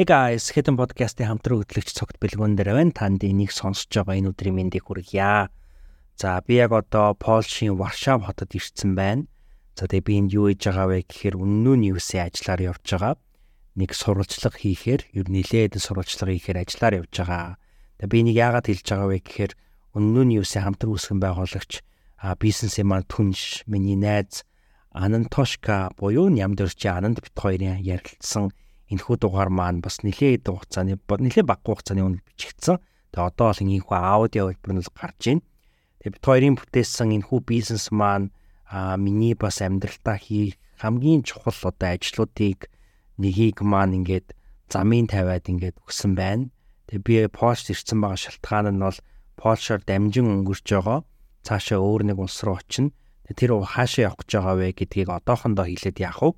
Hey guys, Hidden Podcast-ийн хамтран хөтлөгч цогт бэлгүүн дээр байна. Танд энийг сонсож байгаа энэ өдрийн мэндийг хүргье. За би яг одоо Польшийн Варшав хотод ирсэн байна. За тэгээ би энд юу хийж байгаа вэ гэхээр үнэн нь юусэн ажиллаар явж байгаа. Нэг сурвалжлага хийхээр, ер нь нилээд сурвалжлага хийхээр ажиллаар явж байгаа. Тэгээ би энийг яагаад хэлж байгаа вэ гэхээр үнэн нь юусэн хамтран үүсгэн байгуулагч бизнесийн маань түнш миний найз Анантошка буюу Нямдөрчи Ананд бит хоёрын ярилцсан энэхүү дугаар маань бас нэлээд хугацааны нэлээд бага хугацааны өмнө бичигдсэн. Тэгээ одоо бол энэхүү аудио хэлбэр нь гарч байна. Тэгээ бид хоёрын бүтээсэн энэхүү бизнес маань а миний бас амьдралтаа хийх хамгийн чухал одоо ажлуудыг нэгийг маань ингээд замын тавиад ингээд өгсөн байна. Тэгээ би Польшд ирсэн байгаа шалтгаан нь бол Польшоор дамжин өнгөрч байгаа. Цаашаа өөр нэг улс руу очино. Тэр хаашаа явах гэж байгаа вэ гэдгийг одоохондоо хэлээд яах вэ?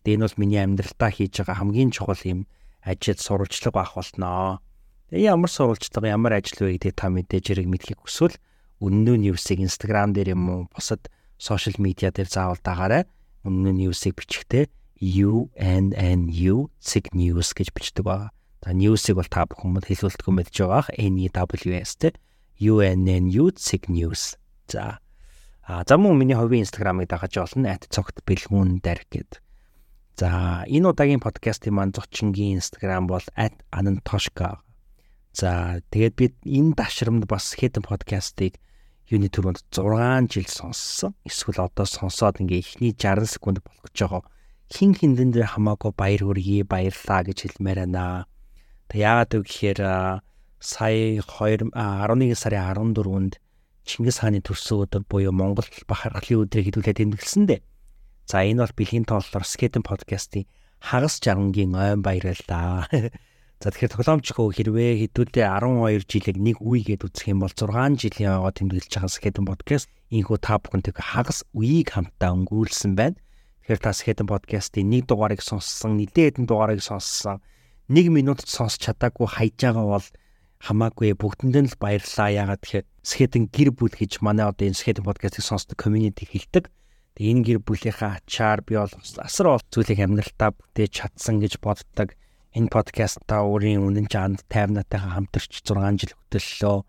Гэтэ энэ бол миний амьдралтаа хийж байгаа хамгийн чухал юм ажил сурвалжлага байх болтноо. Тэгээ ямар сурвалжлага ямар ажил вэ гэдэг та мэдээж хэрэг мэдхийг хүсвэл үнэн нь юусыг Instagram дээр юм уу бусад сошиал медиа дээр заавал дагаарай. Үнэн нь юусыг бичихтэй UNNU Sig News гэж бичдэг байгаа. За news-ыг бол та бүхэн хэлүүлдэг юм байж байгаа. NEWS те UNNU Sig News. За а за мөн миний хувийн инстаграмыг дагаж олно @цогт бэлгүүн дэр гэдэг За энэ удаагийн подкастын маань зочингийн инстаграм бол @anantошка. За тэгээд бид энэ дашрамд бас хитэн подкастыг юуны төрөнд 6 жил сонссон. Эсвэл одоо сонсоод ингээ эхний 60 секунд болох гэж байгаа. Хин хиндэн дээр хамаагүй баяр хүргэе, баярлаа гэж хэлмээр байна. Тэг яагаад вэ гэхээр сая 2 11 сарын 14-нд Чингис хааны төрсөн өдөр буюу Монгол бахархлын өдрийг хэдүүлээд тэмдэглэсэн дээ. За энэ бол бэлгийн тооллоор Skeleton podcast-ийн хагас жаргангийн ойн баярлалаа. За тэгэхээр тоглоомчхөө хэрвээ хэдүүлээ 12 жилиг нэг үегээд үзэх юм бол 6 жилийн ойгоо тэмдэглэж байгаа Skeleton podcast инхүү та бүхэнтэй хагас үеийг хамтдаа өнгөрүүлсэн байна. Тэгэхээр та Skeleton podcast-ийн нэг дугаарыг сонссон, нэлээд хэдэн дугаарыг сонссон, 1 минутад сонсч чадаагүй хайж байгаа бол хамаагүй бүгдэнд нь л баярлалаа. Ягаад тэгэхээр Skeleton гэр бүл гэж манай одоо энэ Skeleton podcast-ыг сонсдог community хэлдэг. Энэ гэр бүлийнхаа ачаар би бол асар ол зүйлийг амьдралтаа бүтээж чадсан гэж боддог. Энэ подкастаа өөрийн үнэн чанд тайвнатайгаа хамтарч 6 жил хөтлөлөө.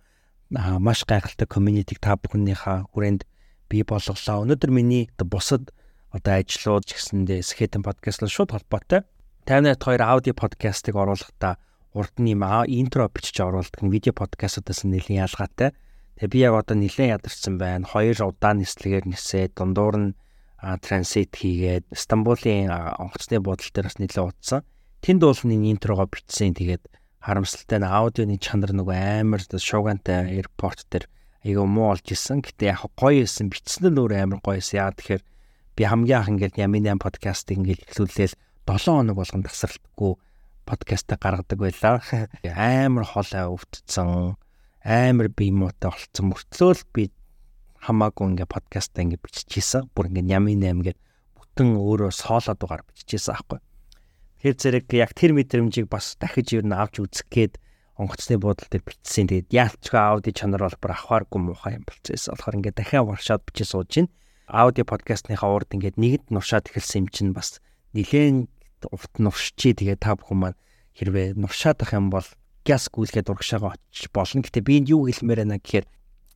Аа маш гайхалтай комьюнитиг та бүхнийхээ хүрээнд бий болголоо. Өнөөдөр миний бусад одоо ажлууд гэсэндээ Skeleton podcast л шууд холбоотой. 58 2 аудио подкастыг оруулахдаа урд нь юм интро бичиж оруулдаг видео подкастуудаас нэлийн ялгаатай. Тэгээ би яг одоо нилээн ядарсан байна. Хоёр удаа нислэгээр нисээд дундуур нь транзит хийгээд Стамбулын онгоцны буудлын дээр бас нэлээд удсан. Тэнд бол нэг интрого бичсэн. Тэгээд харамсалтай нь аудионы чанар нөгөө амар шуугантай аэропорт дээр айгаа муу олж исэн. Гэтэ яг гоё исэн бичсэн нь өөр амар гоё исэн. Яа тэгэхээр би хамгийн анх ингээд Ямин 8 подкастыг ингээд эхлүүлээл 7 хоног болгон тасралтгүй подкастаа гаргадаг байлаа. Амар хоолой өвдсөн амар бие муутай болцсон мөртлөө л би хамаагүй ингээ подкастаа ингээ биччихсэн. Бүр ингээ ямын 8 гээд бүтэн өөрөө соолоод дугаар биччихсэн аахгүй. Тэр зэрэг яг тэр мэдрэмжийг бас дахиж юу н авч үзэх гээд онгоцны буудлын дээр бичсэн. Тэгээд яалчгүй ауди чанар бол бүр авахааргүй муухай юм болчихсон. болохоор ингээ дахиад варшаад бичиж сууж гин. Ауди подкастныхаа урд ингээ нэгд нуршаад эхэлсэн юм чинь бас нилээн урт нуршчий тэгээд та бүхэн маань хэрвээ нуршаад ах юм бол газ гүйлгээд урагшаага очиж болно. Гэтэ би энд юу хэлмээр байна гэхээр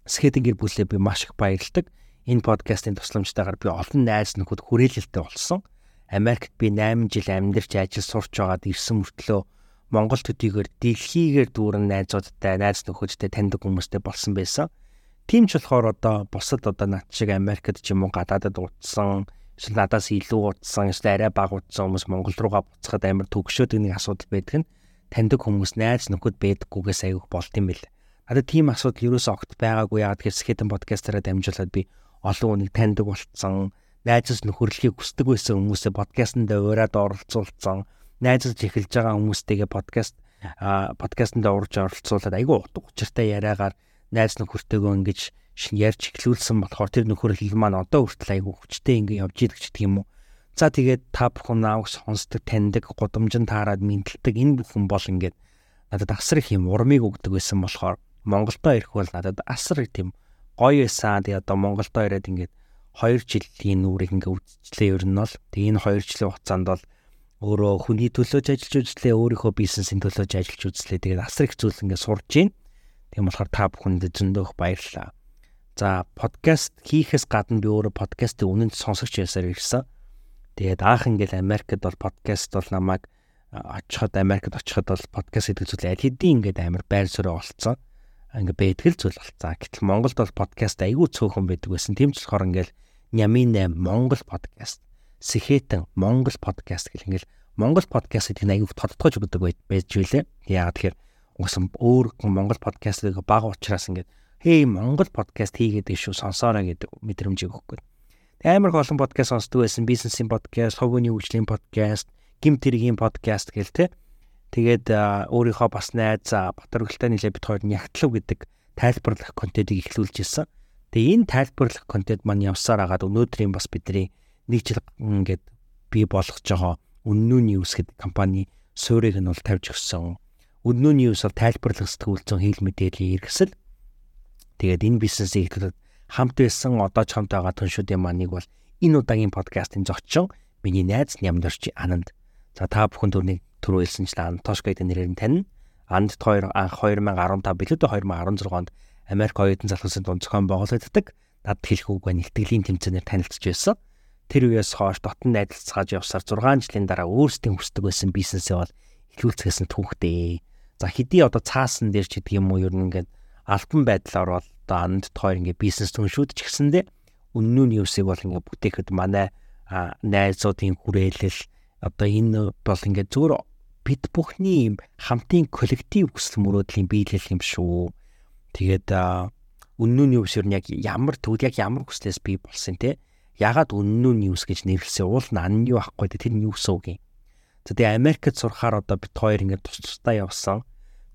скетинг гэр бүлээ би маш их баярладаг. Энэ подкастын тусламжтайгаар би олон найз нөхөд хүрээлэлтэй болсон. Америкт би 8 жил амьдарч ажил сурч байгаад ирсэн мөртлөө Монгол төдийгөр дэлхийгээр дүүрэн найзуудтай, найз нөхөдтэй таньдаг хүмүүстэй болсон байсан. Тийм ч болохоор одоо бусад одоо над шиг Америкт ч юм уу гадаадад утсан, эсвэл надаас илүү утсан, эсвэл арай бага утсан хүмүүс Монгол руугаа буцахад амар төгшөөд нэг асуудал байдаг нь таньдаг хүмүүс найз нөхөд байдаггүйгээс аяг болт юм бэл. Надад тийм асуудал ерөөсөө огт байгаагүй яагаад гэхээр Skeleton podcast-аараа дамжуулаад би олон хүнийг таньдаг болцсон, найзаас нөхөрлөхийг хүсдэг байсан хүмүүсээ подкастт ураад оролцуулсан, найзаас эхэлж байгаа хүмүүстэйгээ подкаст подкастт урж оролцуулаад айгүй утга учиртай яриагаар найз нөхөртөөгөө ингэж ярьж эхлүүлсэн болохоор тэр нөхөрлөл маань одоо хүртэл айгүй хүчтэй ингэ явж идэг ч гэх юм уу За тэгээд та бүхэн нааг сонсдог, таньдаг, гудамжин таарад мэдлдэг энэ бүхэн бол ингээд надад асар их юм урмыг өгдөг байсан болохоор Монголдо ирэх бол надад асар их тийм гоё байсан. Тэгээд одоо Монголдо ирээд ингээд 2 жилийн нүрийг ингээд үдчлээ ер нь бол. Тэгээд энэ 2 жилийн хугацаанд бол өөрөө хүний төлөөж ажиллаж үзлээ, өөрийнхөө бизнесийн төлөөж ажиллаж үзлээ. Тэгээд асар их зүйл ингээд сурж байна. Тийм болохоор та бүхэнд зөндөөх баярлалаа. За подкаст хийхээс гадна би өөрөө подкастын үнэнд сонсогч ясаар ирсэн. Тэгээд анх ингээл Америкт бол подкаст бол намайг очиход Америкт очиход бол подкаст гэдэг зүйл аль хэдийн ингээд амар байр суурь олцсон. Ингээ бэтгэл зүйл болцсон. Гэтэл Монголд бол подкаст айгүй цөөхөн байдаг байсан. Тийм ч болохоор ингээл Нямин 8 Монгол подкаст Сэхэтэн Монгол подкаст гэх ингээл Монгол подкаст гэдэг нь аягүй тодтогч өгдөг байж билээ. Яагаад тэгэхээр угсаа өөр Монгол подкастыг бага учраас ингээд хей Монгол подкаст хийгээд шүү сонсоорой гэдэг мэдрэмжийг өгөхгүй. Амар олон подкаст сонсдог байсан. Бизнесийн подкаст, ховгоны үйлчлэлийн подкаст, гимт хэргийн подкаст гэл тэ. Тэгээд өөрийнхөө бас найз Батөргөлтэй нийлээ бит хоёр нягтлав гэдэг тайлбарлах контентыг эхлүүлж ирсэн. Тэгээ энэ тайлбарлах контент маань явсаар агаад өнөөдрийн бас бидний нэг жил ингээд бий болгож байгаа Үннүү News гэдэг компани суурийг нь бол тавьж өгсөн. Үннүү News бол тайлбарлах сэтгүүлцэн хэл мэдээллийн хэрэгсэл. Тэгээд энэ бизнесийг эхлээд хамт байсан одоо ч хамт байгаа түншүүдийн маань нэг бол энэ удаагийн подкастын зочин миний найз Нямдорч Ананд. За та бүхэн түрүүний түрүү хэлсэнчлэн Антошко гэдэг нэрээр нь танина. Анд 2 анх 2015 билүү 2016 онд Америк оюутан залхуусын дунд зохион байгуулагддаг. Над хэлэх үг байна ихтгэлийн тэмцээнээр танилцж байсан тэр үеэс хойш дотн найдалцгааж явсаар 6 жилийн дараа өөрсдийн хүсдэг байсан бизнесээ бол эхлүүлцгээс нь түүхтэй. За хэдий одоо цаасан дээр ч гэдэг юм уу ер нь ингээд альбан байдлаар бол одоо анд тоор ингээд бизнес түншүүд ч гэсэндээ үннүү ньюсыг бол ингээд бүтээхэд манай найзуудын хүрээлэл одоо энэ бол ингээд зүгээр бид бүхний юм хамтын коллектив хүсэл мөрөөдлийн биелэл юм шүү. Тэгээд үннүү ньюс ер нь яг ямар төвд яг ямар хүслээс бий болсон те ягаад үннүү ньюс гэж нэрлсэн уул нь ан юу ахгүй тэр ньюс үг юм. За тэгээ Америкт сурахаар одоо бит хоёр ингээд тус тусдаа явсан.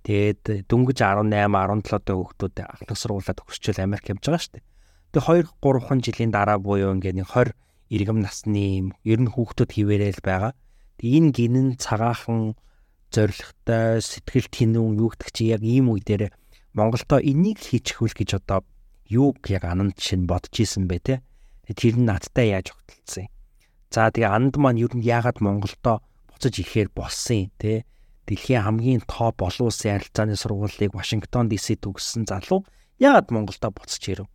Тэгээд дөнгөж 18 17 дэх хүүхдүүд ахлах сургуулаад төгсчөөл Америк явж байгаа шүү дээ. Тэгээ 2 3 жилийн дараа буюу ингээд 20 иргэм насны ер нь хүүхдүүд хിവэрэл байгаа. Тэгээ энэ гинэн цагаахан зоригтой сэтгэл тэнүүн юу гэдэг чи яг ийм үе дээр Монголдо энийг хийчихвэл гэж одоо юу яг ананд шин бодож исэн бэ те тэр нь надтай яаж юм. За тэгээ анд маань ер нь яагаад Монголдо буцаж ирэхээр болсон юм те. Дэлхийн хамгийн топ олон улсын харилцааны сургуулийг Вашингтон ДС төгссөн залуу яагаад Монголдо буцаж ирэв?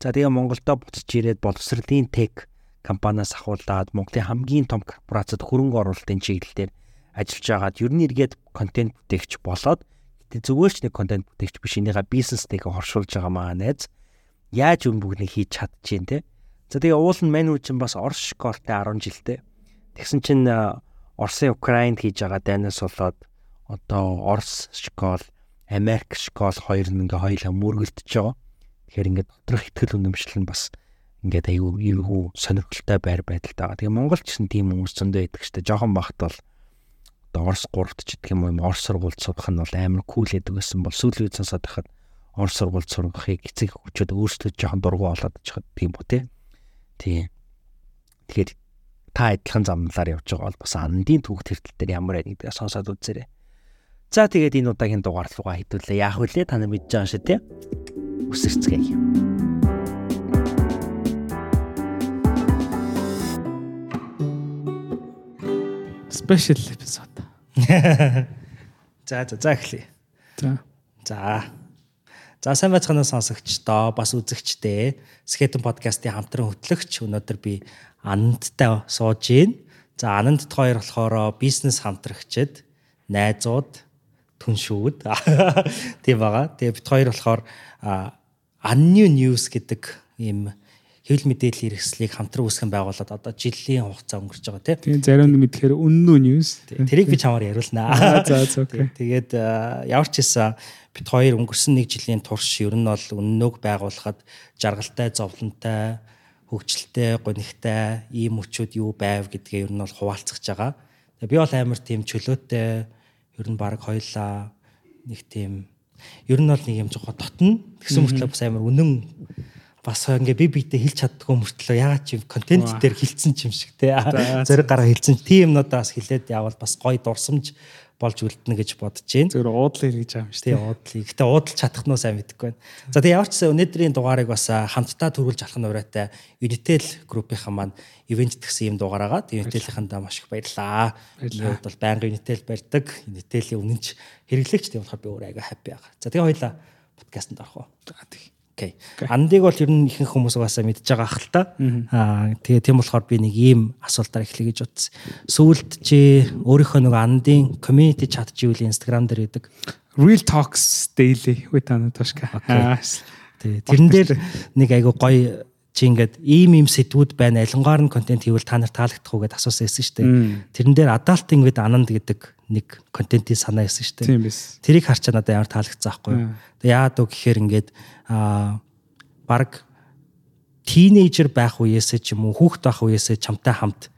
За тэгээ Монголдо буцаж ирээд боловсролын тек компаниас ахуулаад Монголын хамгийн том корпорацид хөрөнгө оруулалтын чиглэлээр ажиллаж байгаад ер нь эргээд контент бүтээгч болоод зүгээр ч нэг контент бүтээгч биш энийгээ бизнестэйгээ хоршуулж байгаа маа найз яаж юм бүгнийг хийж чадчихээн те За тэгээ уул нь мань үчин бас Орос школтой 10 жилдээ. Тэгсэн чинь Оросын Украинд хийж байгаа дайнаас болоод одоо Орос школ, Америк школ хоёр нь ингээ хоёулаа мөргөлдөж байгаа. Тэгэхээр ингээ доторх ихтгэл үнэмшил нь бас ингээд аюу юу сонирхолтой байр байдалтай байгаа. Тэгээ Монголч гэсэн тийм хүмүүс зөндөө байдаг шүү дээ. Жохон багт бол одоо Орос 3-т ч гэх юм уу Орос сургуульд сурах нь бол амар кул гэдэг байсан бол сүүлийн үед сонсоод байхад Орос сургуульд сурахыг эцэг хүчүүд өөрсдөө жохон дургу болоод чад тийм бо тээ. Тийм. Тэгэхээр та адилхан замналаар явж байгаа бол бас андын түүх тэртэл дээр ямар байг гэдгийг сонсоод үзээрэй. За тэгээд энэ удаагийн дугаар руугаа хэдүүлээ. Яах вүлээ та нар мэдж байгаа шүү дээ. Үсэрцгээе. Special episode. За за за эхлэе. За. За. За сайн байцгаана сонсогчдоо бас үзэгчдээ Skeleton podcast-ийн хамтран хөтлөгч өнөөдөр би Анандтай сууж гин. За Анандт хоёр болохоор бизнес хамтрагчид, найзууд, түншүүд тийм байгаа. Тэгээ бид хоёр болохоор Unnew News гэдэг ийм хэвлэл мэдээллийн хэрэгслийг хамтран үүсгэн байгуулад одоо жилийн хугацаа өнгөрч байгаа тийм. Тэгээ зарим нь мэдхээр үннүү news. Тэрийг би чамаар яриулнаа. За за окей. Тэгээд ямар ч хэлсэн бид хоёр өнгөрсөн нэг жилийн турш ер нь бол үннөөг байгуулахад жаргалтай, зовлонтой, хөгжилтэй, гонигтай ийм өчүүд юу байв гэдгээ ер нь бол хуваалцах байгаа. Би бол амар тийм чөлөөтэй ер нь баг хоёлаа нэг тийм. Ер нь бол нэг юм жоо дотно. Тэгсэн мөртлөө бас амар үнэн бас ингээ би биедээ хэлж чаддгүй мөртлөө. Ягаад чи контент дээр хилцэн ч юм шиг те. Зэрэг гараа хилцэн. Тийм юмнуудаа бас хэлээд явал бас гоё дурсамж болж үлдэнэ гэж бодож байна. Зөвөр уудлаа хийж байгаа юм шүү Тийм уудлыг. Гэтэ уудалж чадах нь сайн мэдэхгүй байна. За тэгээ ямар ч гэсэн өнөөдрийн дугаарыг бас хамтдаа төрүүлж алах нь урайтай Unitel группийнхан маань ивент гэсэн юм дугаар агаад Unitel-ийнхэндээ маш их баярлаа. Хувьд бол байнга Unitel барьдаг. Unitel-ийн үнэнч хэрэглэгч тийм болохоор би өөрөө аяга хаппи байгаа. За тэгээ хоёлаа подкастт орох уу. Окей. Андыг бол ер нь ихэнх хүмүүс угаасаа мэдж байгаа ах л та. Аа тэгээ тийм болохоор би нэг ийм асуултаар эхлэе гэж бодсон. Сүүлд чи өөрийнхөө нэг андын community chat живүүл Instagram дээр идэг. Real Talks Daily with Anna Toshka. Аа, Тэгээ тэрэн дээр нэг айгу гоё чи ингээд ийм ийм сэдвүүд байна. Ялангуяар нь контент хийвэл та нар таалагдах уу гэдээ асуусан байсан шүү дээ. Тэрэн дээр adulting with Anand гэдэг нэг контентын санаа байсан шүү дээ. тийм биз. Тэрийг харчаа надад ямар таалагдсан аахгүй юу. Тэгээ яад үг гэхээр ингээд аа баг тинейжер байх үеэсээ ч юм уу хүүхэд байх үеэсээ чамтай хамт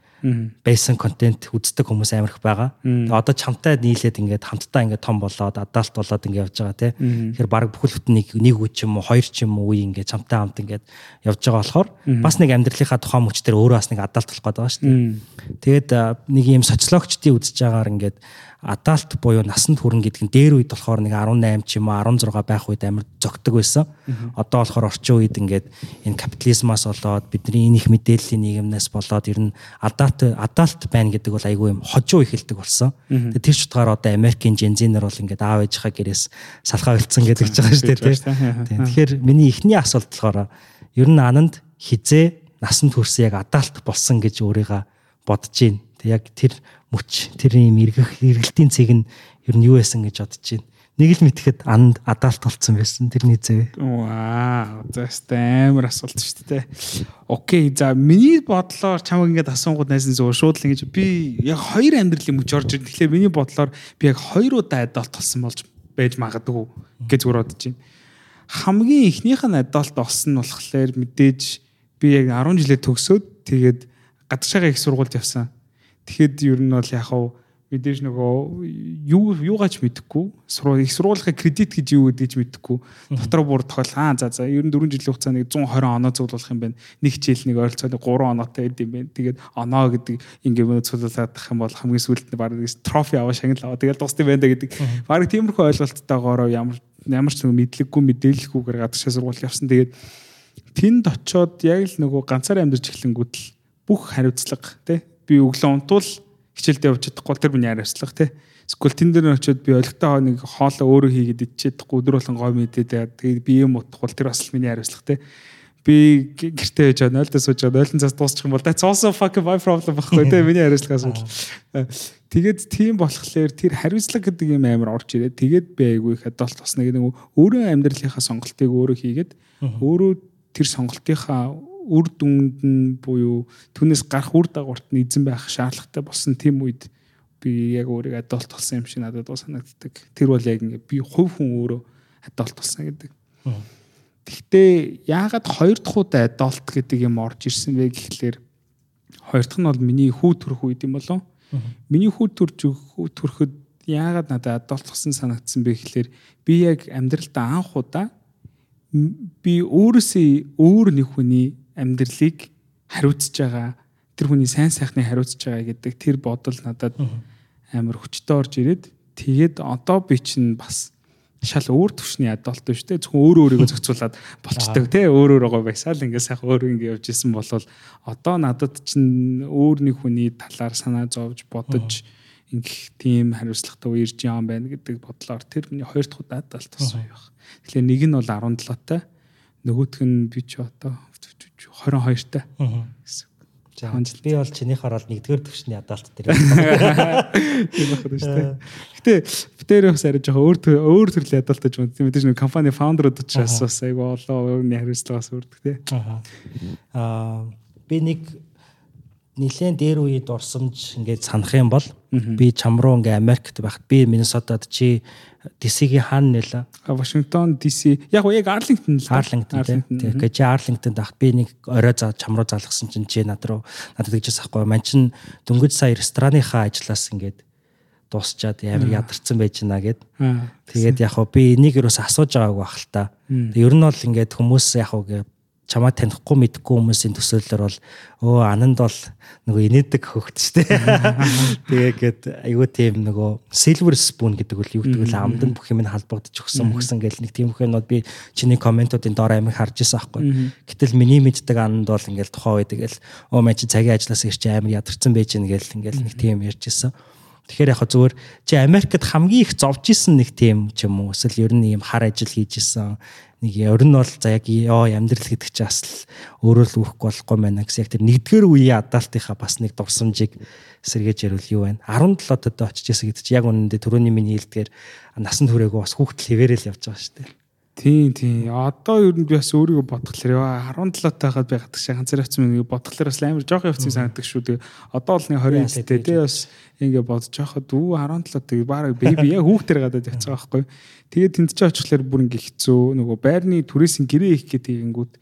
байсан контент үздэг хүмүүс амар их байгаа. Тэгээ одоо чамтай нийлээд ингээд хамтдаа ингээд том болоод адалт болоод ингээд явж байгаа тий. Тэгэхээр баг бүхэл бүтэн нэг нэг үе ч юм уу хоёр ч юм уу үе ингээд чамтай хамт ингээд явж байгаа болохоор бас нэг амьдралынхаа тухайн мөчтөр өөрөө бас нэг адалт болох гээд байгаа шүү дээ. Тэгээд нэг юм социологчдын үзэж байгаагаар ингээд адалт буюу насанд хүрэн гэдэг нь дээр үед болохоор нэг 18 ч юм уу 16 байх үед амар зөгтөг байсан. Одоо болохоор орчин үед ингээд энэ капитализмаас болоод бидний энэ их мэдээллийн нийгэмнээс болоод ер нь адалт адалт байна гэдэг бол айгүй юм хожуу ихэлдэг болсон. Тэгээд тэр ч утгаар одоо Америкийн жензинер бол ингээд аав ээжийнхаа гэрээс салхаа үлдсэн гэдэг ч байгаа шүү дээ. Тэгэхээр миний эхний асуулт болохоор ер нь ананд хизээ насанд хүрсэн яг адалт болсон гэж өөрийгөө бодож байна. Тэг яг тэр мөч тэр юм эргэх эргэлтийн цэг нь ер нь юу байсан гэж бодож байна. Нэг л мэдхэд анд адалт болцсон байсан тэрний зэв. Вау, зөөст амар асуулт шүү дээ. Окей, за миний бодлоор чамаг ингэж асуунгууд найсан зүгээр шууд л ингэж би яг хоёр амьдралын мөч орж ирнэ. Тэгэхээр миний бодлоор би яг хоёр удаа адалт болсон болж байж магадгүй гэж зүгээр бодож байна. Хамгийн эхнийх нь адалт болсон нь болохоор мэдээж би яг 10 жилээ төгсөөд тэгээд гадагшаага их сургуульд явсан. Тэгэхэд ер нь бол яг хав мэдээж нөгөө юу юугаач мэдэхгүй сургууль их сургуулийнхаа кредит гэж юу гэдгийг ч мэдэхгүй. Дотор бүр тохиол аа за за ер нь 4 жилийн хугацаанд нэг 120 оноо зөвлөх юм байна. Нэг хичээл нэг ойролцоогоо 3 оноотой байд юм байна. Тэгээд оноо гэдэг ингээд зөвлөлээд тах юм бол хамгийн сүүлд нь баг трофи аваа шагнал аваа. Тэгээд дуусна юм байна гэдэг. Баг тиймэрхүү ойлголттойгоор ямар ямар ч мэдлэггүй мэдээлэлгүйгээр гадагшаа сургууль явсан. Тэгээд тэнд очоод яг л нөгөө ганцаараа амьдарч эхлэнгүүд л бүх хариуцлага тий би өглөө унтвал хичээлдээ явж чадахгүй бол тэр миний хариуцлага тий Эсвэл тэн дээр очиод би олигтой нэг хоолоо өөрөө хийгээд идчихэдахгүй өдөр болон гой мэдээд тэгээд би юм утахгүй тэр бас миний хариуцлага тий би гэртээ яж байгаа 0-д сууж байгаа 0 цаас дуусчих юм бол that's also fucking my problem байхгүй тий миний хариуцлага асуудал. Тэгээд тийм болохоор тэр хариуцлага гэдэг юм амар орж ирээд тэгээд би айгүй их адалт басна гэдэг нэг өөрөө амьдралынхаа сонголтыг өөрөө хийгээд өөрөө тэр сонголтынхаа үр дүнд нь буюу түүнээс гарах үр дагаварт нь эзэн байх шаардлагатай болсон тийм үед би яг өөрийгөө адалт болсон юм шиг надад санагддаг. Тэр бол яг ингээ би хувь хүн өөрөө адалт болсон гэдэг. Гэхдээ яагаад хоёр дахь удаа адалт гэдэг юм орж ирсэн бэ гэхлээр хоёр дахь нь бол миний хүү төрөх үед юм болов. Миний хүү төрж төрөхөд яагаад надад адалт болсон санагдсан бэ гэхлээр би яг амьдралдаа анх удаа би өөрөөсөө өөр нэг хүний амьдралыг хариуцж байгаа тэр хүний сайн сайхныг хариуцж байгаа гэдэг тэр бодол надад амар хүчтэй орж ирээд тэгээд одоо би чинь бас шал өөр төвшний адалт биш те зөвхөн өөрөө өөрийгөө зохицуулаад болчдөг те өөр өөрөөгөө байсаал ингээ сайхан өөрөө ингээ явж исэн бол одоо надад чинь өөр нэг хүний талаар санаа зовж бодож ингэх тийм хариуцлагатай үерж юм байна гэдэг бодлоор тэр миний хоёр дахь удаа адалт болсон юм байна. Тэгэхээр нэг нь бол 17-тай нөгөөх нь би ч одоо 22-тай гэсэн. За би бол чинийх хараад нэгдүгээр төвшний адалт дээр. Тийм байх нь шүү дээ. Гэтэ битээр бас арай жоохон өөр өөр төрлийн адалт гэж байна. Тийм мэдээж нэг компани фаундерууд ч бас айгу олон өөрийн хариуцлага бас өрдөг тий. Аа би нэг нилээн дээр үед орсомж ингээд санах юм бол би чам руу ингээ Америкт байхад би Миннесотад чи DC-гийн хаана нэлээ? Вашингтон DC яг уу яг Арлингтон л. Арлингтон тийм. Тэгэхээр чи Арлингтонд байхад би нэг орой за чам руу залгасан чинь чи над руу надад тэгжээс ахгүй. Ман чин дөнгөж сая рестораныхаа ажлаас ингээд дуусчаад амар ядарсан байж гинэ гэд. Тэгээд яг хөө би энийг юус асууж байгааг байх л та. Ер нь бол ингээд хүмүүс яг хөө чамаа танихгүй мэдхгүй хүмүүсийн төсөөллөөр бол өө ананд бол нөгөө инээдэг хөхт штэ. Тэгээд айгүй тийм нөгөө silver spoon гэдэг үл юу гэдэг вэ? Амдан бүх юм нь халбагдчих өгсөн мөхсөн гэл нэг тийм хөнод би чиний комментуудын доор амиг харж ирсэн аахгүй. Гэтэл миний мэддэг ананд бол ингээл тухайн үед тэгэл өө мэн чи цагийн ажлаас ирч амир ядарсан байж гэн гэл ингээл нэг тийм ярьж ирсэн. Тэгэхээр яг зүгээр чи Америкт хамгийн их зовж исэн нэг тийм ч юм уу эсвэл ер нь ийм хар ажил хийж исэн нэг ер нь бол за яг ёо амьдрал гэдэг чинь бас өөрөө л үүхгүй болохгүй байна гэсэн яг тэр нэгдүгээр үеийн адаалтынхаа бас нэг дурсамжийг сэргээж ярил юу байна? 17 одоо очиж исэн гэдэг чинь яг үнэндээ түрүүний миний хэлдгээр насан туршаагүй бас хүүхдэл хэвээрэл явж байгаа шүү дээ Тийм тийм. Одоо ер нь би бас өөрийгөө бодглохлоор яа 17 тахад би гадаг шиг ганцаар явцсан нэг бодглохлоор бас амар жоох явцсан санагддаг шүү. Тэгээ одоо бол нэг 20 дэжтэй тий бас ингээ бодож байхад үу 17 тэгээ баараа беби яг хүүхдэр гадаад явцсан байхгүй. Тэгээд тэнд ч очихлоор бүр ингээ хэцүү нөгөө байрны түрээсийн гэрээ их гэдэг ингэнгүүт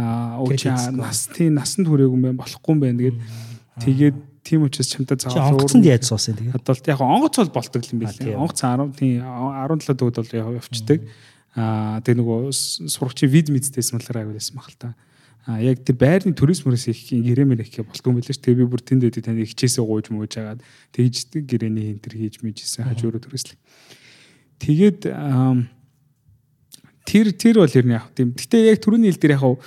аа ууч нас тийм насанд хүрээгүй юм байна болохгүй юм байна. Тэгээд тэгээд тийм учраас чамтай заавал онгоцонд яаж суусан тэгээд. Одоо яг онгоц бол болдог юм билээ. Онгоц 10 тийм 17 дүүд бол явчихдаг. Аа тэг нөгөө сурагчийн виз мэдтэйсэн болохоор аяулсан баг л та. А яг тэр байрны төрөөс мөрөөс их гэрэмэр их болтгүй юм билээ ш. Тэгээ би бүр тэнд дэдэ таны хичээсээ гууж мууж агаад тэгж гэрээний хин тэр хийж мэжсэн хажуураа төрөөслөө. Тэгээд тэр тэр бол ер нь яг тийм. Гэтэ яг түрүүний хил дээр яг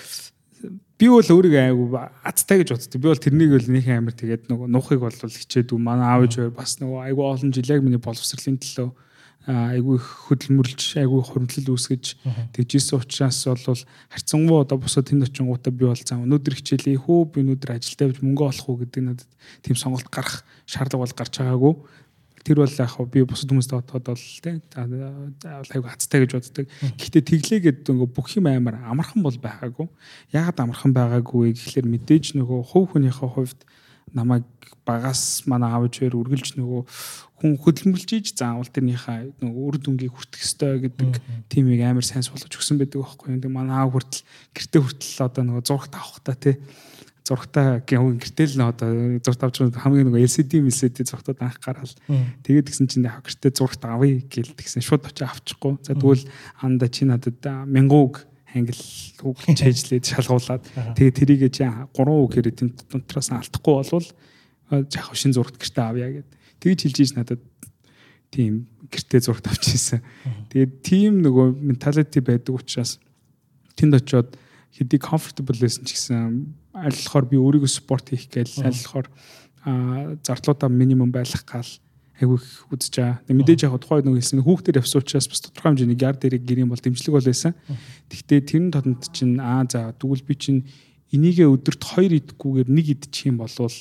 би бол өөрийгөө айгу азтай гэж боддог. Би бол тэрнийг бол нэг амар тэгээд нөгөө нухыг бол хичээдүү манай аав ээж бас нөгөө айгу олон жил яг миний боловсролын төлөө айгүй хөдөлмөрлж айгүй хуримтлал үүсгэж тэгжсэн учраас бол харьцангуй одоо бусад тэнд очингуудаа би бол зам өнөөдөр хичээлээ хөө би өнөөдөр ажилдаа явж мөнгө олох уу гэдэг надад тийм сонголт гарах шаардлага бол гарч байгаагүй тэр бол яг би бусад хүмүүст бодоход бол тийм айгүй хацтай гэж боддог. Гэхдээ тэглээгээд нөгөө бүх юм амар амархан бол байгаагүй. Ягаад амархан байгаагүй гэхэлэр мэдээж нөгөө хувь хүнийхээ хувьд намайг багаас манай аавч хоёр үргэлж нөгөө хүн хөдөлмөрлж ийж заавал тэрнийхээ нөгөө үр дүнгийг хүртэх ёстой гэдэг тимийг амар сайн суулгаж өгсөн байдаг байхгүй. Тэгээ манай аав хүртэл гэртээ хүртэл одоо нөгөө зурагт авах та тий зурагтаа гэртэл нь одоо зурагт авч хамгийн нөгөө LCD MLCD зурагтууд анх гараад тэгээд гисэн чинь гэртээ зурагт авъя гээл тэгсэн шууд очиж авчихгүй. За тэгвэл анда чи надад мянгууг англи үг чэйжлээд шалгуулад тэгээ тэрийг чи 3 үг хэрэг тэнд дунтраас алдахгүй болвол яг шин зурагт гэртээ авъя гэд. Тэгж хэлж ийж надад тийм гэртээ зурагт авчихсан. Тэгээд тийм нөгөө менталити байдаг учраас тэнд очиод хэдий comfortable байсан ч гэсэн аль болохоор би өөрийгөө спорт хийх гээл аль болохоор зардлуудаа минимум байлгах гал айгүй үзэж байгаа. Мэдээж яг тухайн нэг хэлсэн хүүхдэр явсан учраас бас тодорхой хэмжээний яар дээрээ гэрийн бол дэмжлэг бол байсан. Гэхдээ тэрэн тодонд чинь аа за тэгвэл би чинь энийгээ өдөрт хоёр идэхгүйгээр нэг идчих юм болвол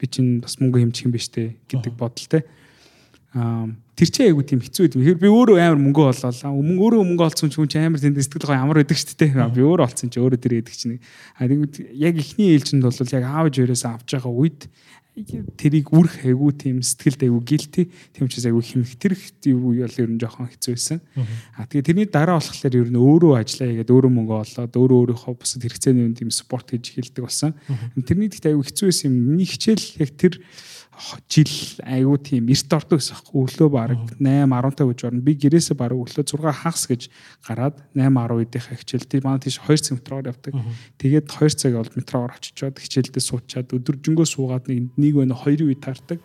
би чинь бас мөнгө хэмжих юм биш үү гэдэг бодолтой. Аа тэр чинь айгүй тийм хэцүү юм. Би өөрөө амар мөнгө боллоо. Мөнгө өөрөө мөнгө олцсон ч хүн чинь амар тэнд сэтгэл гой амар байдаг шүү дээ. Би өөрөө олцсон чи өөрөө тэр яадаг чинь. А яг ихний ээлжинд бол яг аавж өрөөс авч байгаа үед тэрийг үрх айгу тийм сэтгэлд айгу гэлти тийм учраас айгу хэмх тэр юу бол ер нь жоохон хэцүү байсан. А тэгээ тэрний дараа болохоор ер нь өөрөө ажиллаа хийгээд өөрөө мөнгө олоод өөрөө өөрийнхөө бусад хэрэгцээний юм тийм спорт хийж эхэлдэг болсон. Тэрний гэхдээ айгу хэцүү байсан юм. Миний хичээл яг тэр жил айгүй тийм эрт ордог гэсэн өглөө баг 8 10 гэж орно. Би гэрээсээ баг өглөө 6 хагас гэж гараад 8 10 үеийнхээ хичээл тийм манай тийш 2 цаг метроор явдаг. Тэгээд 2 цаг бол метроор очичоод хичээлдээ суучаад өдөржингөө суугаад нэг нэг байна 2 үе таардаг.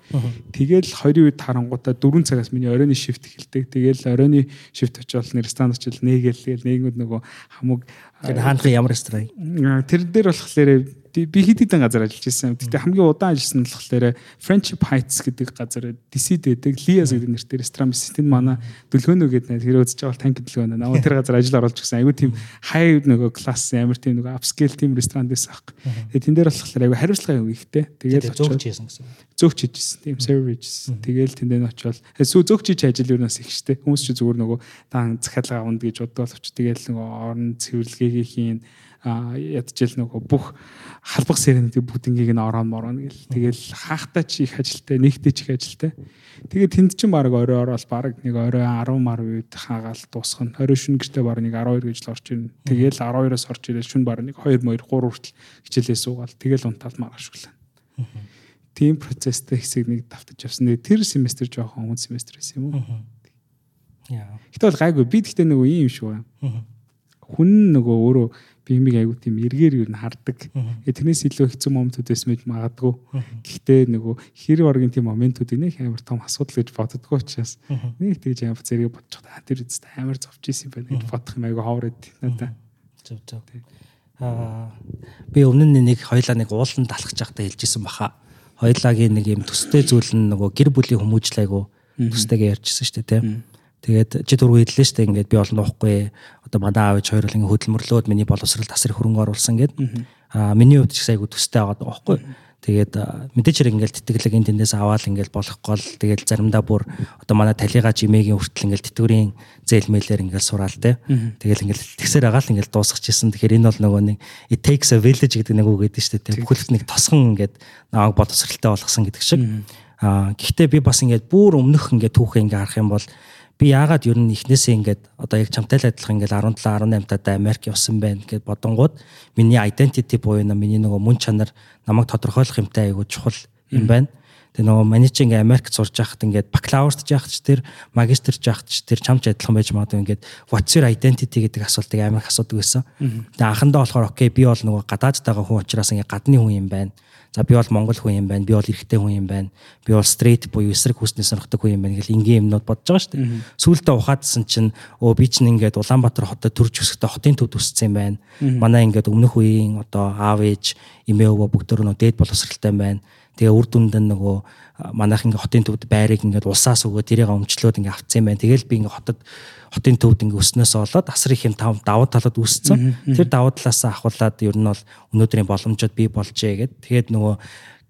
Тэгээл 2 үе тарангуудаа 4 цагаас миний оройны шифт эхэлдэг. Тэгээл оройны шифт очивол нэр стандарт очил нээгээл тэгэл нээгүүд нөгөө хамаг тэр хаанхын ямар ресторан тэр дээр болохоор би хэд хэдэн газар ажиллаж ирсэн. Гэтэ хамгийн удаан ажилласан нь болохоор Friendship Heights гэдэг газар DC дэдэг Lias гэдэг нэртэй ресторан биш. Тэнд манай дүлгөөнөө гэдэг нэр хэрэг үзэж байгаа бол танк дүлгөөнөө. Намаа тэр газар ажил оруулж гисэн. Айгүй тийм хай нөгөө класс амар тийм нөгөө upscale тийм ресторан байсан аах. Тэгээ тэн дээр болохоор айгүй хариуцлага юм ихтэй. Тэгээд зөөгч хийсэн гэсэн. Зөөгч хийжсэн. Тийм service. Тэгээл тэндээ нь очивол зөөгч хийж ажил юу нас их штэ. Хүмүүс чи зүгээр нөгөө дан захиалга авна гэж бодвол очив. Тэгээл нөгөө орон цэвэрлэгээ хийн ядчил нөгөө бүх халбах сэрэнүүдийн бүгднийг нь ороо мороо гэл. Тэгэл хаахтаа чи их ажилтай, нэгтэй ч их ажилтай. Тэгээд тэнд чинь баг орой ороод баг нэг орой 10 мар үед хаагаал дуусгах нь. Орой шүн гэртээ баг нэг 12 гэж л орж ирнэ. Тэгэл 12-оос орж ирэл шүн баг нэг 2 2 3 хүртэл хичээлээ суугаал. Тэгэл унтаал маргааш өглөө. Тийм процесстэй хэсэг нэг давтаж явсан. Тэр семестр жоохон өмнө семестр байсан юм уу? Яа. Гэтэл бол гайгүй. Би гэхдээ нэг ийм шүү. хүн нөгөө өөрөө биемийг аягүй тийм эргээр юу н хардаг. Тэрнээс илүү хэцүү моментууд байсан мэт магадгүй. Гэхдээ нөгөө хэр оргийн тийм моментуудыг нэг амар том асуудал гэж боддгоо учраас нэг тэгж амар зэрэг бодчих та тэр үст амар зовж исэн байна гэж бодох юм аягүй ховор эд надаа. Зөв зөв. Аа би өмнө нь нэг хоёлаа нэг ууланд талхаж байхдаа хэлжсэн баха. Хоёлагийн нэг юм төстэй зүйл нь нөгөө гэр бүлийн хүмүүжил айгу төстэйгээ ярьжсэн шүү дээ тийм Тэгээд чи түрүү хэллээ шүү дээ ингээд би олон уухгүй одоо манай аав ээж хоёр л ингээд хөдөлмөрлөөд миний боловсрал тасрыг хөрөнгө оруулсан гэд аа миний хувьд ч айгу төстэй байгаа даахгүй. Тэгээд мэдээч хэрэг ингээл тэтгэлэг энэ тэндээс аваад ингээл болох гол тэгээд заримдаа бүр одоо манай талига жимээгийн хүртэл ингээл тэтгэврийн зээлмэлээр ингээл сураал те. Тэгэл ингээл тэгсээр агаал ингээл дуусгачихсан. Тэгэхээр энэ бол нөгөө нэг it takes a village гэдэг нэг үг гэдэг шүү дээ. Бүхэлд нэг тосхон ингээд намайг боловсралтай болгосон гэдэг шиг. Аа гэхдээ би бас ингээд бүр өмнөх ингээд түүхээ ингээд харах юм бол би яагаад ер нь эхнээсээ ингээд одоо яг чамтай л адилхан ингээд 17 18 таатай Америк явсан байна гэд бодонгууд миний identity буюу миний нөгөө мөн чанар намайг тодорхойлох юмтай айгуу чухал юм байна. Тэгээ нөгөө маний чи ингээ Америкт сурж байхад ингээд бакалаврт жаахад ч тэр магистрт жаахад ч тэр чамч адилхан байж магадгүй ингээд what's your identity гэдэг асуултыг амар их асуудаг байсан. Тэгээ анхандаа болохоор окей би бол нөгөө гадаадтайгаа хүн учраас ингээ гадны хүн юм байна За би бол монгол хүн юм байна. Би бол эрэгтэй хүн юм байна. Би бол стрейт буюу эсрэг хүснээ сонирхдаг хүн юм байна гэл ингийн юмнууд бодож байгаа шүү дээ. Сүүлдээ ухаадсан чинь өө би чинь ингээд Улаанбаатар хотод төрж өсөхдөө хотын төвд өссөн юм байна. Манай ингээд өмнөх үеийн одоо аав ээж, эмээ өвөө бүгд өөрөө дээд боловсралтай байна. Тэгээ үр дүнд нь нөгөө манайх ингээ хотын төвд байрыг ингээд улсаас өгөө тэрийг өмчлөөд ингээ авцсан юм байна. Тэгэл би ингээ хотод хотын төвд ингээ өснөөс болоод асар их юм тав давуу талууд үүссэн. Тэр давуу талаас ахуулаад ер нь бол өнөөдрийн боломжууд бий болжээ гэд. Тэгээд нөгөө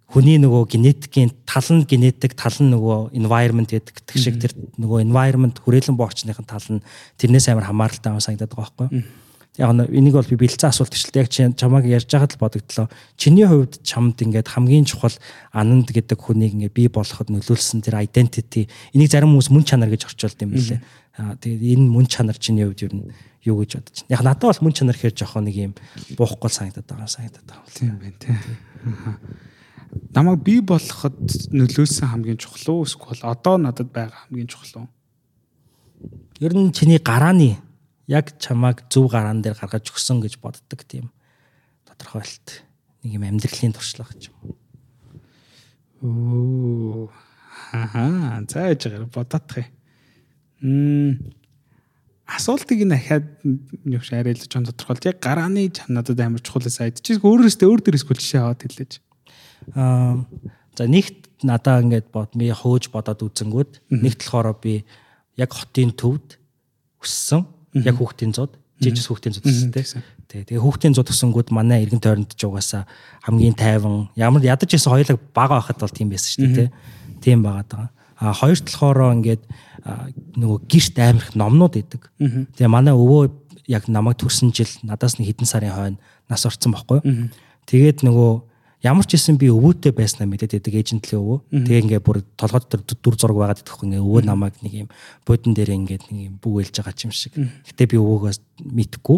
хүний нөгөө генетикийн тал нь генетик тал нь нөгөө environment гэдэг шиг тэр нөгөө environment хүрээлэн боорчныхын тал нь тэрнээс амар хамааралтай байгаа санагдаад байгаа байхгүй юу? Яг нь энийг бол би бэлцэн асуулт гэж л яг чамааг ярьж байгаад л бодогдлоо. Чиний хувьд чамд ингээд хамгийн чухал ананд гэдэг хүнийг ингээд бий болоход нөлөөлсөн тэр identity энийг зарим хүмүүс мөн чанар гэж орчуулд юм билээ. Аа тэгээд энэ мөн чанар чиний хувьд юу юу гэж бодож байна. Яг надад бол мөн чанар хэр жоохон нэг юм буухгүй санагдаад байгаа санагдаад байгаа. Тийм байна тийм. Намайг бий болоход нөлөөсөн хамгийн чухал уу эсвэл одоо надад байгаа хамгийн чухал уу? Ер нь чиний гарааны яг чамааг зөв гараан дээр гаргаж өгсөн гэж боддог тийм тодорхойлт нэг юм амьдралын туршлага гэж юм. Оо хаа зааж байгаа бодоодох юм. Асуултыг дахиад юу шаарэлж чон тодорхойлж яг гарааны надад амар чухал сайд. Чи өөрөөсөө өөр дээрээс гүлшээ аваад хэлээч. Аа за нэгт надаа ингээд бод би хөөж бодоод үзэнгүүд нэгт болохоор би яг хотын төвд өссөн яг хүүхдийн зууд жижиг хүүхдийн зууд гэсэн тийм. Тэгээ хүүхдийн зууд өсөнгүүд манай эргэн тойронд ч угаасаа хамгийн тайван ямар ядаж исэн хоёулаа бага байхад бол тийм байсан шүү дээ тийм байгаад байгаа. А хоёр талхоороо ингээд нөгөө гэрт амирх номнууд идэг. Тэгээ манай өвөө яг намайг төрсөн жил надаас нэг хэдэн сарын хойно нас орсон байхгүй. Тэгээд нөгөө ямар ч хэсэн би өвөөтэй байснаа мэдээд байдаг эйжентлийн өвөө. Тэгээ ингээ бүр толгойд дүр зураг байгаад идэх ингээ өвөө намайг нэг юм бодон дээр ингээ нэг юм бүгэлж байгаа юм шиг. Гэтэ би өвөөгөөс мэдхгүй.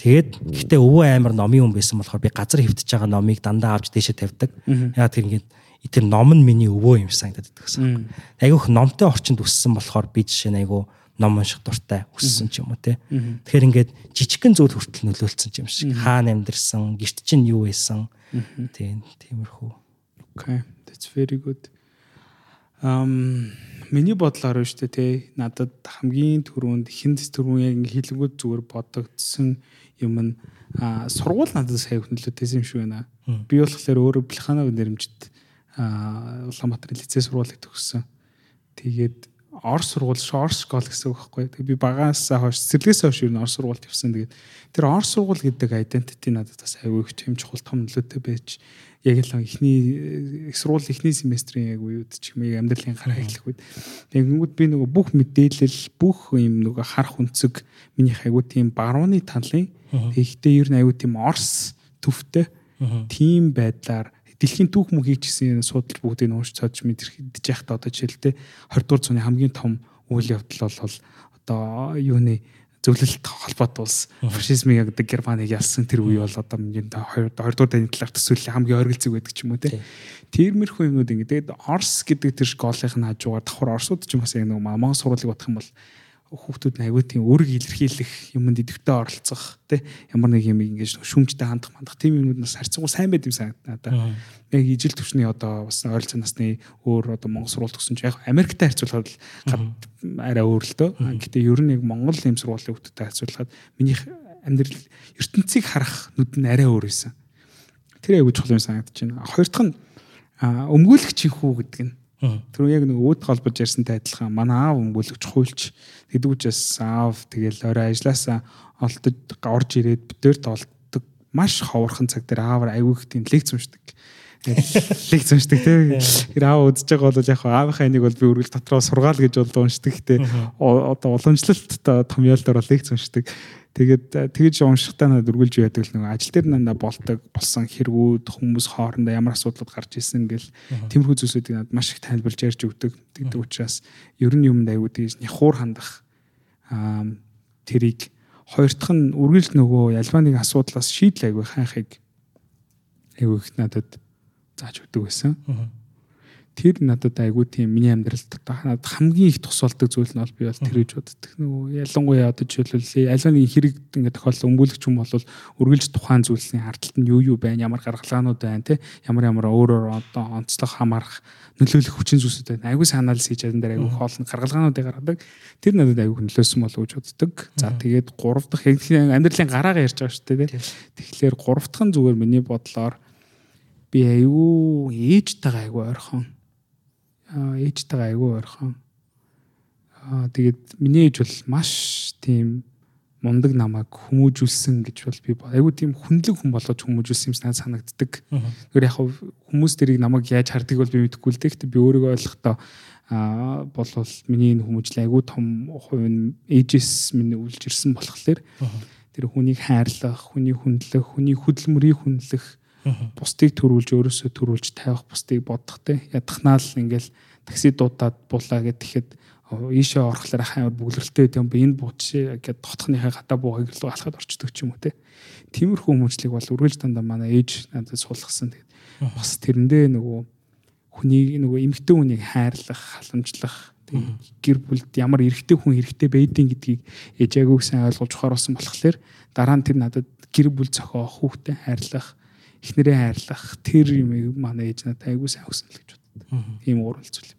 Тэгээд гэтэ өвөө амар номын хүн байсан болохоор би газар хөвтөж байгаа номыг дандаа авч дээшээ тавьдаг. Яа тэр ингээ тэр ном нь миний өвөө юм санагдаад байдаг. Айгүйх номтой орчинд өссөн болохоор би жишээ нь айгүй ном унших дуртай өссөн ч юм уу те. Тэгэхээр ингээд жижигхэн зүйл хүртэл нөлөөлсөн юм шиг. Хаана амьдэрсэн, гэрт чинь юу байсан. Тийм, тиймэрхүү. Okay, that's very good. Um миний бодлоор шүү дээ те. Надад хамгийн түрүүнд хинд түрүүн яг хилэнгүүд зүгээр бодогдсон юм нь сургууль надад сайн нөлөөтэйсэн юм шиг байна. Би болохоор өөрөө Плеханов нэрмжид Улаанбаатар лицей сургуулийг төгссөн. Тэгээд Орос сургууль Орос школ гэсэн үг байхгүй. Тэгээ би багаас хойш цэцэрлэгээс хойш юу н Орос сургуульд явсан. Тэгээд тэр Орос сургууль гэдэг identity надад бас аягүй их юм чухал том нөлөөтэй байж яг л ихний их сургууль ихний семестрийн яг үед ч юм амьдралын гараа эхлэх үед тэгэнгүүт би нөгөө бүх мэдээлэл бүх юм нөгөө харах үнцэг миний аягүй тийм барууны талын тэгэхдээ ер нь аягүй тийм Орос төвтэй тийм байдлаар дэлхийн түүх мөхийг гэсэн судал бүгдийг уурч цаадж мэдэрч яхад одоо жишээлбэл 20 дугаар зууны хамгийн том үйл явдал бол одоо юуны зөвлөлт холбоотой улс фашизмын яг Германыг ялсан тэр үе бол одоо миний 2 дугаар дайны талаар төсөөллийн хамгийн оргил зүг байдаг ч юм уу те. Тэрмэрхүү юмнууд ингэ. Тэгээд Орс гэдэг тэр школын хажуугаар давхар Орсууд ч юм бас яг нэг Монгол сургуулийг бодох юм бол хүүхдүүд нь аягүй тийм үүрэг илэрхийлэх юмд идэвхтэй оролцох тий ямар нэг юм ингэж шүмжтэй хандах мандах тийм юмнаас харьцангуй сайн байд юм санагдана надаа. Яг ижил төвчний одоо бас ойролцоо насны өөр одоо Монгол сургууль төгсөн чинь яг Америктэй харьцуулахад арай өөр л дөө. Гэтэ ер нь яг Монгол юм сургуулийн хүүхдүүдтэй харьцуулахад миний амьдрал ертөнцийг харах нүд нь арай өөр байсан. Тэр аягүй чухал юм санагдаж байна. Хоёр дахь нь өмгөөлөгчийн хүү гэдэг нь Тэр яг нэг өөд холбож ярьсантай адилхан манай аав өмгөөлөгч хуульч гэдэг учраас аав тэгэл орой ажилласаа олдож орж ирээд битээр толдог маш ховорхон цаг дээр аавар аягүй их тийм лекц уншдаг. Лекц уншдаг тийм. Тэр аав үзэж байгаа бол яг аавынхаа энийг бол би үргэлж дотроо сургаал гэж бол уншдаг. Тэ одоо уламжлалт том яалтаар лекц уншдаг. Тэгээд тэгэж уншихтаа надад үргэлж яадаг л нэг ажил дээр надад болдог болсон хэрэгүүд хүмүүс хоорондоо ямар асуудлууд гарч ирсэн гэл тиймэрхүү зүйлсүүдийг надад маш их тайлбарлаж ярьж өгдөг. Тэгдэг учраас ер нь юмд аягүй тэгж няхуур хандах аа тэрийг хоёр дахь нь үргэлж нөгөө альва нэг асуудлаас шийдэл аягүй хайхыг аягүй их надад зааж өгдөг байсан. Тэр надад айгүй тийм миний амьдралд надад хамгийн их тус болдог зүйл нь бол би бол тэр гэж боддог. Нөгөө ялангуяа одоо жишээлбэл альва нэг хэрэг ингээд тохиолдол өмгөөлөгч юм бол үргэлж тухайн зүйлсийн ардталт нь юу юу байна, ямар гаргалгаанууд байна, те ямар ямар өөрөөр одоо онцлог хамаарах нөлөөлөх хүчин зүйлсүүд байна. Айгүй анализ хийж чадсан дээр айгүй хоолн гаргалгаануудыг гаргадаг. Тэр надад айгүй нөлөөсөн болов гэж боддог. За тэгээд гурав дахь амьдралын гараагаа ярьж байгаа шүү дээ. Тэгэхээр гурав дахь нь зүгээр миний бодлоор би айгүй ээжтэйгээ айгүй ойрхон ээжтэйгээ айгүй ойрхон. Аа тэгээд миний ээж бол маш тийм мундаг намайг хүмүүжүүлсэн гэж бол би айгүй тийм хүнлэг хүн болгож хүмүүжүүлсэн юм надад санагддаг. Тэгэхээр яг хүмүүс тэрийг намайг яаж хардгийг бол би мэдэхгүй л дээ. Гэтэ би өөрийгөө ойлгохдоо аа болвол миний энэ хүмүүжил айгүй том хувь нь ээжээс миний үлж ирсэн болохоор тэр хүнийг хайрлах, хүний хүндлэх, хүний хөдөлмөрийг хүндлэх бусдыг төрүүлж өөрөөсөө төрүүлж тавих бусдыг бодох те. Ядахнаа л ингээл такси дуудаад буулаа гэхэд ийшээ орохлоор хаймар бүглэрэлтэй юм бэ энэ бууч гэд дотхныхаа гата буугыг л алхаад орчдөг ч юм уу те. Тиймэрхүү хүмүүжлийг бол үргэлж дандаа манай ээж надад суулгасан. Тэгээд бас тэрэндээ нөгөө хүнийг нөгөө эмгтэн хүнийг хайрлах халамжлах гэр бүлд ямар эрэгтэй хүн эрэгтэй байдгийг гэдгийг ээжээгүй сайн ойлгуулж ухааруулсан болохоор дараа нь тэр надад гэр бүл зохиох хүүхдээ хайрлах эхнэрээ хайрлах тэр юм манай ээж надад айгуу сайн өгсөн л гэж боддог. Тийм уурал зүйл.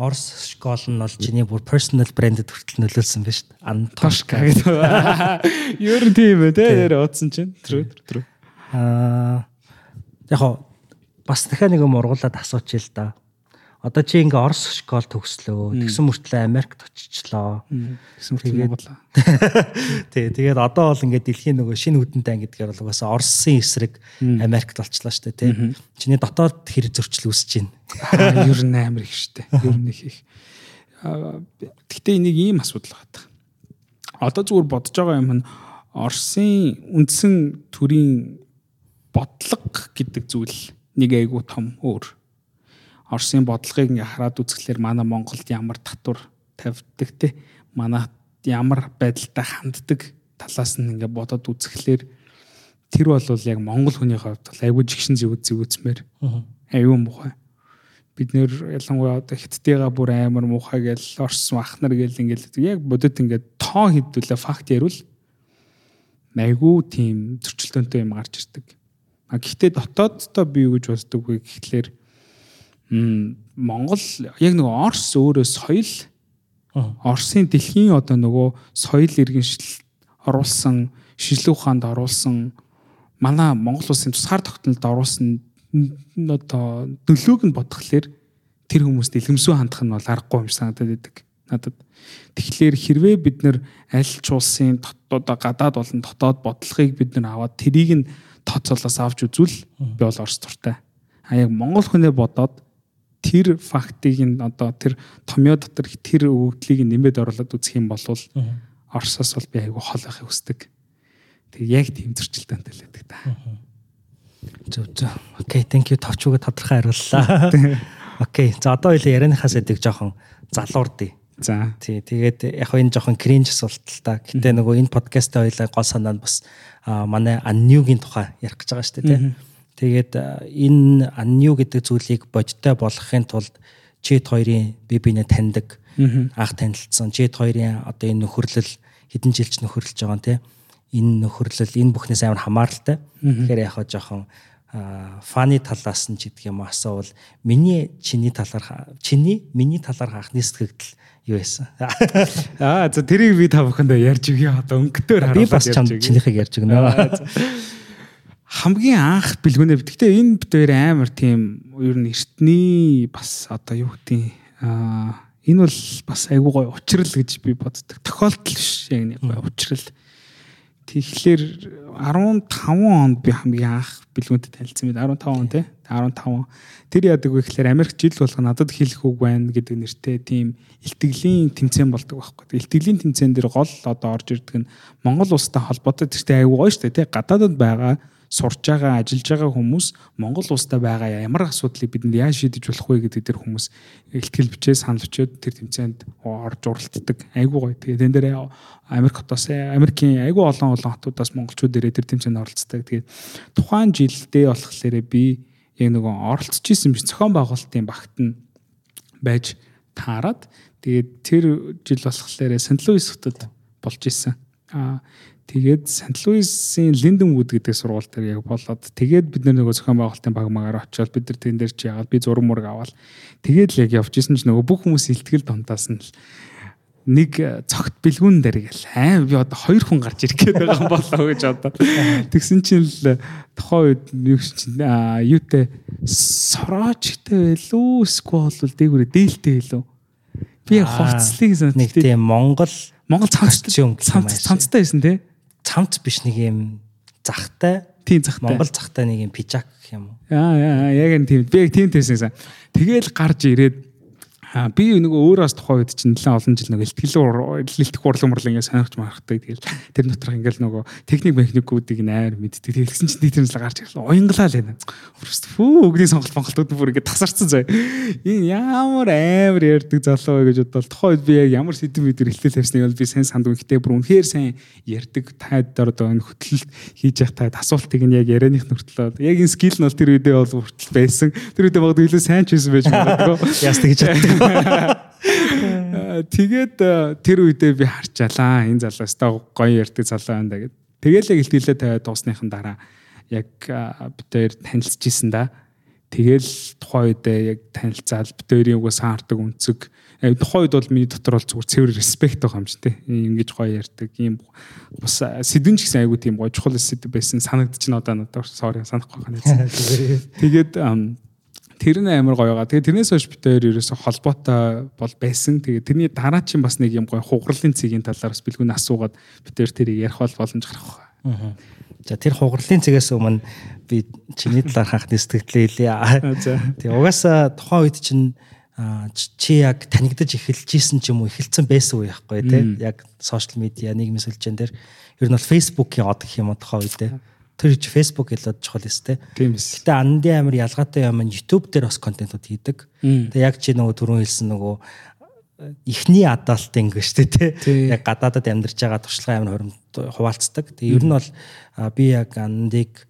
Орс школ нь бол чиний бүр personal brand-д хүртэл нөлөөлсөн ба шүү дээ. Антошка гэдэг. Ер нь тийм ээ те яа утсан чинь. Трүү трүү. Аа яг бас дахиад нэг юм ургуулад асуучих л да одоо чи ингээ Орос школ төгслөө. Тэгсэн мөртлөө Америкт очичлоо. Тэгсэн мөртлөө Монголоо. Тий, тэгээд одоо бол ингээ дэлхийн нөгөө шинэ үдэнтэй ангидгаар бол угаасаа Оросын эсрэг Америкт болчлаа шүү дээ, тий. Чиний дотоод хэр зөрчил үүсэж байна. Ер нь амар их дээ. Ер нь их их. Гэхдээ энийг ийм асуудал байгаа. Одоо зүгээр бодож байгаа юм нь Оросын үндсэн төрийн бодлого гэдэг зүйл нэг айгуу том өөр Оросын бодлогыг ингээ хараад үзэхлээр манай Монголд ямар татвар тавьдаг те? Манай ямар байдалтай ханддаг талаас нь ингээ бодоод үзэхлээр тэр бол яг Монгол хүний хувьд бол айгүй жигшин зүг зүгцмээр аюу мухай бид нэр ялангуяа одоо хиттэйга бүр амар муухай гэл орсон ахнар гэл ингээл яг бодит ингээд тоо хідүүлээ факт ярил. Айгүй тийм зөрчилдөөнтэй юм гарч ирдэг. А гэхдээ дотооддоо би юу гэж боддог вэ гэхлээр Монгол яг нөгөө Орос өөрөө соёл Оросын дэлхийн одоо нөгөө соёл иргэншил оруулсан шижлэг ухаанд оруулсан манай Монгол улсын тусгаар тогтнолд оруулсан одоо нөлөөг нь бодглохлоор тэр хүмүүст илгэмсүү хандах нь бол аргагүй юм санагдаад байдаг надад. Тэгэхээр хэрвээ бид нэр аль ч улсын одоо гадаад болон дотоод бодлогыг бид нар аваад тэрийг нь тооцоолоос авч үзвэл би бол Орос дуртай. А яг Монгол хүнээ бодоод тэр фактыг нь одоо тэр томьёо дотор тэр өгөгдлийг нэмээд оруулаад үзэх юм бол Оросоос бол би айгүй хол байхыг хүсдэг. Тэг яг тийм зөрчилдөөнтэй л байдаг та. Зөв зөв. Окей, thank you товчууг тодорхой хариуллаа. Окей. За одоо хоёул ярианыхаас эдэг жоохон залуурдъя. За. Тий, тэгээд яг энэ жоохон кринж асуулт л та. Гэтэ нөгөө энэ подкастаа хоёлаа гол санаа нь бас манай Аннюгийн тухай ярих гэж байгаа шүү дээ, тий. Тэгээд энэ анью гэдэг зүйлийг бодтой болгохын тулд чит хоёрын бие биенээ таньдаг Анх танилцсан Jet 2-ын одоо энэ нөхөрлөл хэдэн жилч нөхөрлөж байгаа нь те. Энэ нөхөрлөл энэ бүхнээс амар хамааралтай. Тэгэхээр яг хаа жоохон фаны талаас нь ч гэдэг юм асуувал миний чиний талаар чиний миний талаар анхны сэтгэл юу байсан. Аа за тэрийг би та бүхэндээ ярьж өгье. Одоо өнгөтөр харуулж би бас чинийхийг ярьж өгнө. Хамгийн анх бэлгүүнээ гэхдээ энэ битээр амар тийм ер нь эртний бас одоо юу гэдэг аа энэ бол бас айгуу гой учрал гэж би боддог. Тохиолдол биш яг нэг гой учрал. Тэгэхээр 15 онд би хамгийн анх бэлгүүнтэй танилцсан байд 15 он тий 15 тэр яадаг вэ гэхээр Америк жил болго надад хэлэх үг байна гэдэг нэртэй тийм илтгэлийн тэмцээн болдог байхгүй. Илтгэлийн тэмцээн дээр гол одоо орж ирдэг нь Монгол улстай холбоотой. Тэртээ аюу гоё шүү дээ тий гадаадд байгаа сурж байгаа, ажиллаж байгаа хүмүүс Монгол улстай байгаа ямар асуудлыг бидэнд яаж шийдэж болох вэ гэдэг тэр хүмүүс ихтгэл бичээ санал өчөөд тэр тэмцээнд орж уралддаг. Айгуу гоё. Тэгээ тэн дээр Америк хотоос Америкийн айгуу олон олон хотуудаас монголчууд ирээ тэр тэмцээнд оролцдог. Тэгээд тухайн жилдээ болохоор би яг нөгөө оролцож исэн биш зохион байгуулалтын багт нь байж таарад тэгээд тэр жил болохоор Сент Луис хотод болж исэн. Аа Тэгээд Сант Луисын Линденвуд гэдэг сургууль дээр яг болоод тэгээд бид нөгөө зохион байгуулалтын баг магаар очиод бид нар тэн дээр чи яагаад би зураг мураг аваад тэгээд л яг исэн чинь нөгөө бүх хүмүүс илтгэл дунтаас нь нэг цогт бэлгүүн дээр гэл аа би одоо хоёр хүн гарч ирэх гээд байгаа юм болоо гэж одоо тэгсэн чинь л тухайн үед юу чинь юутэй сороочтой байлуу эсвэл бол дээгүүрээ дээлтэй байлуу би хувцлыг нэг тийм Монгол Монгол цамцтай цамцтай байсан тий цамц биш нэг юм захтай тийм захтай. Монгол захтай нэг юм пижак юм уу? Яа яг энэ тийм. Би яг тийм тийсэн тэгэл гарч ирээд Аа би нөгөө өөрөөс тухайн үед чинь нэлээд олон жил нөгөө ихтгэл илтгэх урлаг мурлаг ингээ сонирхож мархдаг. Тэгэл тэр доторх ингээл нөгөө техник механикуудыг нээр мэддэг. Тэгсэн чинь нэг тэрнээс гарч ирлээ. Уянгалаа л байна. Фүү өгний сонголт монголтууд бүр ингээ тасарсан заяа. Энэ ямар амар ярддаг залуу вэ гэж бодвол тухайн үед би яг ямар сэдв мэдэр ихтэл тавьсныг бол би сайн сандгүй. Гэтэ бүр үнэхээр сайн ярддаг. Таад одоо энэ хөтлөлт хийж явах таад асуултыг нь яг ярианых нүртэл яг энэ скил нь бол тэр үедээ бол хүртэл байсан. Тэр үедээ багт илүү сайн ч байсан байж магадгүй. Яс тэгж чаддаг. Тэгээд э, тэр үедээ би харчаалаа. Энэ залуус та гоё ярьдаг залуу байна да гэд. Тэгээл яг илтгэлээ тавиад дуусныхан дараа яг э, битээр танилцж исэн да. Тэгэл тухайн үедээ яг танилцаад битээрийн угаас хаардаг үнцэг. Э, тухайн үед бол миний дотор бол зүгээр цэвэр респект байгаа юм чи тээ. Ингэж гоё ярьдаг. Ийм бас сэдвэн ч гэсэн айгүй тийм гоё чухал сэдв байсан. Санагдчих нь одоо надад sorry санахгүй байна. Тэгээд тэр нь амар гоё байгаа. Тэгээ тэрнээс хойш бид хоёр ерөөсө холбоотой бол байсан. Тэгээ тэрний дараа чинь бас нэг юм гоё хугарлын цэгийн талаар бас бэлгүүн асуугаад бид хоёр тэрийг ярих бол боломж гарах байна. За тэр хугарлын цэгээс өмнө би чиний талаар хахны сэтгэлээ хэлье. Тэгээ угаасаа тухайн үед чинь чи яг танигдаж эхэлж исэн ч юм уу эхэлсэн байсан уу яахгүй тий яг сошиал медиа нийгмийн сүлжээн дээр ер нь бол фейсбુકийн од гэх юм уу тухайн үедээ Тэр чи Facebook хэлээд чухал биз. Гэтэ андын амир ялгаатай юм нь YouTube дээр бас контентууд хийдэг. Тэгээ яг чи нөгөө түрүүн хэлсэн нөгөө эхний адаалт ингэ штэ тий. Яг гадаадад амьдарч байгаа туршлага амир хуримт хуваалцдаг. Тэгээ ер нь бол би яг андыг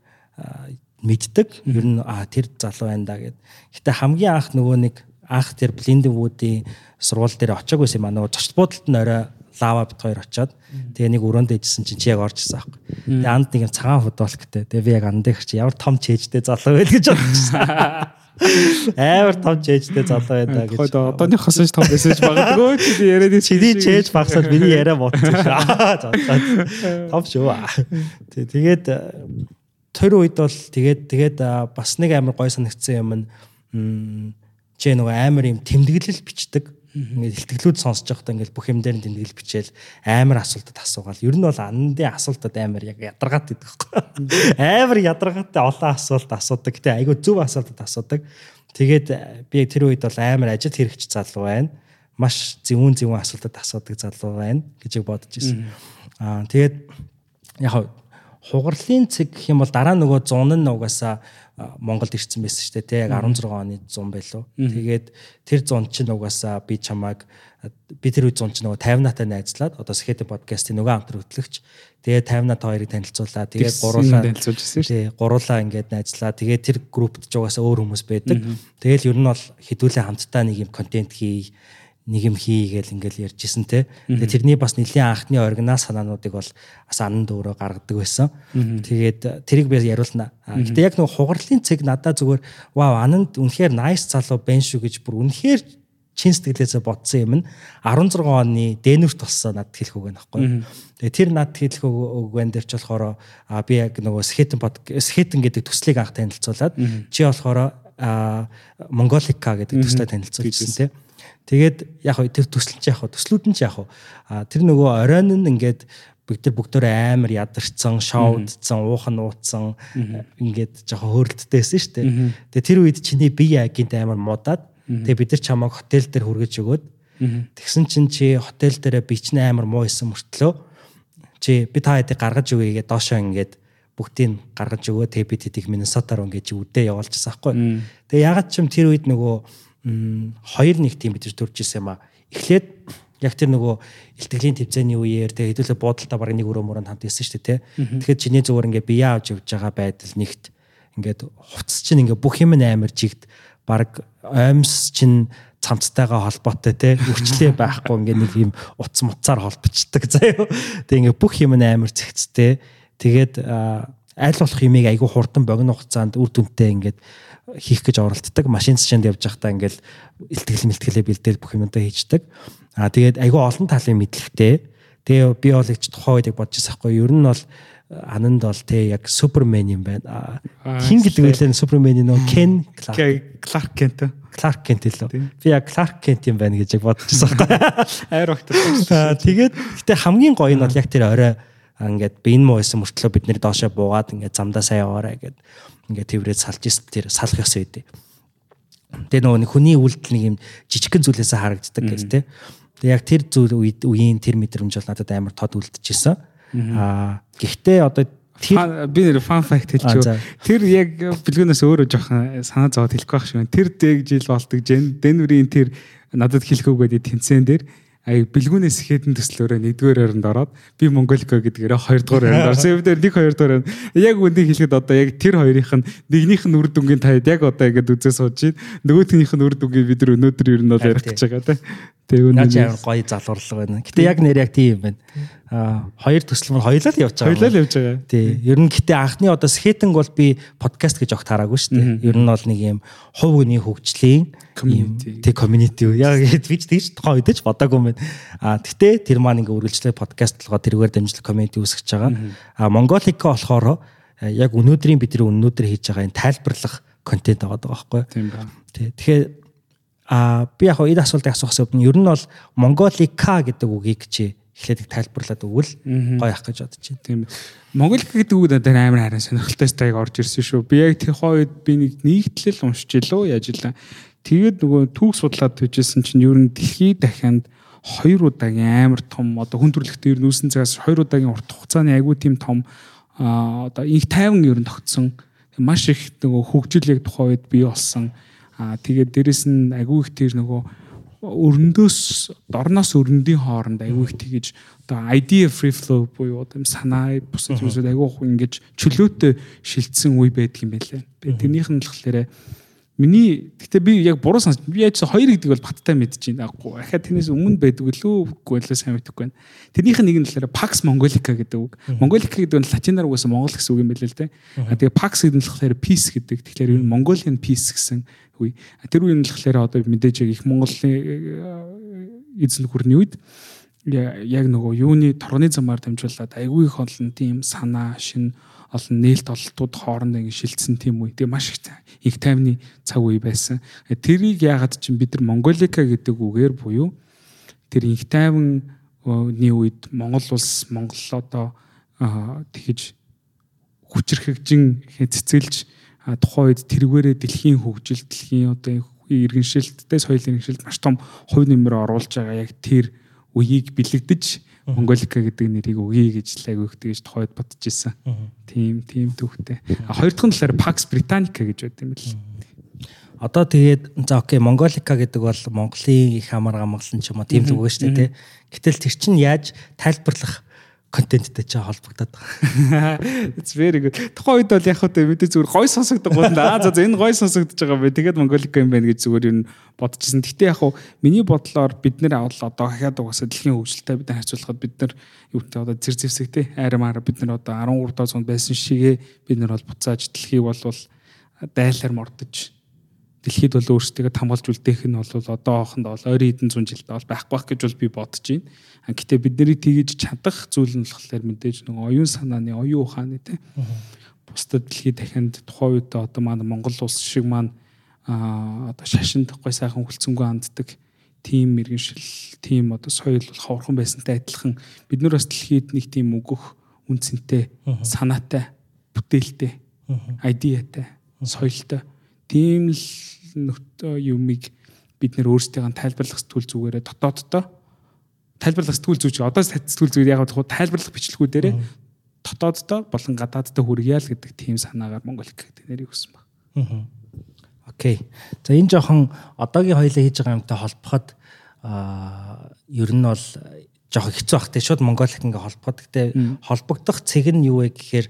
мэддэг. Ер нь а тэр залуу байна да гэд. Гэтэ хамгийн анх нөгөө нэг анх тэр Blendwood-ийн сургууль дээр очиагүйс юм аа нөгөө зочд буудалд нь орой лава бит хоёр очоод тэгээ нэг өрөөнд дэжсэн чинь чи яг орж ирсэн аахгүй. Тэгээ анд нэг юм цагаан футболктэй. Тэгээ би яг анд дээр чи ямар том чэйжтэй залуу байл гэж бодчихсон. Амар том чэйжтэй залуу байдаа гэж. Хойд одооныхоос ч том ч магадгүй чи яриад чиний чэйж багсаад миний яриа ботсон шүү. Том шүү. Тэг тэгээд тэр үед бол тэгээд тэгээд бас нэг амар гой санагдсан юм нь чи нөгөө амар юм тэмдэглэл бичдэг Ингээд ихтгэлүүд сонсож байхдаа ингээд бүх юм дээр нь тэмдэглэл бичээл амар асуултад асуугаал. Ер нь бол андын асуултад амар яг ядаргаат гэдэг байхгүй. Амар ядаргаатай олон асуулт асуудаг. Гэтэ айгүй зөв асуултад асуудаг. Тэгээд би тэр үед бол амар ажил хэрэгч залуу байна. Маш зөвүүн зөвүүн асуултад асуудаг залуу байна гэж бодож ирсэн. Аа тэгээд яг хугарлын цэг гэх юм бол дараа нөгөө 100 нь угаасаа Монголд ирсэн байсан шүү дээ тий яг 16 оны 100 байлуу. Тэгээд тэр 100 чинь угаасаа би чамааг би тэр үе 100 чинь нөгөө 50 натаа найзлаад одоо Сэхэт подкастын нөгөө хамтар хөтлөгч тэгээд 50 нат хоёрыг танилцууллаа. Тэгээд гуруулаа танилцуулж ирсэн шүү. Тий гуруулаа ингээд найзлаа. Тэгээд тэр группт ч угаасаа өөр хүмүүс байдаг. Тэгэл ер нь бол хэдүүлээ хамтдаа нэг юм контент хий нэг юм хийгээл ингээл ярьжсэн те. Тэгээ тэрний бас нэлийн анхны оригинал санаануудыг бол бас анан дөөрөө гаргадаг байсан. Тэгээд тэрийг би яриулна. Гэтэ яг нэг хугарлын цэг надад зүгээр вау ананд үнэхээр nice залуу байна шүү гэж бүр үнэхээр чин сэтгэлээсээ бодсон юм нь 16 оны дэнүрт болсон надад хэлэх үг байхгүй. Тэгээ тэр надад хэлэх үг байна дээр ч болохоор би яг нөгөө под скетэн гэдэг төслийг анх танилцуулаад чи болохоор Монголика гэдэг төслөө танилцуулсан тийм. Тэгээд яг хөө тэр төсөл чи яг хөө төслүүд нь чи яг хөө тэр нөгөө оройн нь ингээд бид нар бүгдөө амар ядарсан, шоудсан, уухан нууцсан ингээд жоохон хөөрөлттэйсэн шүү дээ. Тэгээ тэр үед чиний бие агент амар муудаад тэгээ бид нар чамайг хотел дээр хүргэж өгөөд тэгсэн чинь чи хотел дээр бичнэ амар муу исэн мөртлөө чи би та хэдийг гаргаж өгье гэдэг доошоо ингээд бүгдийг гаргаж өгөө тэгээ бид хэдийг Миннесотаар ингээд үдээ явуулчихсан байхгүй. Тэгээ ягаад ч юм тэр үед нөгөө хоёр нэг тийм бид төрж ирсэн юм а. Эхлээд яг тэр нөгөө илтгэлийн төвцөөний үеэр тэгээ хэдүүлээ буудалтаа баг нэг өрөө мөрөнд хамт исэн шүү дээ тий. Тэгэхээр чиний зүгээр ингээ бие авч явж байгаа байдал нэгт ингээд хувцс чинь ингээ бүх юм амар жигд баг оймс чинь цамцтайгаа холбоотой те үрчлээ байхгүй ингээ нэг юм утас муцаар холбочдөг заяо. Тэгээ ингээ бүх юм амар зэгцтэй. Тэгээд аль болох юмыг айгүй хурдан богино хугацаанд үр дүнтэй ингээд хийх гэж оролддог. Машин цэнд явж байхдаа ингээл илтгэл мэлтгэлээ бэлдээл бүх юмудаа хийждэг. Аа тэгээд айгүй олон талын мэдлэгтэй. Тэгээ би бол их тухайн үед бодож байсан хгүй. Ер нь бол ананд бол те яг супермен юм байна. Хин гэдэг үгээр супермен нөө Кен Кларк Кент. Кларк Кент лөө. Би яг Кларк Кент юм байна гэж яг бодож байсан хгүй. Айр багтар. Тэгээд гэтээ хамгийн гоё нь бол яг тэр орой ингээд би энэ муу байсан мөртлөө бид нэр доошоо буугаад ингээд замдаа сайн яваарай гэд ингээд тэрврээ салж ирсэн тэр салах ёс үедээ. Тэгээ нөгөө хүний үйлдэл нэг юм жижигхэн зүйлээсээ харагддаг гэж тэ. Тэгээ яг тэр зүйл үед үеийн тэр мэдрэмж бол надад амар тод үлдчихсэн. Аа гэхдээ одоо тэр би нэр фан факт хэлчихв. Тэр яг бэлгүүнээс өөрөө жоохон санаа зовоод хэлэх байх шүү. Тэр дэг жил болдог Денверийн тэр надад хэлэх үг гэдэг тэнцэн дээр бэлгүүнээс ихэдэн төслөөрөө нэгдүгээр оронд ороод би Монголика гэдгээрээ хоёрдугаар оронд орсон. Эвдэр нэг хоёрдугаар оронд яг үндийг хэлэхэд одоо яг тэр хоёрынх нь нэгнийх нь үр дүнгийн таад яг одоо ингэж үзээ сууж байна. Нөгөөхнийх нь үр дүнгийн бид нар өнөөдөр ер нь бол ярих гэж байгаа те. Тэгээ үнэ амар гоё залуурлага байна. Гэтэ яг нэр яг тийм юм байна. Хоёр төсөл мөр хоёлаа л явж байгаа. Хоёлаа л явж байгаа. Тий. Ер нь гэтээ анхны одоо скетинг бол би подкаст гэж огт хараагүй шүү дээ. Ер нь бол нэг юм хувь хүний хөгжлийн. Тий community. Яг би ч тэгж тухайн үед ч бодоагүй юм байна. Аа гэтээ тэр маань ингээ үргэлжлээ подкаст толгой тэргээр дамжлах community үүсгэж байгаа. Аа Monголика болохоор яг өнөөдрийн бидний өнөөдөр хийж байгаа энэ тайлбарлах контент байгаа байхгүй. Тийм ба. Тий. Тэгэхээр а би яг энэ асуултыг асуухаас өмнө ер нь бол Monголика гэдэг үгийг чи эхлээд тайлбарлаад өгвөл гоё ах гэж бодож байна. Тийм. Монгол гэдэг үг надад амар харин сонирхолтой стайг орж ирсэн шүү. Би яг тэр хойд би нэг нэгтлэл уншиж илүү яаж илаа. Тэгээд нөгөө түүх судлаад төжсэн чинь ер нь дэлхийд дахинд хоёр удаагийн амар том одоо хүн төрөлхтөн ер нь үүсэн цагаас хоёр удаагийн урт хугацааны айгүй тийм том одоо их тайван ер нь тогтсон маш их нөгөө хөгжил яг тухайн үед бий болсон. Аа тэгээд дээрэс нь айгүй их тэр нөгөө өрөндөөс дорноос өрөндийн хооронд айгүй их тэгэж одоо idea free flow буюу одоо санаа бусад зүйлсүүд айгүй их ингэж чөлөөтэй шилжсэн үе байдаг юм байлаа. Би тэрнийх нь болохоор Миний гэхдээ би яг буруу санаж би яаж хоёр гэдэг бол баттай мэдэж байна. Ахаа тэрнээс өмнө байдаг лөө үгүй л сайн мэдэхгүй байна. Тэрнийх нь нэг нь болохоор Pax Mongolica гэдэг үг. Mongolica гэдэг нь латинаар угаасаа Монгол гэсэн үг юм байл л дээ. Тэгээ Pax гэдэг нь болохоор peace гэдэг. Тэгэхээр энэ Mongolian peace гэсэн үе. Тэр үеийн болохоор одоо мэдээж яг их Монголын э, эзэн хүрний үед яг нөгөө юуны торгоны замаар дамжуулаад айгүй их олон тийм санаа шин олон нээлт ололтууд хоорондоо ингэ шилцсэн тийм үе. Тэгээ маш их их тайвны цаг үе байсан. Тэрийг яагаад чинь бид нар Монголика гэдэг үгээр буюу тэр их тайвны үед Монгол улс Монгол одоо тэгэж хүчрхэгжин цэцгэлж тухайн үед тэргээрээ дэлхийн хөгжил дэлхийн одоо иргэншилттэй соёлын иргэншилт маш том хувь нэмэр оруулж байгаа яг тэр үеийг бэлэгдэж Монголика гэдэг нэрийг өгье гэж лайг өгдөг гэж тохойд бодож исэн. Тийм тийм түүхтэй. Хоёр дахь нь болохоор Pax Britannica гэж байт юм бэл. Одоо тэгээд за окей Монголика гэдэг бол Монголын их амар гамгалсан ч юм уу тийм л үг шүү дээ тий. Гэтэл тэр чинь яаж тайлбарлах контенттэй ч холбогдоод байгаа. It's very good. Тухайн үед бол яг хөө мэдээ зүгээр гой сонсогддог бол аа за энэ гой сонсогдож байгаа бай. Тэгээд Монголик юм байна гэж зүгээр юу бодчихсон. Гэхдээ яг хөө миний бодлоор бид нэр авал одоо хахад угаасаа дэлхийн хөгжилтэй бид харьцуулахад бид нар юу гэдэг одоо зэр зэвсэг те айрамаар бид нар одоо 13 доо зунд байсан шигээ бид нар бол буцааж дэлхийг бол дайлаар мордож дэлхийд бол өөрсдөө хамгаалж үлдээх нь бол одоохонд бол ойрын хэдэн зуун жилдээ бол байхгүй байх гэж бол би бодож байна. Гэтэ бид нарыг тгийж чадах зүйл нь болохоор мэдээж нэг оюун санааны, оюун ухааны те. Бусдад дэлхийд дахинд тухайн үед одоо маань Монгол улс шиг маань одоо шашин тахгүй сайхан хүлцэнгүй ханддаг тийм мэрэгшил, тийм одоо соёл бол ховорхон байсантай адилхан бид нар бас дэлхийд нэг тийм өгөх үнцэнтэй, санаатай, бүтээлтэй, айдиатай, соёлтой тийм л юмыг бид нэр өөрсдийн тайлбарлах сэтгүүл зүгээрээ дотооддоо тайлбарлах сэтгүүл зүг одоо сэтгүүл зүг яг тайлбарлах бичлэгүүдээрээ дотооддоо болон гадааддаа хүргье л гэдэг тийм санаагаар Монгол гэдэг нэрийг өгсөн баг. Окей. За энэ жоохон одоогийн хоёлаа хийж байгаа юмтай холбоход аа ер нь бол жоохон хэцүү бах тий шууд Монгол их ингээ холбоход. Гэтэ холбогдох цэг нь юу вэ гэхээр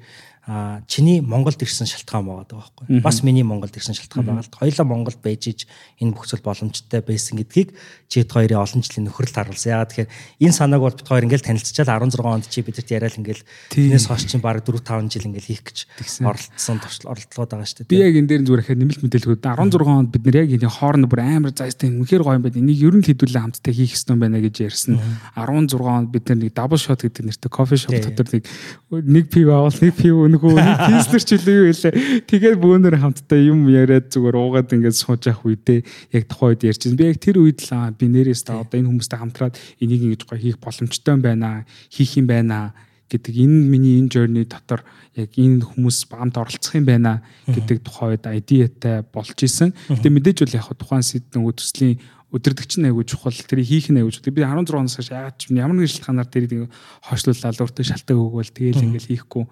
а чиний Монголд ирсэн шалтгаан байгаа байхгүй. Бас миний Монголд ирсэн шалтгаан байгаа л. Хоёлаа Монголд байж иж энэ бүхцэл боломжтой байсан гэдгийг чид хоёрын олон жилийн нөхрөлд харуулсан. Яагаад тэгэхээр энэ санааг бол бид хоёр ингээл танилцчихал 16 онд чи бидэрт яриад ингээл тэрнээс хойш чинь баг 4 5 жил ингээл хийх гэж оролцсон оролдлогод байгаа шүү дээ. Би яг энэ дээр зүгээр ихэд нэмэлт мэдээлэлүүд 16 онд бид нэр яг энэ хоорн бүр амар зайстай үнэхээр гоё юм байна. Энийг ер нь хэдүүлээ хамтдаа хийх ёстой байна гэж ярьсан. 16 онд бид нэг double shot гэдэг нэртэй кофе шоп дотор нэг нэг пив авал нэг пив өнгөө пизлэр ч илүү юу илээ. Тэгээд бөөнөр хамтдаа юм яриад зүгээр уугаад ингээд сууж явах үедээ яг тухайн үед ярьчихсан. Би яг тэр үед л би нэрээс та одоо энэ хүмүүстэй хамтраад энийг ингэж гоё хийх боломжтой юм байна. Хийх юм байна гэдэг энэ миний энэ journey дотор яг энэ хүмүүс бамд оролцох юм байна гэдэг тухай үед идеятай болж исэн. Гэтэ мэдээж бол яг тухайн сэд нөгөө төслийн өдөрдөгч нь айгуу чухал тэрийг хийх нь айгуу чухал. Би 16 оноос хойш яагаад ч ямар нэгэн шалтгаанаар тэрийг хойшлуулаад өөртөө шалтгаан өгвөл тэгээл ингээл хийхгүй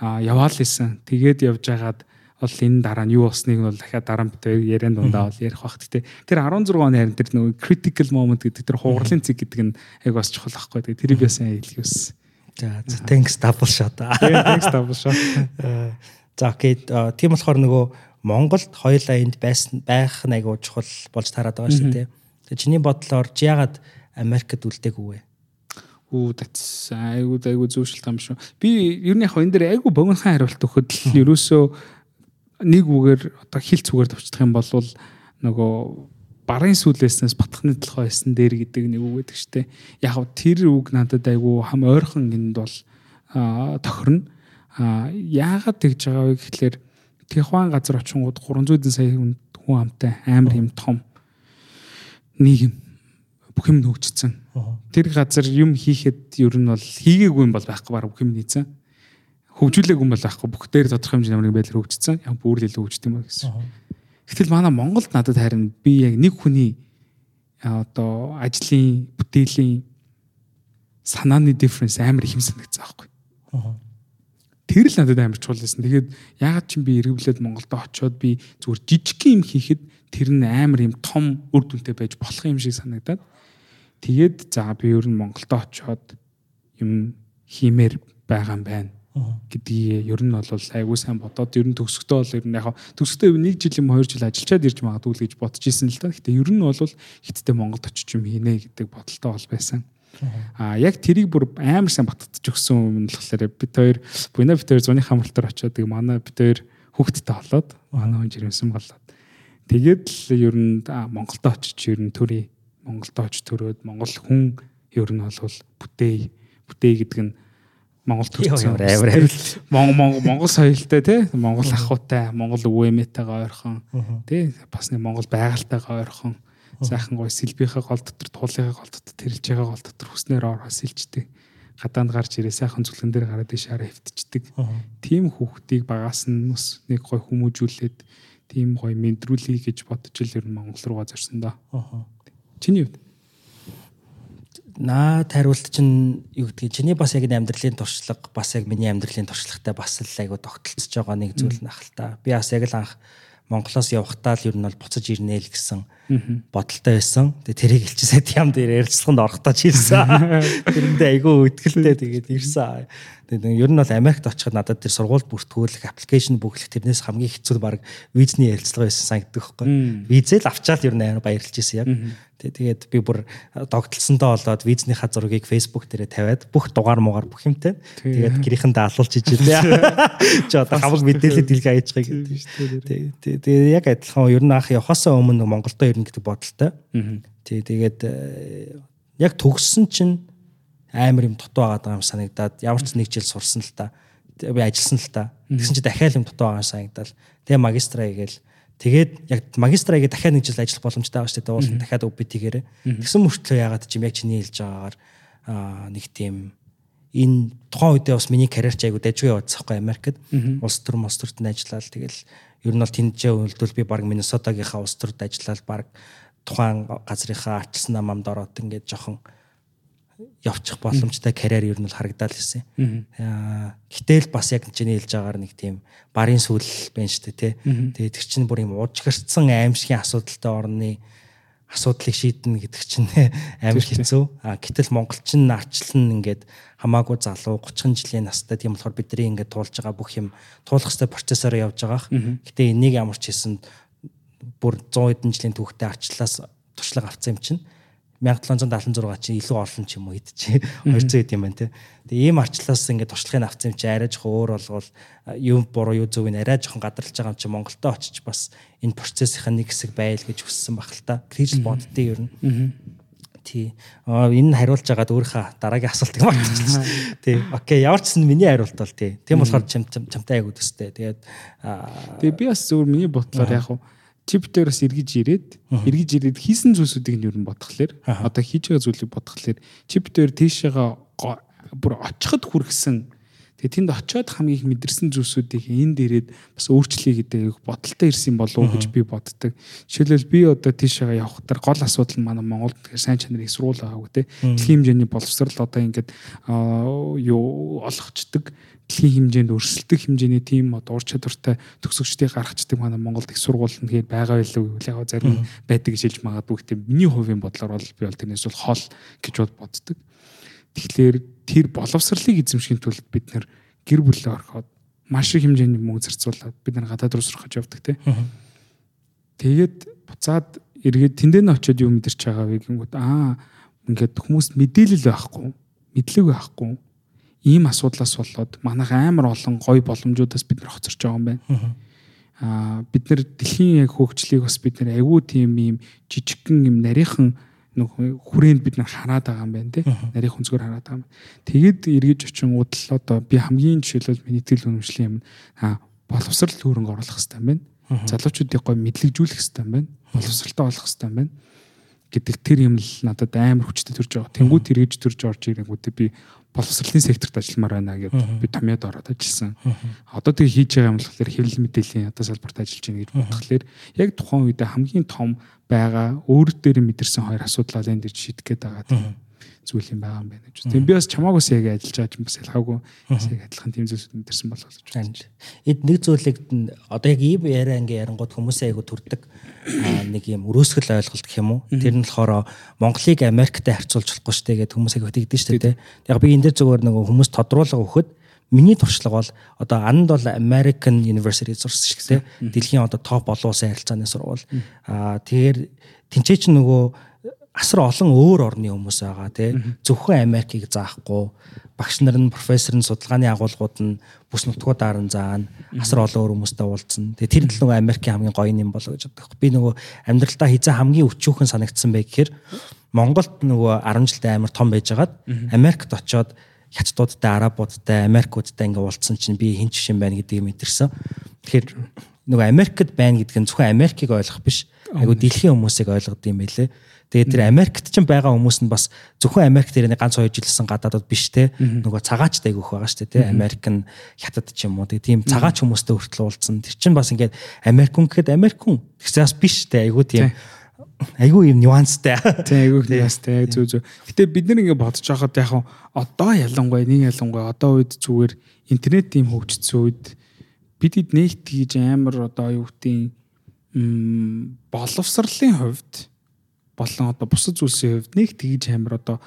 яваал исэн. Тэгээд явж байгаад бол энэ дараа нь юу болсныг нь бол дахиад дараа нь битээ яриан дундаа бол ярих бах. Гэтэ тэр 16 оны харин тэр нөгөө critical moment гэдэг тэр хугарлын цэг гэдэг нь яг бас чухал байхгүй. Тэгээ тэрийг яасан хэлхий ус. За thanks double shot. Thanks double shot. За окей. Тийм болохоор нөгөө Монголд хоёулаа энд байсан байх айгуу чухал болж тараад байгаа шүү дээ. Тэгээ чиний бодлоор чи ягаад Америкт үлдээгүү вэ? Үу that's айгуу айгуу зөөшөлт юм шүү. Би ер нь яг энэ дээр айгуу богинохан хариулт өгөхөд л ерөөсөө нэг үгээр одоо хил зүгээр товчдох юм бол нөгөө барын сүлээснээс батхны толгой хийсэн дээр гэдэг нэг үг гэдэг чтэй. Яг тэр үг надад айгуу хам ойрхон энд бол тохирно. А яагаад тэгж байгаа вэ гэхэлэр Тэхван газар очингууд 300 сая хүн амтай амар юм том нийгэм бүх юм хөгжсөн. Тэр газар юм хийхэд ер нь бол хийгээгүй юм бол байхгүй баг бүх юм хийцэн. Хөгжүүлээгүй юм бол байхгүй бүх дээр тодорхой хэмжээний ямар байдлаар хөгжсөн. Яг бүр л илүү хөгждөг юм байна гэсэн. Гэтэл манай Монголд надад харин би яг нэг хүний одоо ажлын бүтээлийн санааны difference амар их юм санагдсан байхгүй. Тэр л надад амар чухал байсан. Тэгээд ягаад ч би эргэлээд Монголд очиод би зүгээр жижиг юм хийхэд тэр нь амар юм том үр дүнтэй байж болох юм шиг санагдаад. Тэгээд за би ер нь Монголд очиод юм хиймээр байгаа юм байна гэдгийг ер нь бол айгүй сайн бодоод ер нь төгсөхдөө бол ер нь яг төгсөхдөө нэг жил юм хоёр жил ажиллаад ирж магадгүй л гэж бодож исэн л та. Гэтэ ер нь бол хиттэй Монголд очиж юм хийнэ гэдэг бодолтой бол байсан. А яг тэрийг бүр амар сайн баттж өгсөн юм болохоор бид хоёр буйна бид хоёр зуны хамралтаар очиод манай бид хоёр хүүхдтэй болоод манай хүн жирэмсэн болоод тэгээд л ер нь Монголд очиж ер нь төрий Монголд очиж төрөөд Монгол хүн ер нь бол бүтээ бүтээ гэдэг нь Монгол төрсөн амар амар Монгол Монгол соёлтой тий Монгол ахуйтай Монгол өвөөмэтэйгээ ойрхон тий бас нэг Монгол байгальтайгаа ойрхон. Сайхан гой сэлбийнхээ гол дотор туулынхаа гол дотор тэрэлж байгаа гол дотор хүснээр ороо сэлждэг. Гадаанд гарч ирээ сайхан зүлгэн дээр гараад ишаараа хөвтчихдэг. Тийм хүүхдийг багаас нь бас нэг гой хүмүүжүүлээд тийм гой мэдрүүлэе гэж бодож л ер нь Монгол руугаа зорсон да чиний хувьд наад хариулт чинь юу гэдгийг чиний бас яг амьдралын туршлага бас яг миний амьдралын туршлагатай бас л айгу тогтолцож байгаа нэг зүйл нах л та би бас яг л анх Монголоос явахтаа л ер нь бол буцаж ирнэ л гэсэн бодолтой байсан. Тэгээ тэрийг элчисэд ям дээр ярилцлаганд орохдоо ч ирсэн. Тэрэндээ айгүй итгэлтэй тэгээд ирсэн. Тэгээд ер нь бол Америкт очиход надад тэр сургууль бүртгүүлэх, аппликейшн бүглэх тэрнээс хамгийн хэцүү баг визний ярилцлага байсан санагддаг байхгүй. Визэл авчаал ер нь амар баярлж ирсэн яг. Тэгээд би бүр догтлсондоо болоод визнийхаа зургийг фейсбુક дээрээ тавиад бүх дугаар муугаар бүх юмтай. Тэгээд гэрийнхэндээ алуулж ижээ. Чи одоо хамаг мэдээлэл дэлгээ аяжгаа гэдэг шүү дээ. Тэгээд яг адилхан ер нь анх явахасаа өмнө Монголдо ирнэ гэдэг бодолтой. Тий тэгээд э, яг төгссөн чинь амар юм дутуу байгаа юм санагдаад ямар ч нэг жил сурсан л та. Би ажилласан л та. Тэгсэн чи дахиад юм дутуу байгаа санагдал. Тэгээ магистра хийгээл Тэгээд яг магистра хийгээд дахиад нэг жил ажиллах боломжтой байгаа шүү дээ. Уул дахиад UPT-гээр. Тэгсэн мөртлөө яагаад ч юм яг чиний хэлж байгаагаар нэг тийм энэ тухайн үедээ бас миний карьер ч айгу дайггүй явагдсан байхгүй Америкт. Улс төр мос төртөнд ажиллаад тэгэл ер нь бол тэнцээ үйлдэл би баг Миннесотагийнхаа улс төрд ажиллаад баг тухайн газрынхаа арчилсан намамд ороод ингээд жоохон явчих боломжтой карьер ер нь бол харагдаад лсэн. Аа гэтэл бас яг чиний хэлж байгаагаар нэг тийм барын сүл байна шүү дээ тий. Тэгээд тэр чинь бүр юм уужгарцсан аимшигын асуудалтай орны асуудлыг шийднэ гэдэг чинь амар хэцүү. А гэтэл монголчин арчлан ингээд хамаагүй залуу 30 жилийн настай тийм болохоор бидний ингээд туулж байгаа бүх юм туулах хэвээр процессор явж байгаа. Гэтэ энийг ямар ч хийсэн бүр 100 хэдэн жилийн түүхтэй арчлаас туршлага авсан юм чинь 1776 чинь илүү олон ч юм уу хэд чи 200 хэд юм байна те. Тэгээ ийм арчлаас ингээд туршлагыг авсан юм чи арай жоох өөр болгол юм буруу юу зөв нь арай жоохон гадарлаж байгаа юм чи Монголдо очиж бас энэ процессийн нэг хэсэг байл гэж хүссэн баг л та. Крижл боддیں ер нь. Тий. Аа энэ нь хариулж байгаад өөрийнхөө дараагийн асуултыг мартчихсан. Тий. Окей, ямар ч сан миний хариулт бол тий. Тийм болохоор чам чамтай айгуу төстэй. Тэгээд Тэгээ би бас зөвөр миний бодлоор яг хуу бас эргэж ирээд эргэж ирээд хийсэн зүйлсүүдийг нь юу н бодхолоор одоо хийж байгаа зүйлийг чип дээр тийшээгаа бүр очиход хүргэсэн. Тэгээ тэнд очиод хамгийн их мэдэрсэн зүйлсүүдийг энэ дээрэд бас өөрчлөе гэдэг бодолтой ирсэн болов уу гэж би боддог. Жишээлбэл би одоо тийшээгаа явах таар гол асуудал нь манай Монголд тэгэхээр сайн чанарын их сургууль байгаагүй те. Дэлхийн хэмжээний боловсрал одоо ингээд юу олгочдөг дэлхийн хэмжээнд өрсөлдөх хэмжээний тийм одоо ур чадвартай төгсөгчдийг гаргацдаг манай Монголд их сургууль нь тэгээд байгаа байлгүй яг зарим байдаг гэж хэлж магадгүй гэхдээ миний хувийн бодлоор бол би бол тэрнээс бол хол гэж боддог. Тэгэхээр тэр боловсролыг эзэмшихийн тулд бид нэр гэр бүлээ орхоод маш их хэмжээний мөнгө зарцуулаад бид нар гадаад руу сурах гэж явдаг те. Тэгээд буцаад эргээд тэндээ нь очиод юу мэдэрч байгаа вэ гингүүд аа ингээд хүмүүс мэдээлэл байхгүй мэдлэг байхгүй ийм асуудлаас болоод манайх амар олон гой боломжуудаас бид нар хоцорч байгаа юм байна. Аа бид нар дэлхийн яг хөгжлийг бас бид нар айгүй тийм ийм жижигхэн юм нарийнхан хүрээнд бид нар хараад байгаа юм байна тий. Нарийн хүнзгээр хараад байгаа юм. Тэгэд эргэж очин удал одоо би хамгийн жишээлбэл миний тэл үнэмшлийн юм аа боловсрал хөрөнгө оруулах хэрэгтэй юм байна. Залуучуудыг гой мэдлэгжүүлэх хэрэгтэй юм байна. Боловсралтай болох хэрэгтэй юм байна гэдэг тэр юм л надад амар хүчтэй төрж байгаа. Тэнгүүд тэрэж төрж орж ирэнгүүтээ би боловсролын секторт ажилламаар байна гэж би томьёод ороод ажилласан. Одоо тэгээ хийж байгаа юм болохоор хэвлэл мэдээллийн одоо салбарт ажиллаж байна гэж бодхолоор яг тухайн үедээ хамгийн том байгаа өөр дээр мэдэрсэн хоёр асуудлаа энэ дэр шийдэх гээд байгаа зүйл юм байгаа юм байна гэж. Тийм би бас чамаагаас яг ажиллаж байгаа юм бас ялгаагүй яг адилхан тийм зүйлсүүд мэдэрсэн болов гэж байна. Эд нэг зүйлийг одоо яг ийм яриа ингээ ярангууд хүмүүсээ айгу төрдөг нэг юм өрөөсгөл ойлголт гэх юм уу. Тэр нь болохоор Монголыг Америктэй харьцуулж болохгүй шүү дээ гэдэг хүмүүс айгу тэгдэж шүү дээ. Яг би энэ дээр зүгээр нэг хүмүүс тодруулга өгөхөд миний туршлага бол одоо анд бол American University сурсан шиг те дэлхийн одоо топ олон улсын харилцааны сургууль. Аа тэгэхээр тэнцээ чинь нөгөө асар олон өөр орны хүмүүс байгаа тий зөвхөн Америкийг заахгүй. Багш нар нь профессор нь судалгааны агуулгууд нь бүс нутгуудаар нь заана. Асар олон өөр хүмүүстэй уулзсан. Тэгээ тэр л нөгөө Америкийн хамгийн гоё юм болоо гэж боддог. Би нөгөө амьдралдаа хизээ хамгийн өчүүхэн санагдсан бай гэхээр Монголд нөгөө 10 жилдээ амар том байжгаад Америкт очоод хятадуудтай арабуудтай Америкуудтай ингээ уулзсан чинь би хин ч юм байна гэдгийг мэдэрсэн. Тэгэхээр нөгөө Америкт байна гэдэг нь зөвхөн Америкийг ойлгох биш. Айгу дэлхийн хүмүүсийг ойлгоод юм байлээ Тэгээд тэр Америкт ч байгаа хүмүүс нь бас зөвхөн Америк дээр нэг ганц хоёр жилсэн гадаадууд биш те. Нөгөө цагаач дайгүйх байгаа шүү дээ те. Америк нь хятад ч юм уу. Тэгээд тийм цагаач хүмүүстэй хүртэл уулзсан. Тэр чинь бас ингээд Америкун гэхэд Америкун тэгсээ бас биш те. Айгуу тийм айгүй юм нюанстай. Тийм айгүй нюанстай зүг зүг. Гэтэ бид нар ингэ бодож байхад яг одоо ялангуяа нэг ялангуяа одоо үед зүгээр интернет тийм хөгжсөн үед бид хэд нэгт хийж амар одоо юу гэдгийг боловсролын хувьд болон одоо бусад зүйлсийн хувьд нэг тгийж амир одоо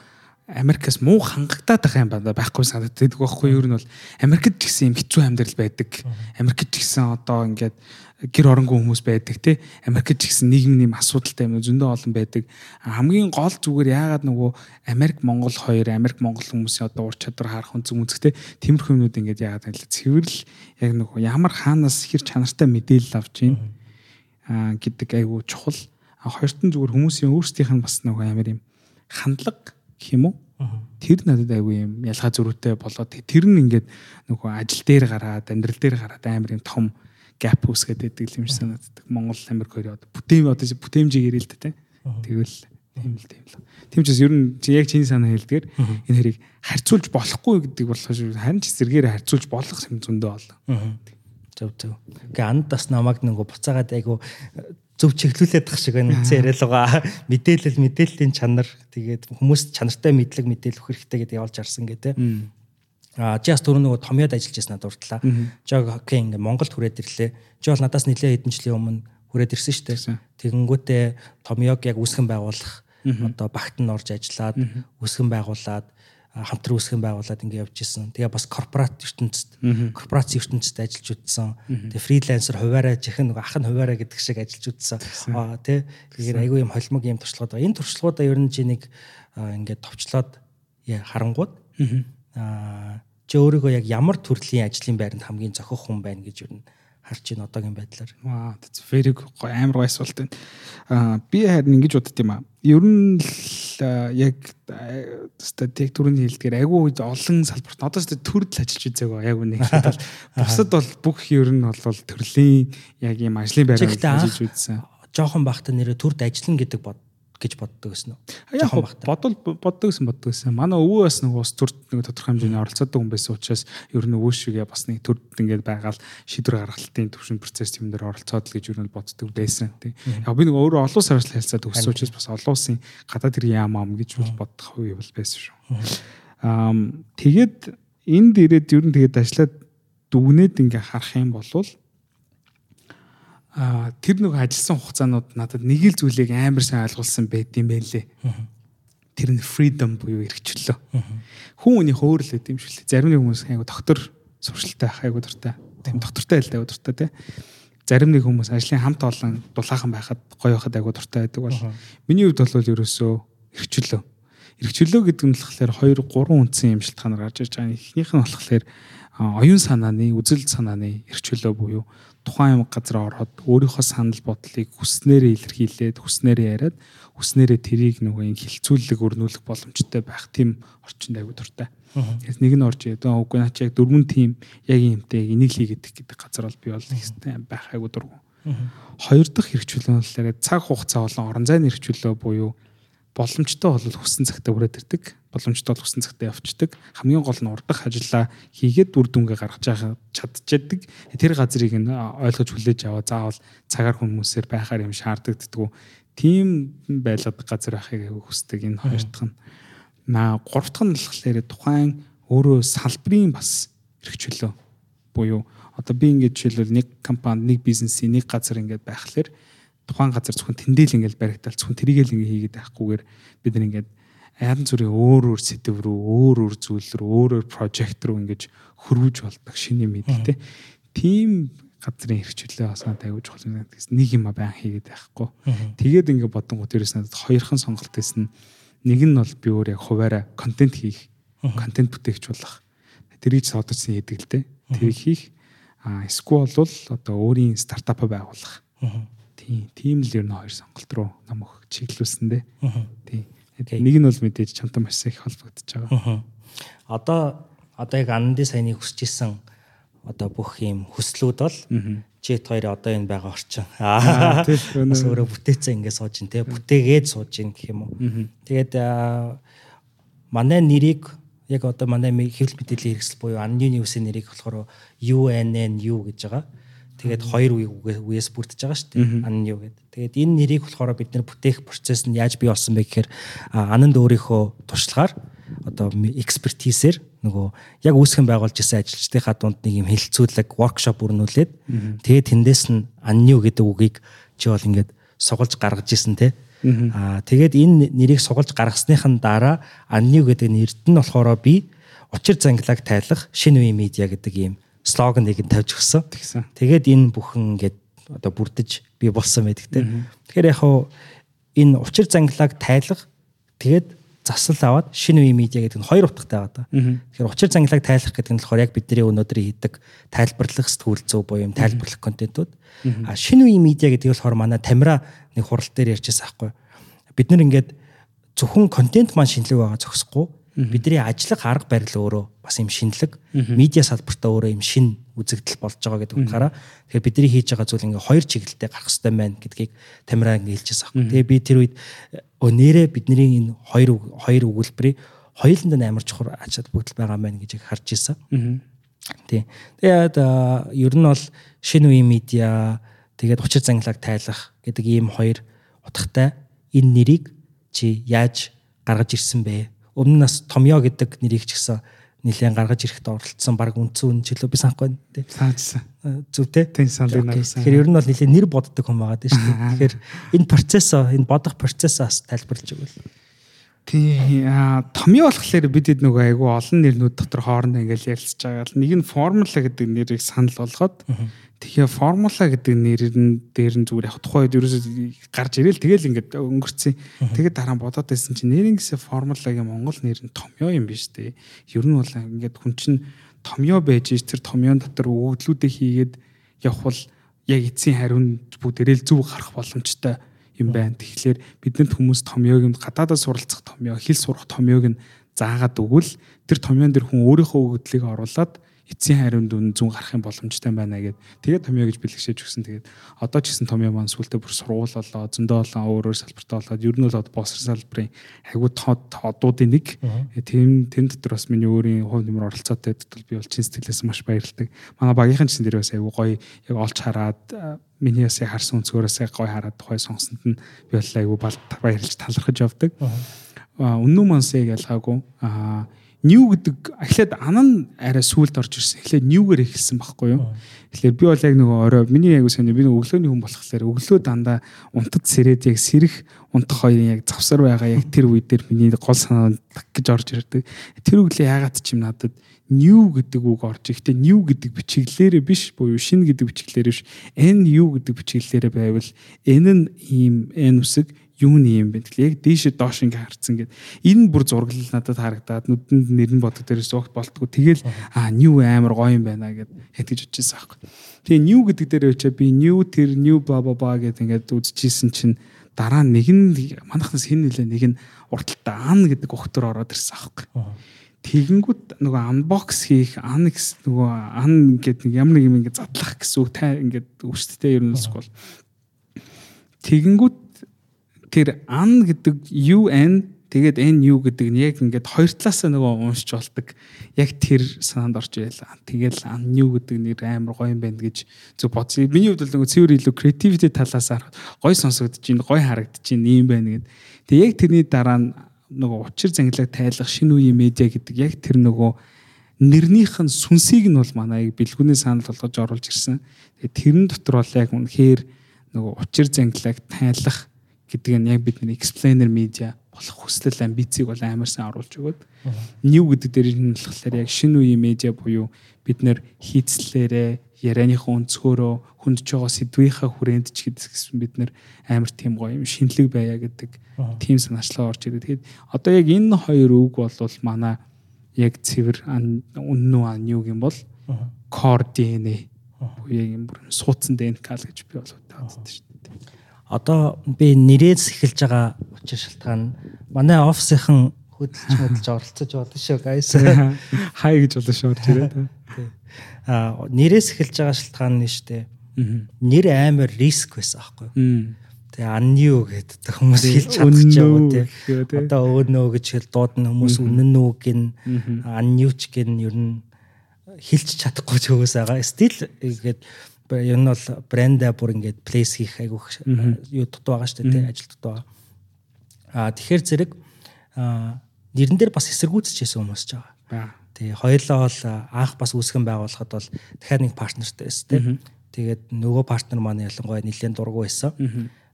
Америкаас муу хангагдаад байгаа юм байна байхгүй санагддаг байхгүй. Юу? Ер нь бол Америкт ч гэсэн юм хэцүү амьдрал байдаг. Америкт ч гэсэн одоо ингээд гэр оронгүй хүмүүс байдаг те. Америкт ч гэсэн нийгмийн юм асуудалтай юм зөндөө олон байдаг. Хамгийн гол зүгээр яагаад нөгөө Америк Монгол хоёр Америк Монгол хүмүүсийн одоо ур чадвар харах үнцэн үзэхтэй тиймэрхүү юмнууд ингээд яагаад танил цэвэрл яг нөгөө ямар хаанаас хэр чанартай мэдээлэл авч ийн? Гэдэг айгу чухал хоёрт нь зүгээр хүмүүсийн өөрсдийнх нь бас нөгөө амар юм хандлага гэх юм уу Тэр надад айгүй юм ялгаа зөрүүтэй болоод тэр нь ингээд нөгөө ажил дээр гараад амьдрал дээр гараад амар юм том gap үсгээд байдаг юм шиг санагддаг. Монгол Америк хоёр одоо бүтэем одоо бүтэемжийг ярил л тий. Тэгвэл тийм л тийм л. Тийм ч бас ер нь яг чиний санаа хэлдгээр энэ хэрийг харьцуулж болохгүй гэдэг болохоор харин ч зэргээр харьцуулж болох юм зөндөө олон. Зөв зөв. Гэ анд бас намайг нөгөө буцаагаад айгу зөв чиглүүлээд тах шиг байна гэсэн яриад байгаа. Мэдээлэл мэдээллийн чанар тэгээд хүмүүст чанартай мэдлэг мэдээлэл өгөх хэрэгтэй гэдэг явуулж арсан гэдэг. А бас түрүү нөгөө томьёод ажиллаж байсан надад уртлаа. Жог хоккей ингээ Монголд хүрээд ирлээ. Бол надаас нэлээд хэдэн жилийн өмнө хүрээд ирсэн шүү дээ. Тэгэнгүүтээ томьёог яг үүсгэн байгуулах одоо багт нь орж ажиллаад үүсгэн байгуулад хамтран үүсгэн байгуулад ингээ явж исэн. Тэгээ бас корпорат ертөнцид корпорац ертөнцид ажиллаж үзсэн. Тэгээ фрилансер хуваарай чихэн нөгөө ах нь хуваарай гэдэг шиг ажиллаж үзсэн. Аа тий. Тэгэхээр айгүй юм холимог юм туршлагууд. Энэ туршлагуудаа ер нь чи нэг ингээ товчлоод харангууд аа чи өөрийгөө яг ямар төрлийн ажлын байранд хамгийн зохих хүн байна гэж юу харж ийн одоогийн байдлаар. That's very амар гой асуулт байна. Аа би харин ингэж бодд юм аа. Ер нь л яг статик төрөний хэлдгээр айгүй олон салбарт одоо ч төрөл ажиллаж үзээгөө яг үнэ хэлээд бол бусад бол бүх ер нь бол төрлийн яг юм ажлын байраар ажиллаж үзсэн. Жохон бахта нэрэ төрд ажиллана гэдэг бод гэж боддог гэсэн үү? Яг бодвол боддог гэсэн боддог гэсэн. Манай өвөө бас нэг ус төрд нэг тодорхой хэмжээний оролцоотой хүн байсан учраас ер нь өвөө шигээ бас нэг төрд ингээд байгаал шийдвэр гаргалтын төвшин процесс юм дээр оролцоод л гэж ер нь боддог байсан тийм. Яг би нэг өөрөө олон улс харилцаа хэлцээд өссөн учраас бас олон улсын гадаад хэрэг яам ам гэж бодох үе бол байсан шүү. Аа тэгээд энд ирээд ер нь тэгээд ажиллаад дүгнээд ингээ харах юм бол тэр нэг ажилласан хугацаанууд надад нэг л зүйлийг амар сайн ойлгуулсан байд юм байлээ. Тэр нь freedom буюу эрхчлөө. Хүн хүний хөөрл гэдэг юм шиг л. Зарим нэг хүмүүс айгу доктор сурчлалтай айгу дуртай. Тийм доктортай л айгу дуртай тий. Зарим нэг хүмүүс ажлын хамт олон дулаахан байхад гоё байхад айгу дуртай байдаг бол миний хувьд бол ерөөсөө эрхчлөө. Эрхчлөө гэдэг нь болохоор 2 3 үндсэн юм шалтгаанаар гарч ирж байгаа. Эхнийх нь болохоор оюун санааны, үзэл санааны эрхчлөө буюу тухайн юм газар ороод өөрийнхөө санал бодлыг хүснээрээ илэрхийлээд хүснээрээ яриад хүснээрээ тэрийг нөгөө ин хилцүүлэг өрнүүлэх боломжтой байх тийм орчинд аягүй дуртай. Тэгээс нэг нь орж ирээд үгүй наа чи яг дөрвөн тим яг юмтэй энийг хийгээд гэдэг газар бол би бол ихтэй байх аягүй дургу. Хоёр дахь хэрэгжүүлэн болохоор цаг хугацаа болон орон зайны хэрэгжүүлөө буюу боломжтой бол хүссэн цагтаа хүрээд ирдэг. Боломжтой бол хүссэн цагтаа явцдаг. Хамгийн гол нь урдах ажиллаа хийгээд үр дүнгээ гаргаж байгаа чадчихдаг. Тэр газрыг нь ойлгож хүлээж аваа заавал цагаар хүмүүсээр байхаар юм шаарддаг. Тийм байлаад газар байхыг хүсдэг энэ хоёр дахь нь. Наа гурав дахь нь болохоор тухайн өөрөө салбарын бас хэрэгчлөө буюу одоо би ингэж жишээлбэл нэг компани нэг бизнесийн нэг газар ингэж байхлаэр тухайн газар зөвхөн тэндэл ингээл баригдал зөвхөн тэрийг л ингээ хийгээд байхгүйгээр бид нар аян зүрийн өөр өөр сэдв рүү өөр өөр зүйл рүү өөр өөр прожект рүү ингэж хөрвж болдог шиний мэдлэлтэй. Тийм газрын хэрэгчлээ надад аягүй чухал юм гэсэн нэг юм байн хийгээд байхгүй. Тэгээд ингээ бодонгууд ерөөс надад хоёрхан сонголт байсан. Нэг нь бол би өөр яг хуваараа контент хийх, контент бүтээгч болох. Тэрийг л дээ. Тэрийг хийх. А эсвэл бол одоо өөрийн стартап байгуулах. Тийм, тийм л ер нь хоёр сонголт руу нам өх чиглүүлсэн дээ. Тийм. Нэг нь бол мэдээж чамтай маш их холбогдож байгаа. Одоо одоо яг андын саяны хүсэж исэн одоо бүх юм хүслүүд бол чит хоёр одоо энэ байгаа орчин. Аа тийм өөрөө бүтээцээ ингэ сууж ин тэ бүтээгээд сууж ин гэх юм уу. Тэгээд манай нэрийг яг одоо манай хэвлэл мэдээллийн хэрэгсэл буюу анны ньюсийн нэрийг болохоор UNNU гэж байгаа. Тэгээд хоёр үеэс бүрдэж байгаа шүү дээ. Ан нь юу гэдэг. Тэгээд энэ нэрийг болохоор бид нэр бүтээх процесс нь яаж бий болсон бэ гэхээр ананд өөрийнхөө туршлагаар одоо экспертизээр нөгөө яг үүсгэн байгуулж исэн ажилчдынхаа дунд нэг юм хэлэлцүүлэг воркшоп өрнүүлээд тэгээд тэндээс нь анню гэдэг үгийг чи бол ингээд сугалж гаргаж исэн те. Аа тэгээд энэ нэрийг сугалж гаргасныхан дараа Аннив гэдэг нэрд нь болохоор би учир зангилааг тайлах шинэ үе медиа гэдэг ийм слоганыг нь тавьж өгсөн. Тэгээд энэ бүхэн ингээд одоо бүрдэж би болсон байдаг те. Тэгэхээр яг хуу энэ учир зангилааг тайлах тэгээд засал аваад шинэ үе медиа гэдэг нь хоёр утгатай байгаа. Тэгэхээр учир зангилааг тайлах гэдэг нь болохоор яг бидний өнөөдрийн хийдэг тайлбарлах сэтгүүл зүй буюу юм тайлбарлах контентууд. А шинэ үе медиа гэдэг нь болохоор манай тамира нэг хурал дээр ярьжсэн аахгүй. Бид нар ингээд зөвхөн контент маань шинэлэг байгаа зогсохгүй бидний ажиллах арга барил өөрөө бас юм шинэлэг медиа салбартаа өөрөө юм шин үзэгдэл болж байгаа гэдэг утгаараа тэгэхээр бидний хийж байгаа зүйл ингээ хоёр чиглэлтэй гарах хэрэгтэй байна гэдгийг тамираа ингээ хэлчихсэн аахгүй. Тэгээ би тэр үед нэрээ бидний энэ хоёр хоёр өгүүлбэрийг хоёуланд нь амар чухал ач холбогдол байгаа мэн гэж харж ирсэн. Тий. Тэгээд ер нь бол шинэ үеийн медиа тэгээд учир зангилааг тайлах гэдэг ийм хоёр утгатай энэ нэрийг чи яаж гаргаж ирсэн бэ? Өмнө нас Томьёо гэдэг нэрийг ч гэсэн нэлээд гаргаж ирэхэд оролцсон баг үндсэн үн жилөө би санахгүй байна тий. Саажсан. Зүг тий. Тэн саналыг нагсан. Тэгэхээр ер нь бол нэлээд нэр боддог хүн байгаа дээ шүү дээ. Тэгэхээр энэ процессоо энэ бодох процессоос тайлбарлаж өгвөл. Тий. Томьёо болохоор бид хэд нөгөө айгу олон нэрнүүд дотор хоорондоо ингээл ярилцж байгаа. Нэг нь формула гэдэг нэрийг санал болгоод Тэгэхээр формула гэдэг нэрээр нь дээр нь зүгээр яг тухайн үед ерөөсөө гарч ирээл тэгэл ингээд өнгөрцөн. Тэгээд дараа нь бодоод байсан чинь нэрнгэсээ формулагийн монгол нэр нь томьёо юм биш үү? Ер нь бол ингээд хүн чинь томьёо байж ич тэр томьёон дотор өгөгдлүүдээ хийгээд явхвал яг эцсийн хариунд бүгдээрээ л зөв гарах боломжтой юм байна. Тэгэхээр бидэнд хүмүүс томьёог нь гадаадаа суралцах томьёо, хэл сурах томьёог нь заагаад өгвөл тэр томьёон дээр хүн өөрийнхөө өгөгдлийг оруулаад эцсийн хариунд үн зүүн гарах юм боломжтой байна гэд. Тэгээд томьёо гэж бэлгшээж өгсөн. Тэгээд одоо ч гэсэн томьёо маань сүултээ бүр сургуул болоо зөндөө болоо өөрөөр салбартаа болоод ер нь бол боср салбарын хайгуу тод одуудын нэг. Тийм тэн дотор бас миний өөрийн хувь нэмэр оролцоотой гэдэгт би бол чин сэтгэлээс маш баярлагдав манай багийнхан ч тэр бас айгуу гоё яг олж хараад миний бас харсан өнцгөөсөө гоё хараад тухай сонсонд нь би бол айгуу баярлж талархаж явдаг. Үнэн мансыг ялгаагүй аа new гэдэг эхлээд ан нь арай сүулт орж ирсэн. Эхлээд newгээр эхэлсэн байхгүй юу? Тэгэхээр би бол яг нөгөө орой миний яг сайн би өглөөний хүн болохоор өглөө дандаа унтад сэрээд яг сэрэх унтах хоёрын яг завсар байгаа яг тэр үе дээр миний гол санаа гэж орж ирдэг. Тэр өглөө яагаад ч юм надад new гэдэг үг орж ихдээ new гэдэг бичиглэлээрээ биш буюу шинэ гэдэг бичиглэлээр биш nu гэдэг бичиглэлээрээ байвал энэ нь ийм n үсэг юуны юм бэ гэхэл яг дээшээ доош ингээ харцсан гэд. Энэ бүр зураглал надад харагдаад нүдэнд нэр нь бодох дээрээс огт болтгоо. Тэгэл а new амар гоё юм байна гэд хэтгэж утчихсан аахгүй. Тэгээ new гэдэг дээр очие би new тэр new бла бла бла гэд ингээд үзчихсэн чинь дараа нэг нь манахнаас хэн нэлээ нэг нь урталтаа ан гэдэг өгтөр ороод ирсэн аахгүй. Тэгэнгүүт нөгөө unbox хийх annex нөгөө ан гэдэг нэг ямар нэг юм ингээд задлах гэсэн үг тай ингээд өвчтдээ ер нь бол. Тэгэнгүүт тэр ан гэдэг UN тэгээд NU гэдэг нь яг ингээд хоёр талаасаа нөгөө уншиж болдог. Яг тэр санаанд орж байла. Тэгэл NU гэдэг нэр амар гоё юм байна гэж зөв бодсон. Миний хувьд бол нөгөө цэвэр илүү creativity талаас гоё сонсогдож гоё харагдаж юм байна гэд. Тэгээд яг тэрний дараа нь нөгөө учир зангилаг тайлах шинэ үеийн медиа гэдэг яг тэр нөгөө нэрнийх нь сүнсийг нь бол манай бэлгүүний санал болгож оруулж ирсэн. Тэгээд тэрэн дотор бол яг үнэхээр нөгөө учир зангилаг тайлах гэдэг нь яг бидний explainer media болох хүсэл амбицийг бол амар сайн оруулж өгöd. New гэдэг дээр нь болохоор яг шинэ үеийн медиа буюу бид нэр хийцлээрээ ярианыхаа өнцгөөрөө хүндж байгаа сэдвийнхаа хүрээнд ч гэдгсэн бид нэр амар тийм гоё юм шинэлэг байя гэдэг тийм санаачлаа орж ирээд. Тэгэхэд одоо яг энэ хоёр үг бол манай яг цэвэр үнэн үү new юм бол core DNA буюу юм бүр суудсан ДНК л гэж би бол боддог шүү дээ одоо би нэрээс эхэлж байгаа учир шалтгаан манай офисынхан хөдөлж хөдөлж оролцож болно шүү guys. Хай гэж болно шүү орж ирээд. Аа нэрээс эхэлж байгаа шалтгаан нь шүү дээ. Нэр амар риск байсан аахгүй юу? Тэгээ анниу гэдэг хүмүүс хэлж чадчихжээ тий. Одоо өөнөө гэж хэл дуудана хүмүүс үнэн үү гин анниуч гин ер нь хэлж чадахгүй ч хөөс байгаа. Стил ингээд ер нь бол брендаа бүр ингээд плейс хийх айгүйх юу дут байгаа шүү дээ ажил дут байгаа. Аа тэгэхээр зэрэг нэрэн дээр бас эсэргүүцчихсэн хүмүүс ч байгаа. Тий хоёулаа бол анх бас үүсгэн байгуулахад бол дахиад нэг партнертай байсан тий. Тэгээд нөгөө партнер маань ялангуяа нэлээд дургу байсан.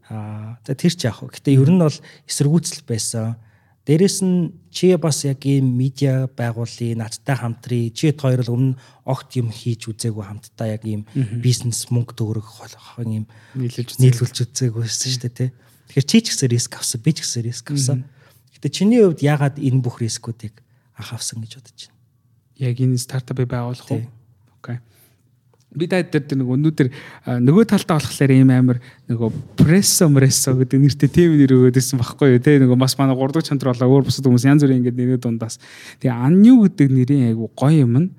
Аа тэр ч яах вэ? Гэтэ ер нь бол эсэргүүцэл байсан. Дээрэс нь чи бас яг ийм медиа байгуулын надтай хамтрий. Чи хоёр л өмнө огт юм хийж үзээгүй хамтдаа яг ийм бизнес мөнгө төгрөг ийм нийлүүлж үзээгүй байсан шүү дээ тий. Тэгэхээр чи ч гэсэн риск авсан, би ч гэсэн риск авсан. Гэтэ чиний хувьд яагаад энэ бүх рискүүдийг анх авсан гэж бодож байна? Яг энэ стартапыг байгуулах уу? Окей. Би даад дээр нэг өнөөдөр нөгөө талдаа болохоор ийм амар нөгөө прессо мрессо гэдэг нэртэй тийм нэр өгөөдсэн багхгүй юу те? Нөгөө бас манай 3 дахь чанар болоо өөр бусад хүмүүс янз бүрийн ингэдэг нэрээ дундаас. Тэгээ анью гэдэг нэрийн айгу гоё юм нь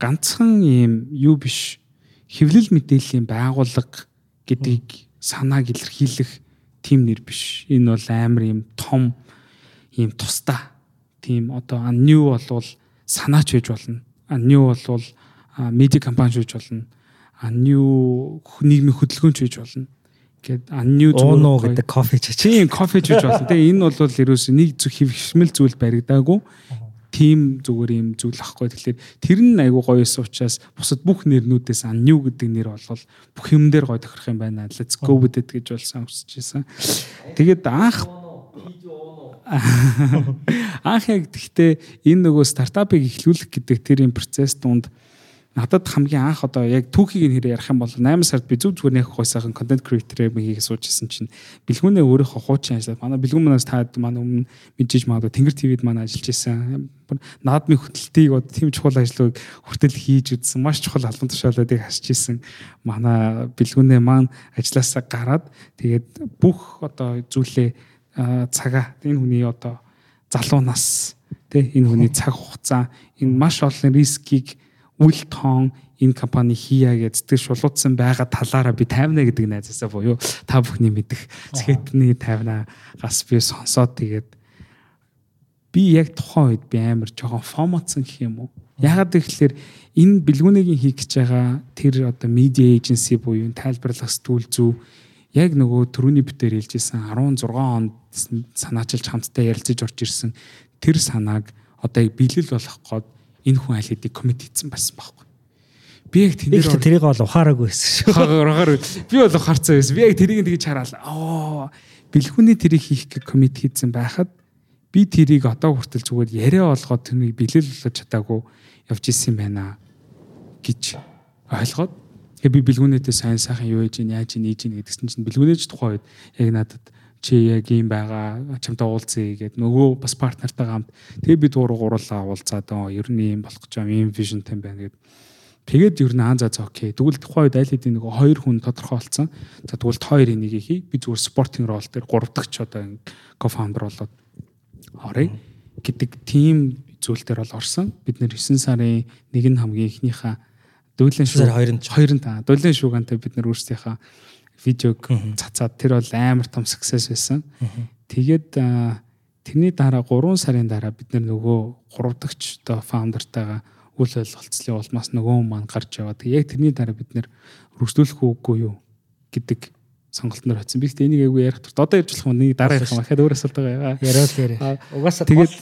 ганцхан ийм юу биш хэвлэл мэдээллийн байгууллага гэдгийг санааг илэрхийлэх тийм нэр биш. Энэ бол амар ийм том ийм тусдаа тийм одоо анью болвол санаач байж болно. Анью болвол медиа компани шүүж болно. Анью нийгмийн хөдөлгөөнч хийж болно. Гэт анью зүүн гэдэг кофе ч чинь кофе ч хийж болно. Тэгээ энэ бол ерөөс нэг зүг хөвшмөл зүйл баригдаагүй. Тим зүгээр юм зүйл ахгүй. Тэгэхээр тэр нь айгу гоё эс учраас бусад бүх нэрнүүдээс анью гэдэг нэр болвол бүх юм дээр гоё тохирох юм байна. Let's go with it гэж болсон хүсэж байсан. Тэгээд анх анх яг гэхдээ энэ нөгөө стартапыг эхлүүлэх гэдэг тэр юм процесс донд надад хамгийн анх одоо яг түүхийг нэр ярих юм бол 8 сард би зүг зүгээр нэг хойсаахан контент креатор мгийг суужсэн чинь бэлгүүнээ өөрийнхөө хуучин ажиллаад манай бэлгүүн манаас таад манай өмнө мэдээж магадгүй Тэнгэр ТV-д манай ажиллаж исэн. Наадмын хөтөлтийг одоо тийм чухал ажлыг хүртэл хийж үзсэн. Маш чухал албан тушаалуудыг хасч исэн. Манай бэлгүүнээ маань ажилласаа гараад тэгээд бүх одоо зүйлээ цагаа энэ хүний одоо залуу нас тий энэ хүний цаг хугацаа энэ маш олон рискийг үл тоон энэ компани хийя гэж сэтгэл шулуутсан байгаа талаараа би тайвна гэдэг найзаасаа буюу та бүхний мэдих цэхэтний тайвна гас би сонсоод тэгээд би яг тухайн үед би амар жоохон фомотсон гэх юм уу. Ягаад гэвэл энэ бэлгүүнийг хийх гэж байгаа тэр одоо медиа эйженси буюу тайлбарлах сэтгүүл зүү яг нөгөө төрөний битээр хэлжсэн 16 онд санаачилж хамтдаа ярилцаж орж ирсэн тэр санааг одоо биелэл болгох гээд энэ хүн аль хэдийн коммит хийсэн байсан байхгүй. Би яг тэрийг тэрийг бол ухаараагүй байсан шүү. Ухаар би бол ухаарсан байсан. Би яг тэрийг тэгж хараал. Оо бэлгүүний тэрийг хийх гэх коммит хийсэн байхад би тэрийг одоо хүртэл зүгээр яриа олгоод тэрнийг бэлэл болгож чадаагүй явж исэн байна гэж ойлгоод тэгээ би бэлгүүнээдээ сайн сайхан юу хийж яаж ийн ийж гэдгсэн чинь бэлгүүнээж тухайн үед яг надад чи яг юм байгаа чамтай уулзъя гэгээд нөгөө бас партнертайгаа хамт тэгээ бид гурав гурлаа уулзаад оо ер нь юм болох гэж юм вижнтэй байна гэд. Тэгээд ер нь аа за окей. Тэгвэл тухайн үед аль хэдийн нөгөө хоёр хүн тодорхойлцсон. За тэгвэл та хоёрын нэг хий би зүгээр спортинг рол дээр гурав дахь одоо кофаундер болоод орё гэдэг тим зүйл дээр бол орсон. Бид нэр 9 сарын нэг нь хамгийн ихнийхээ дүүлэн шүүг 2 2 та. Дүүлэн шүүгантай бид нэр өөрсдийнхээ видеог цацаад тэр бол амар том success байсан. Тэгээд тэрний дараа 3 сарын дараа бид нөгөө 3 дахь одоо фаундертайгаа үл ойлголцлын улмаас нөгөө маань гарч яваад яг тэрний дараа бид нэр өргөжлүүлэх үгүй юу гэдэг сонголтноор хоцсон. Би гэхдээ энийг айгүй ярих турт одоо ярьж болох юм нэг дараа ярих юм ахад өөр асуулт байгаа. Яриад яриа. Угаасаа тэгээд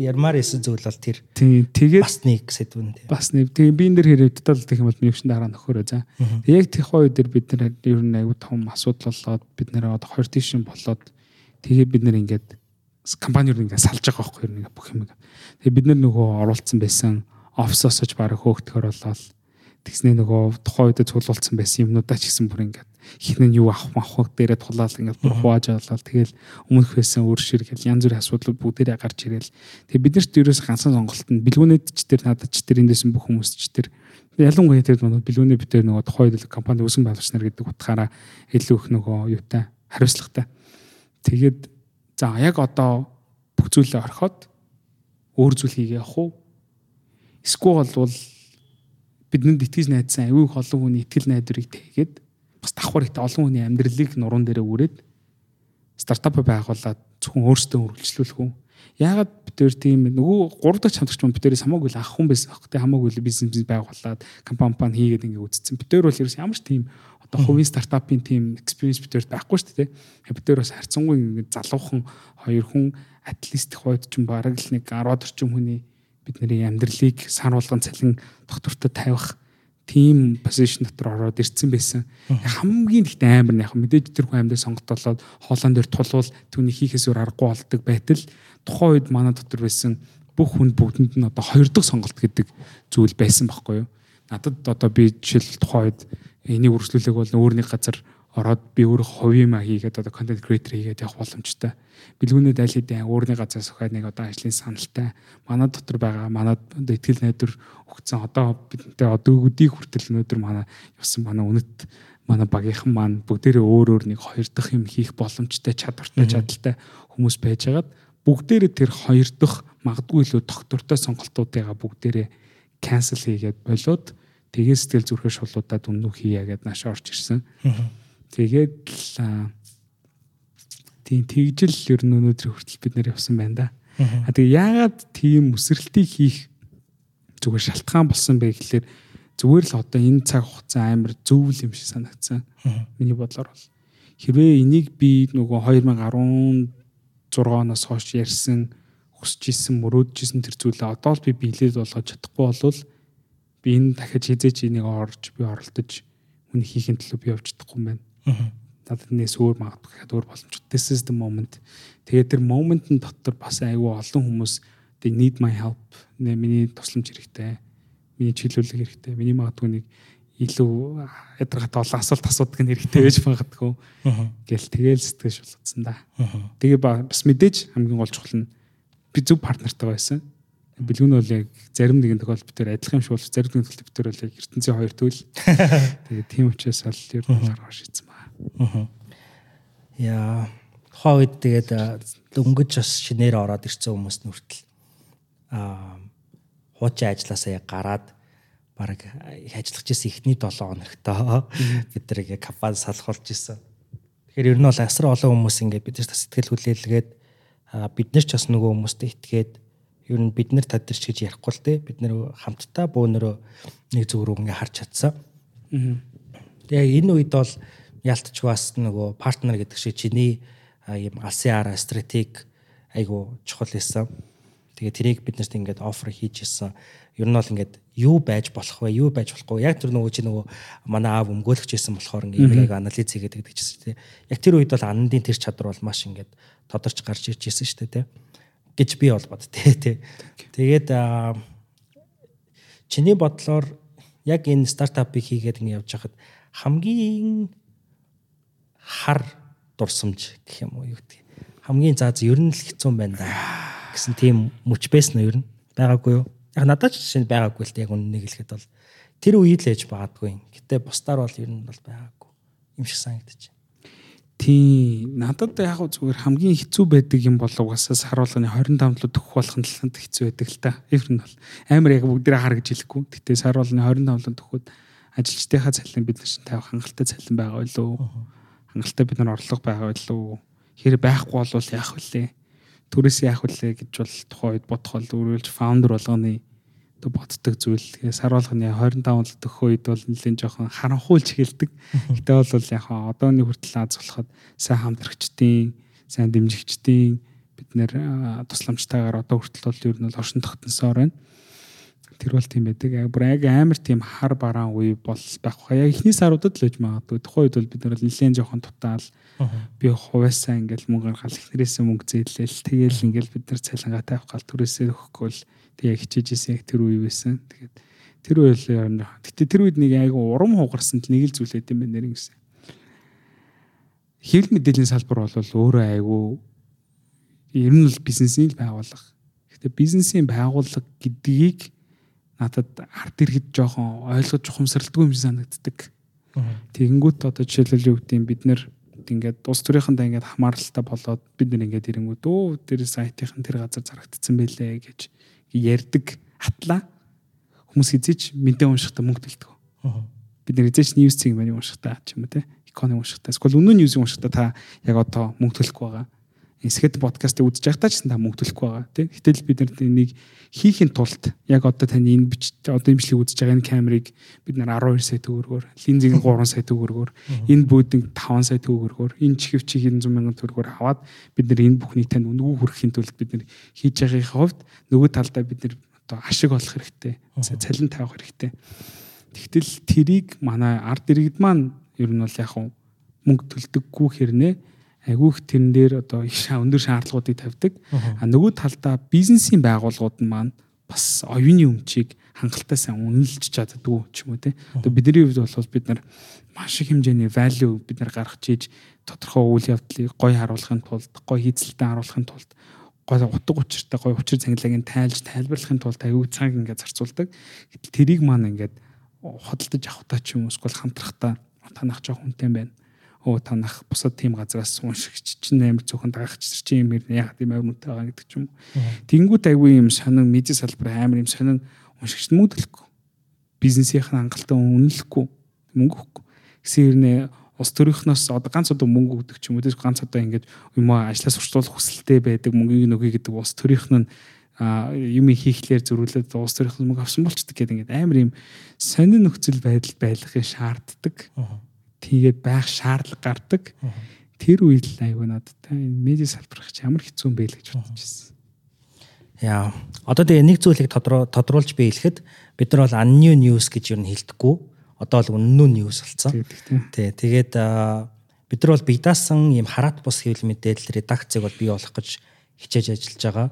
ярмаар исэн зүйл бол тэр. Тийм тэгээд бас нэг сэдвэн. Бас нэг тийм би энэ дэр хэрэгдэтэл гэх юм бол миний өчн дараа нөхөрөө за. Яг тех хоёр дээр бид нэр ер нь айгүй том асуудал болоод бид нэр одоо хоёр тишин болоод тэгээд бид нэр ингээд компани юу ингээд салж байгаа байхгүй юу бүх юм. Тэгээд бид нар нөгөө оруулсан байсан офисоос ч баг хөөгдөхөр болоод тэгснээ нөгөө тухайн үед цуглуулсан байсан юмнуудаа ч гэсэн бүр ингээд хинэн юу авах авах дээрээ тулаал ингээд бүр хувааж авлаа. Тэгэл өмнөх байсан өөр шир гэл янз бүрийн асуудлууд бүгдээрээ гарч ирэл. Тэгээ бид нарт ерөөс ганцхан сонголт нь бэлгүүнэд ч тэр надад ч тэр эндээсэн бүх хүмүүс ч тэр ялангуяа тэр нөгөө бэлгүүнээ битэр нөгөө тухайн компани үүсгэн байгуулагч нар гэдэг утгаараа илүү их нөгөө юутай хариуцлагатай. Тэгээд за яг одоо бүх зүйлээ орхиод өөр зүйл хийгээ явах уу? Эсвэл бол бидэнд итгэж найдсан аюу их олон хүний итгэл найдварыг тэгээд бас давхар ихтэй олон хүний амьдралыг нуруунд дээрээ үрээд стартап байгуулад зөвхөн өөрсдөө үргэлжлүүлэх үү? Яагаад бид тээр тийм нөгөө 3 дахь хамтрагч маань бид тээрээс хамаагүй л авах хүн байсан аах те хамаагүй л бизнес байгуулад компани хийгээд ингэ үзсэн. Бид тээр бол ерөөс ямар ч тийм одоо хувийн стартапын тийм experience бид тээр байхгүй шүү дээ. Бид тээр бас харьцангуй ингэ залуухан хоёр хүн атлист их хойд ч бараг л нэг 10 орчим хүний бидний амьдралыг сар болгон цалин доктортой тавих team position дотор ороод ирсэн байсан. Хамгийн ихтэй амар нь яг мэдээж тэр хүн амьдаа сонгогдолоод хоолон дээр тулвал түүний хийхээс өөр аргагүй болдог байтал тухайн үед манай дотор байсан бүх хүн бүгдэнд нь одоо хоёр дахь сонголт гэдэг зүйл байсан байхгүй юу? Надад одоо би жишээл тухайн үед энийг үргэлжлүүлэх бол өөрний газар ороод би өөр хувийн маа хийгээд одоо контент креатор хийгээд явах боломжтой. Бэлгүүнүүд аль хэдийн өөрний газар сухад нэг одоо ажлын саналтай манай дотор байгаа манай одоо ихтгэл найдвар өгцөн одоо бидэнтэй одоо өдийг хүртэл өнөөдөр манай явсан манай үнэт манай багийнхан маань бүгдээрээ өөр өөр нэг хоёр дахь юм хийх боломжтой чадвартай чадaltaй хүмүүс байжгаад бүгдээрээ тэр хоёр дахь магадгүй илүү доктортой сонголтуудыгаа бүгдээрээ cancel хийгээд болоод тэгээ сэтгэл зүрхээ шулуудаад үннүү хийя гэд нааш орж ирсэн. Тэгээд л тийм тэгжил ер нь өнөөдөр хүртэл бид нэр явсан байна да. А тэгээ яагаад тийм өсрэлтийг хийх зүгээр шалтгаан болсон бэ гэхэлэр зүгээр л одоо энэ цаг хугацаа амар зөвл юм шиг санагдсан. Миний бодлоор бол хэрвээ энийг би нөгөө 2016 оноос хойш ярьсан хүсэж исэн мөрөөдж исэн тэр зүйлээ одоо л би биелээд болгож чадахгүй болвол би энэ дахиад хизээч энийг орж би оролдож үнийг хийхин төлөө би явж чадахгүй юм байна. Надад нээс өөр магадгүй гэхэд өөр боломжтой. This is the moment. Тэгээд тэр moment-ын дотор бас айгүй олон хүмүүс they need my help. Нэ миний тусламж хэрэгтэй. Миний чиглүүлэг хэрэгтэй. Миний магадгүй нэг илүү ядаргатай олон асуулт асуудаг нь хэрэгтэй байж магадгүй. Гэл тэгэл сэтгэл шулгацсан да. Тэгээ бас мэдээж хамгийн гол чухал нь би зөв партнертай байсан. Бэлгүүн бол яг зарим нэгэн тохиолдолд бид адилхан юм шиг бол зарим нэгэн тохиолдолд бид бол яг ертөнцийн хоёр төл. Тэгээ тийм учраас бол ер нь гаргаж шийдсэн Аа. Яа. Үед тэгээд дөнгөж бас шинээр ороод ирсэн хүмүүс нь хүртэл аа хуучин ажилласаа яг гараад баг ажиллаж исэн эхний 7 хоногтоо бид нар яг компани салах болж исэн. Тэгэхээр ер нь бол асар олон хүмүүс ингээд биднээс сэтгэл хүлээлгээд бид нар ч бас нөгөө хүмүүстэй итгээд ер нь бид нар тадэрч гэж ярихгүй л те бид нар хамтдаа бөөнөрөө нэг зүг рүү ингээд харж чадсан. Тэгээ энэ үед бол ялтч бас нөгөө партнер гэдэг шиг чиний ийм алсын ара стратеги айгу чухал байсан. Тэгээ тэрийг биднэрт ингээд офер хийж ирсэн. Ер нь бол ингээд юу байж болох вэ? Юу байж болохгүй? Яг тэр нөгөө чи нөгөө манай аав өмгөөлөгч байсан болохоор ингээд яг анализ хийгээд гэдэг чинь тийм. Яг тэр үед бол анандын тэр чадвар бол маш ингээд тодорч гарч ирж ирсэн шүү дээ тийм. гэж би бол бод тий. Тэгээд чиний бодлоор яг энэ стартапыг хийгээд ингэ явж хахад хамгийн хар дурсамж гэх юм уу юу гэдэг. Хамгийн заа ер нь л хэцүү байна да гэсэн тийм мөч байсан нь ер нь байгаагүй юу? Яг надад ч жишээ байгаагүй л яг үннийг хэлэхэд бол тэр үед л ээж баадгүй. Гэтэ бусдаар бол ер нь бол байгаагүй юм шиг санагдаж байна. Тийм надад яг зүгээр хамгийн хэцүү байдаг юм бол угаасаа сар болгоны 25 руу төгөх болох нь таланд хэцүү байдаг л та. Ер нь бол амар яг бүгдээ хар гэж хэлэхгүй. Гэтэ сар болгоны 25 руу төгөхөд ажилчдынхаа цалин бид нар чинь тавих хангалттай цалин байгаа уу? Хангалттай бид нар орлого байгаа илүү хэрэг байхгүй бол яах вүлээ? Төрөөс яах вүлээ гэж бол тухайн үед бодох бол өөрөөлж фаундер болгоны одоо боддог зүйл. Сар болгоны 25 төгөх үед бол нэлээд жоохон харанхуйлж эхэлдэг. Гэтэ бол яг одооны хүртэл аз болоход сайн хамтрагчдын сайн дэмжигчдийн бид нэр тусламжтайгаар одоо хүртэл бол ер нь бол оршин тогтносоор байна тэр бол тийм байдаг. Яг бүр яг амар тийм хар бараан үе бол байхгүй. Яг эхний саруудад л байж магадгүй. Тухайн үед бол бид нар нэлээд жоохон тутаал. Би хувьяасаа ингээл мөнгө гаргал эхнэрээсээ мөнгө зээлэл. Тэгээл ингээл бид нар цалингаа тавих гал түрээсээ өгөхгүй л тэгээ хичээж исэн яг тэр үе байсан. Тэгээд тэр үе л яа. Гэтэ тэр үед нэг айгу урам хугарсан л нэг л зүйл хэдэм байна нэр гэсэн. Хэвлэл мэдээллийн салбар бол өөрөө айгу ер нь л бизнесийн байгууллага. Гэтэ бизнесийн байгууллага гэдгийг надад ард иргэд жоохон ойлгож ухамсарлдгүй юм шиг санагддаг. Тэгэнгүүт одоо жишээлбэл юу гэдэг юм бид нэр ингээд ус төрийнхөндөө ингээд хамааралтай болоод бид нэр ингээд ирэнгүүт өө тэр сайтынхан тэр газар зарагдсан байлээ гэж ярьдаг атлаа хүмүүс хизээч мэдээ уншихтаа мөнгө төлдөг. Бид нэр хизээч цэг мань уншихтаа ч юм уу те эконом уншихтаа эсвэл өнөө ньюс уншихтаа та яг одоо мөнгө төлөхгүй байгаа Эсгэд подкастыг үзэж байхдаа ч та мөнгө төлөхгүй байгаа тийм. Гэтэл бид нар энийг хийхин тулд яг одоо таны энэ бич одоо имжлэг үзэж байгаа энэ камерыг бид нар 12 сая төгрөгөөр, линзийг 3 сая төгрөгөөр, энэ бүүдийг 5 сая төгрөгөөр, энэ чихвчийг 100 мянган төгрөгөөр аваад бид нар энэ бүхнийг танд үнэгүй хүргэхийн тулд бид нар хийж байгаагийн хувьд нөгөө талдаа бид нар одоо ашиг олох хэрэгтэй. Цалин тавих хэрэгтэй. Тэгтэл тэрийг манай ард иргэд маань ер нь бол яг хуу мөнгө төлдөггүй хэрнээ айгүйх тэрэн дээр одоо их өндөр шаардлагуудыг тавьдаг. А нөгөө талдаа бизнесийн байгууллагууд нь маань бас оюуны өмчийг хангалттай сайн үнэлж чаддгүй ч юм уу те. Одоо бидний хувьд бол бид нар маш их хэмжээний value бид нар гаргаж ийж тодорхой үйл явдлыг гоё харуулахын тулд, гоё хийцэлтэй харуулахын тулд гой утга учиртай гой учир цангилагийг тайлж тайлбарлахын тулд аюу цаг ингээд зарцуулдаг. Гэтэл тэрийг маань ингээд хөдөлтөж авахтаа ч юм уу эсвэл хамтрахтаа танах жоох хүнтэй байна. Оо танах бусад тим газраас уншигч чинь амар зөвхөн дагагч чинь юм яг тийм амар үнэтэй байгаа гэдэг ч юм. Тэнгүүт аюу юм сонин медиа салбар амар юм сонин уншигч мөнгө төлөхгүй. Бизнесийн хангалттай үнэлэхгүй мөнгө өгөхгүй. Гэсэн хэрнээ улс төрийнхнөөс одоо ганц одоо мөнгө өгдөг ч юм уу тийм ганц одоо ингээд юм аа ажлаа сурталчилах хүсэлтэй байдаг мөнгөийг нөгөө гэдэг улс төрийнх нь юм хийхлээр зөрүүлээд улс төрийнх нь мөнгө авсан болчдөг гэдэг ингээд амар юм сонин нөхцөл байдал байлгахыг шаарддаг. Тэгээд байх шаардлага гардаг. Тэр үед л айгүй энэ медиа салбарх ямар хэцүү юм бэ л гэж бодож байсан. Яа. Одоо тэгээ нэг зүйлийг тодруулж би хэлэхэд бид нар бол unnew news гэж юу хэлдэггүй одоо бол үнэн юус болсон. Тий. Тэгээд бид нар бол бидаасан ийм хараат бус хэвлэл мэдээлэл редакцийг бол бий болох гэж хичээж ажиллаж байгаа.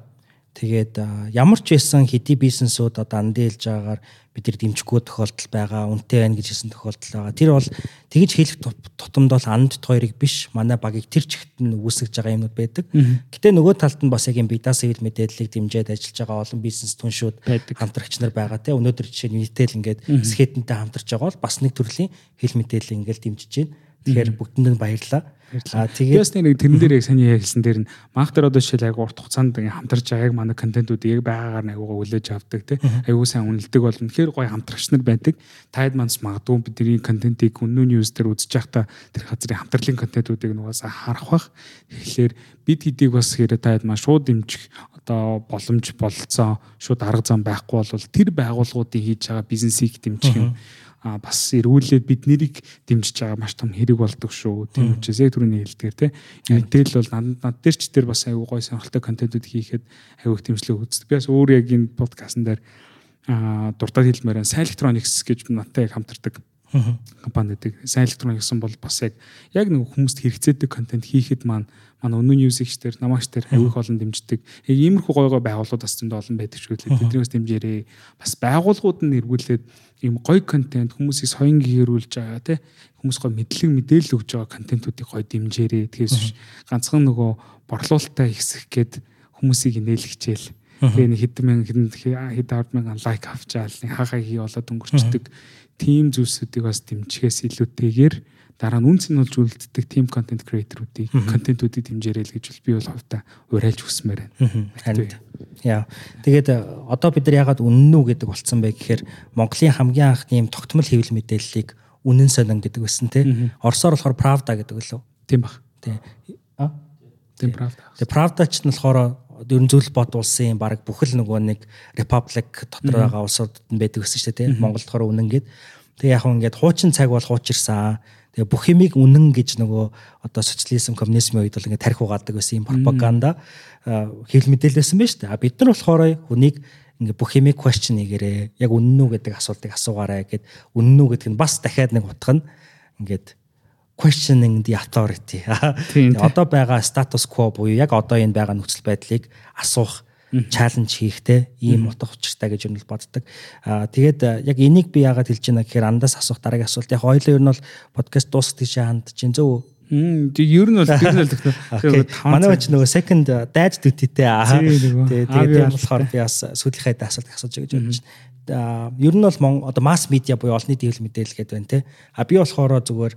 Тэгээд ямар ч байсан хэдий бизнесүүд одоо андээлж байгаагаар бид нар дэмжихгүй тохиолдол байгаа, үнэтэй байна гэж хэлсэн тохиолдол байгаа. Тэр бол тэгж хэлэх тутамд бол анд хоёрыг биш, манай багийг тэр чигт нь үүсгэж байгаа юмнууд байдаг. Гэтэ нөгөө талд нь бас яг юм бидаас ивд мэдээллийг дэмжиж ажиллаж байгаа олон бизнес түншүүд хамтрагч нар байгаа те. Өнөөдөр жишээ нь Intel ингээд скетэнтэй хамтарч байгаа бол бас нэг төрлийн хэл мэдээлэл ингээд дэмжиж байна. Тэгэхээр бүгдэнд нь баярлалаа. Аа тэгээд нэг тэрэн дээр яг саний хэлсэн дээр нь мах дээр одоо жишээл яг урт хугацаанд хамтарч байгаа яг манай контентууд яг байгаагаар нь аюугаа хүлээж авдаг тий. Аюу сайн үнэлдэг бол үнэхээр гоё хамтрагч нар байдаг. Таад манс магадгүй бидний контентийг үнэн ньюс дээр үзэж байхдаа тэр газрын хамтрлын контентуудыг нугасаа харах бах. Тэгэхээр бид хэдийг бас хэрэг таад маань шууд дэмжих одоо боломж болцоо шууд арга зам байхгүй бол тэр байгууллагуудын хийж байгаа бизнесийг дэмжих юм а бас эргүүлээд бид нэрийг дэмжиж байгаа маш том хэрэг болдог шүү. Тийм учраас яг түрүүний хэлдгээр те мэдээлэл бол над над дээр ч тэр бас аюу гой сонирхолтой контентууд хийхэд аюу их дэмжлэг үздэг. Би бас өөр яг энэ подкастн дээр а дуртад хэлмээр сайн электроникс гэж надтай хамтардаг компаниудаг. Сайн электроникс бол бас яг яг нэг хүмүүст хэрэгцээдэг контент хийхэд маань манай өнөө ньюсикчдэр намаагчдэр аюу их олон дэмждэг. Яг иймэрхүү гой гой байгууллагууд бас зөндөө олон байдаг шүү дээ. Тэднээс дэмжээрээ бас байгууллагууд нь эргүүлээд ийм гоё контент хүмүүсийг соён гээрүүлж байгаа тий хүмүүс гоё мэдлэг мэдээлэл өгж байгаа контентуудыг гоё дэмжээрээ тэгээс ганцхан нөгөө борлуулалтаа ихсэх гээд хүмүүсийг нээлгчээл тэгээ нэг хэдэн мянган хэд ард мянган лайк авчаал нэг хагаа хий болоод өнгөрчдөг. Тийм зүйлсүүдийг бас дэмжихээс илүүтэйгээр дараа нь үнц нь болж үлддэг team content creator-уудыг контентуудыг дэмжээрэй л гэж би бол хувьдаа урайлж хүсмээр байна. Яа. Тэгээд э, одоо бид нар ягаад үнэн үү гэдэг болцсон бэ гэхээр Монголын хамгийн анхны юм тогтмол хэвлэл мэдээллийг үнэн сонин гэдэг байсан тий. Оросоор болохоор Pravda гэдэг лөө. Тийм баг. Тий. А? Тийм Pravda. Тэгээ Pravda ч нь болохоор ерөн зөвлөл бот улсын баг бүхэл нөгөө нэг Republic дотор байгаа улсуудад нь байдаг гэсэн чинь тий. Монголд болохоор үнэн гээд. Тэгээ яг ингээд хуучин цаг бол хуучирсан Тэгээ бүх юмыг үнэн гэж нөгөө одоо социализм коммунизмын үед бол ингээд тарих угаадаг байсан юм пропаганда хэл мэдээлэл байсан шүү дээ. А бид нар болохоор хүнийг ингээ бүх юмыг question хийгээрээ яг үнэн үү гэдэг асуултыг асуугаарай гэд үнэн үү гэдэг нь бас дахиад нэг утга нь ингээд questioning the authority. Одоо байгаа status quo буюу яг одоо энэ байгаа нөхцөл байдлыг асуух чаленж хийхтэй ийм утга учиртай гэж юу боддог. Аа тэгээд яг энийг би яагаад хэлж байна гэхээр андаас асуух дараагийн асуулт. Яг хоёлоо ер нь бол подкаст дуусах гэж ханд чинь зөв Мм тэг ер нь бол ер нь бол манай ч нөгөө second дайж дүтитэй аа. Тэгээд тэгээд болохоор би бас сүүлийнхээ асуулт асууж байгаа гэж бодож байна. Ер нь бол одоо масс медиа буюу олонний дэвлэл мэдээлэл гэдэг байна те. А би болохоор зүгээр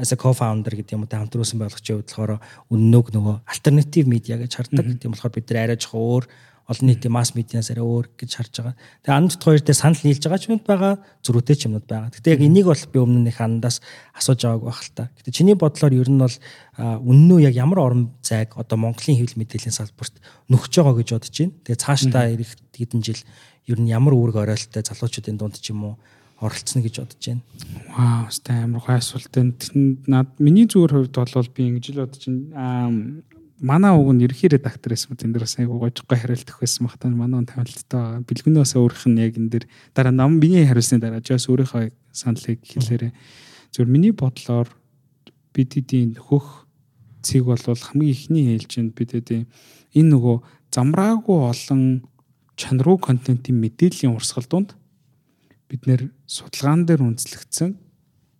as a co-founder гэдэг юм уу хамтруулсан байгуулагчийн хувьд болохоор үнэнөг нөгөө альтернатив медиа гэж хардаг. Тийм болохоор бид нар арай жоох өөр олон нийтийн масс медианаас арай өөр гэж харж байгаа. Тэгээ анд хоёр дээр санал нийлж байгаа ч юмуд байгаа, зөрүүтэй ч юмуд байгаа. Гэтэ яг энийг бол би өмнө нь их андаас асууж байгааг байх л та. Гэтэ чиний бодлоор ер нь бол үнэн үү яг ямар орон зайг одоо Монголын хэвлэл мэдээллийн салбарт нөхөж байгаа гэж бодож байна. Тэгээ цаашдаа ирэх хэдэн жил ер нь ямар үүрэг оройлттой залуучуудын дунд ч юм уу оролцсон гэж бодож байна. Вау, өстэй амар гой асуулт энэ. Над миний зүгээр хувьд бол би ингэж л бодож байна. Манай уг нь ерхий редактор байсан энэ дэр бас айгуу гожиггүй хариулт өгөх байсан баг тань манай тавилттай бэлгүнээс өөрөх нь яг энэ дэр дараа нам миний хариулсны дараа жаас өөрийнхөө саналыг хэлээрээ зөв миний бодлоор бид эдийн хөх цэг бол хамгийн ихний ээлжинд бид эдийн энэ нөгөө замраагүй олон чанаруу контентын мэдээллийн урсгал донд бид нэр судалгаан дээр үндэслэгдсэн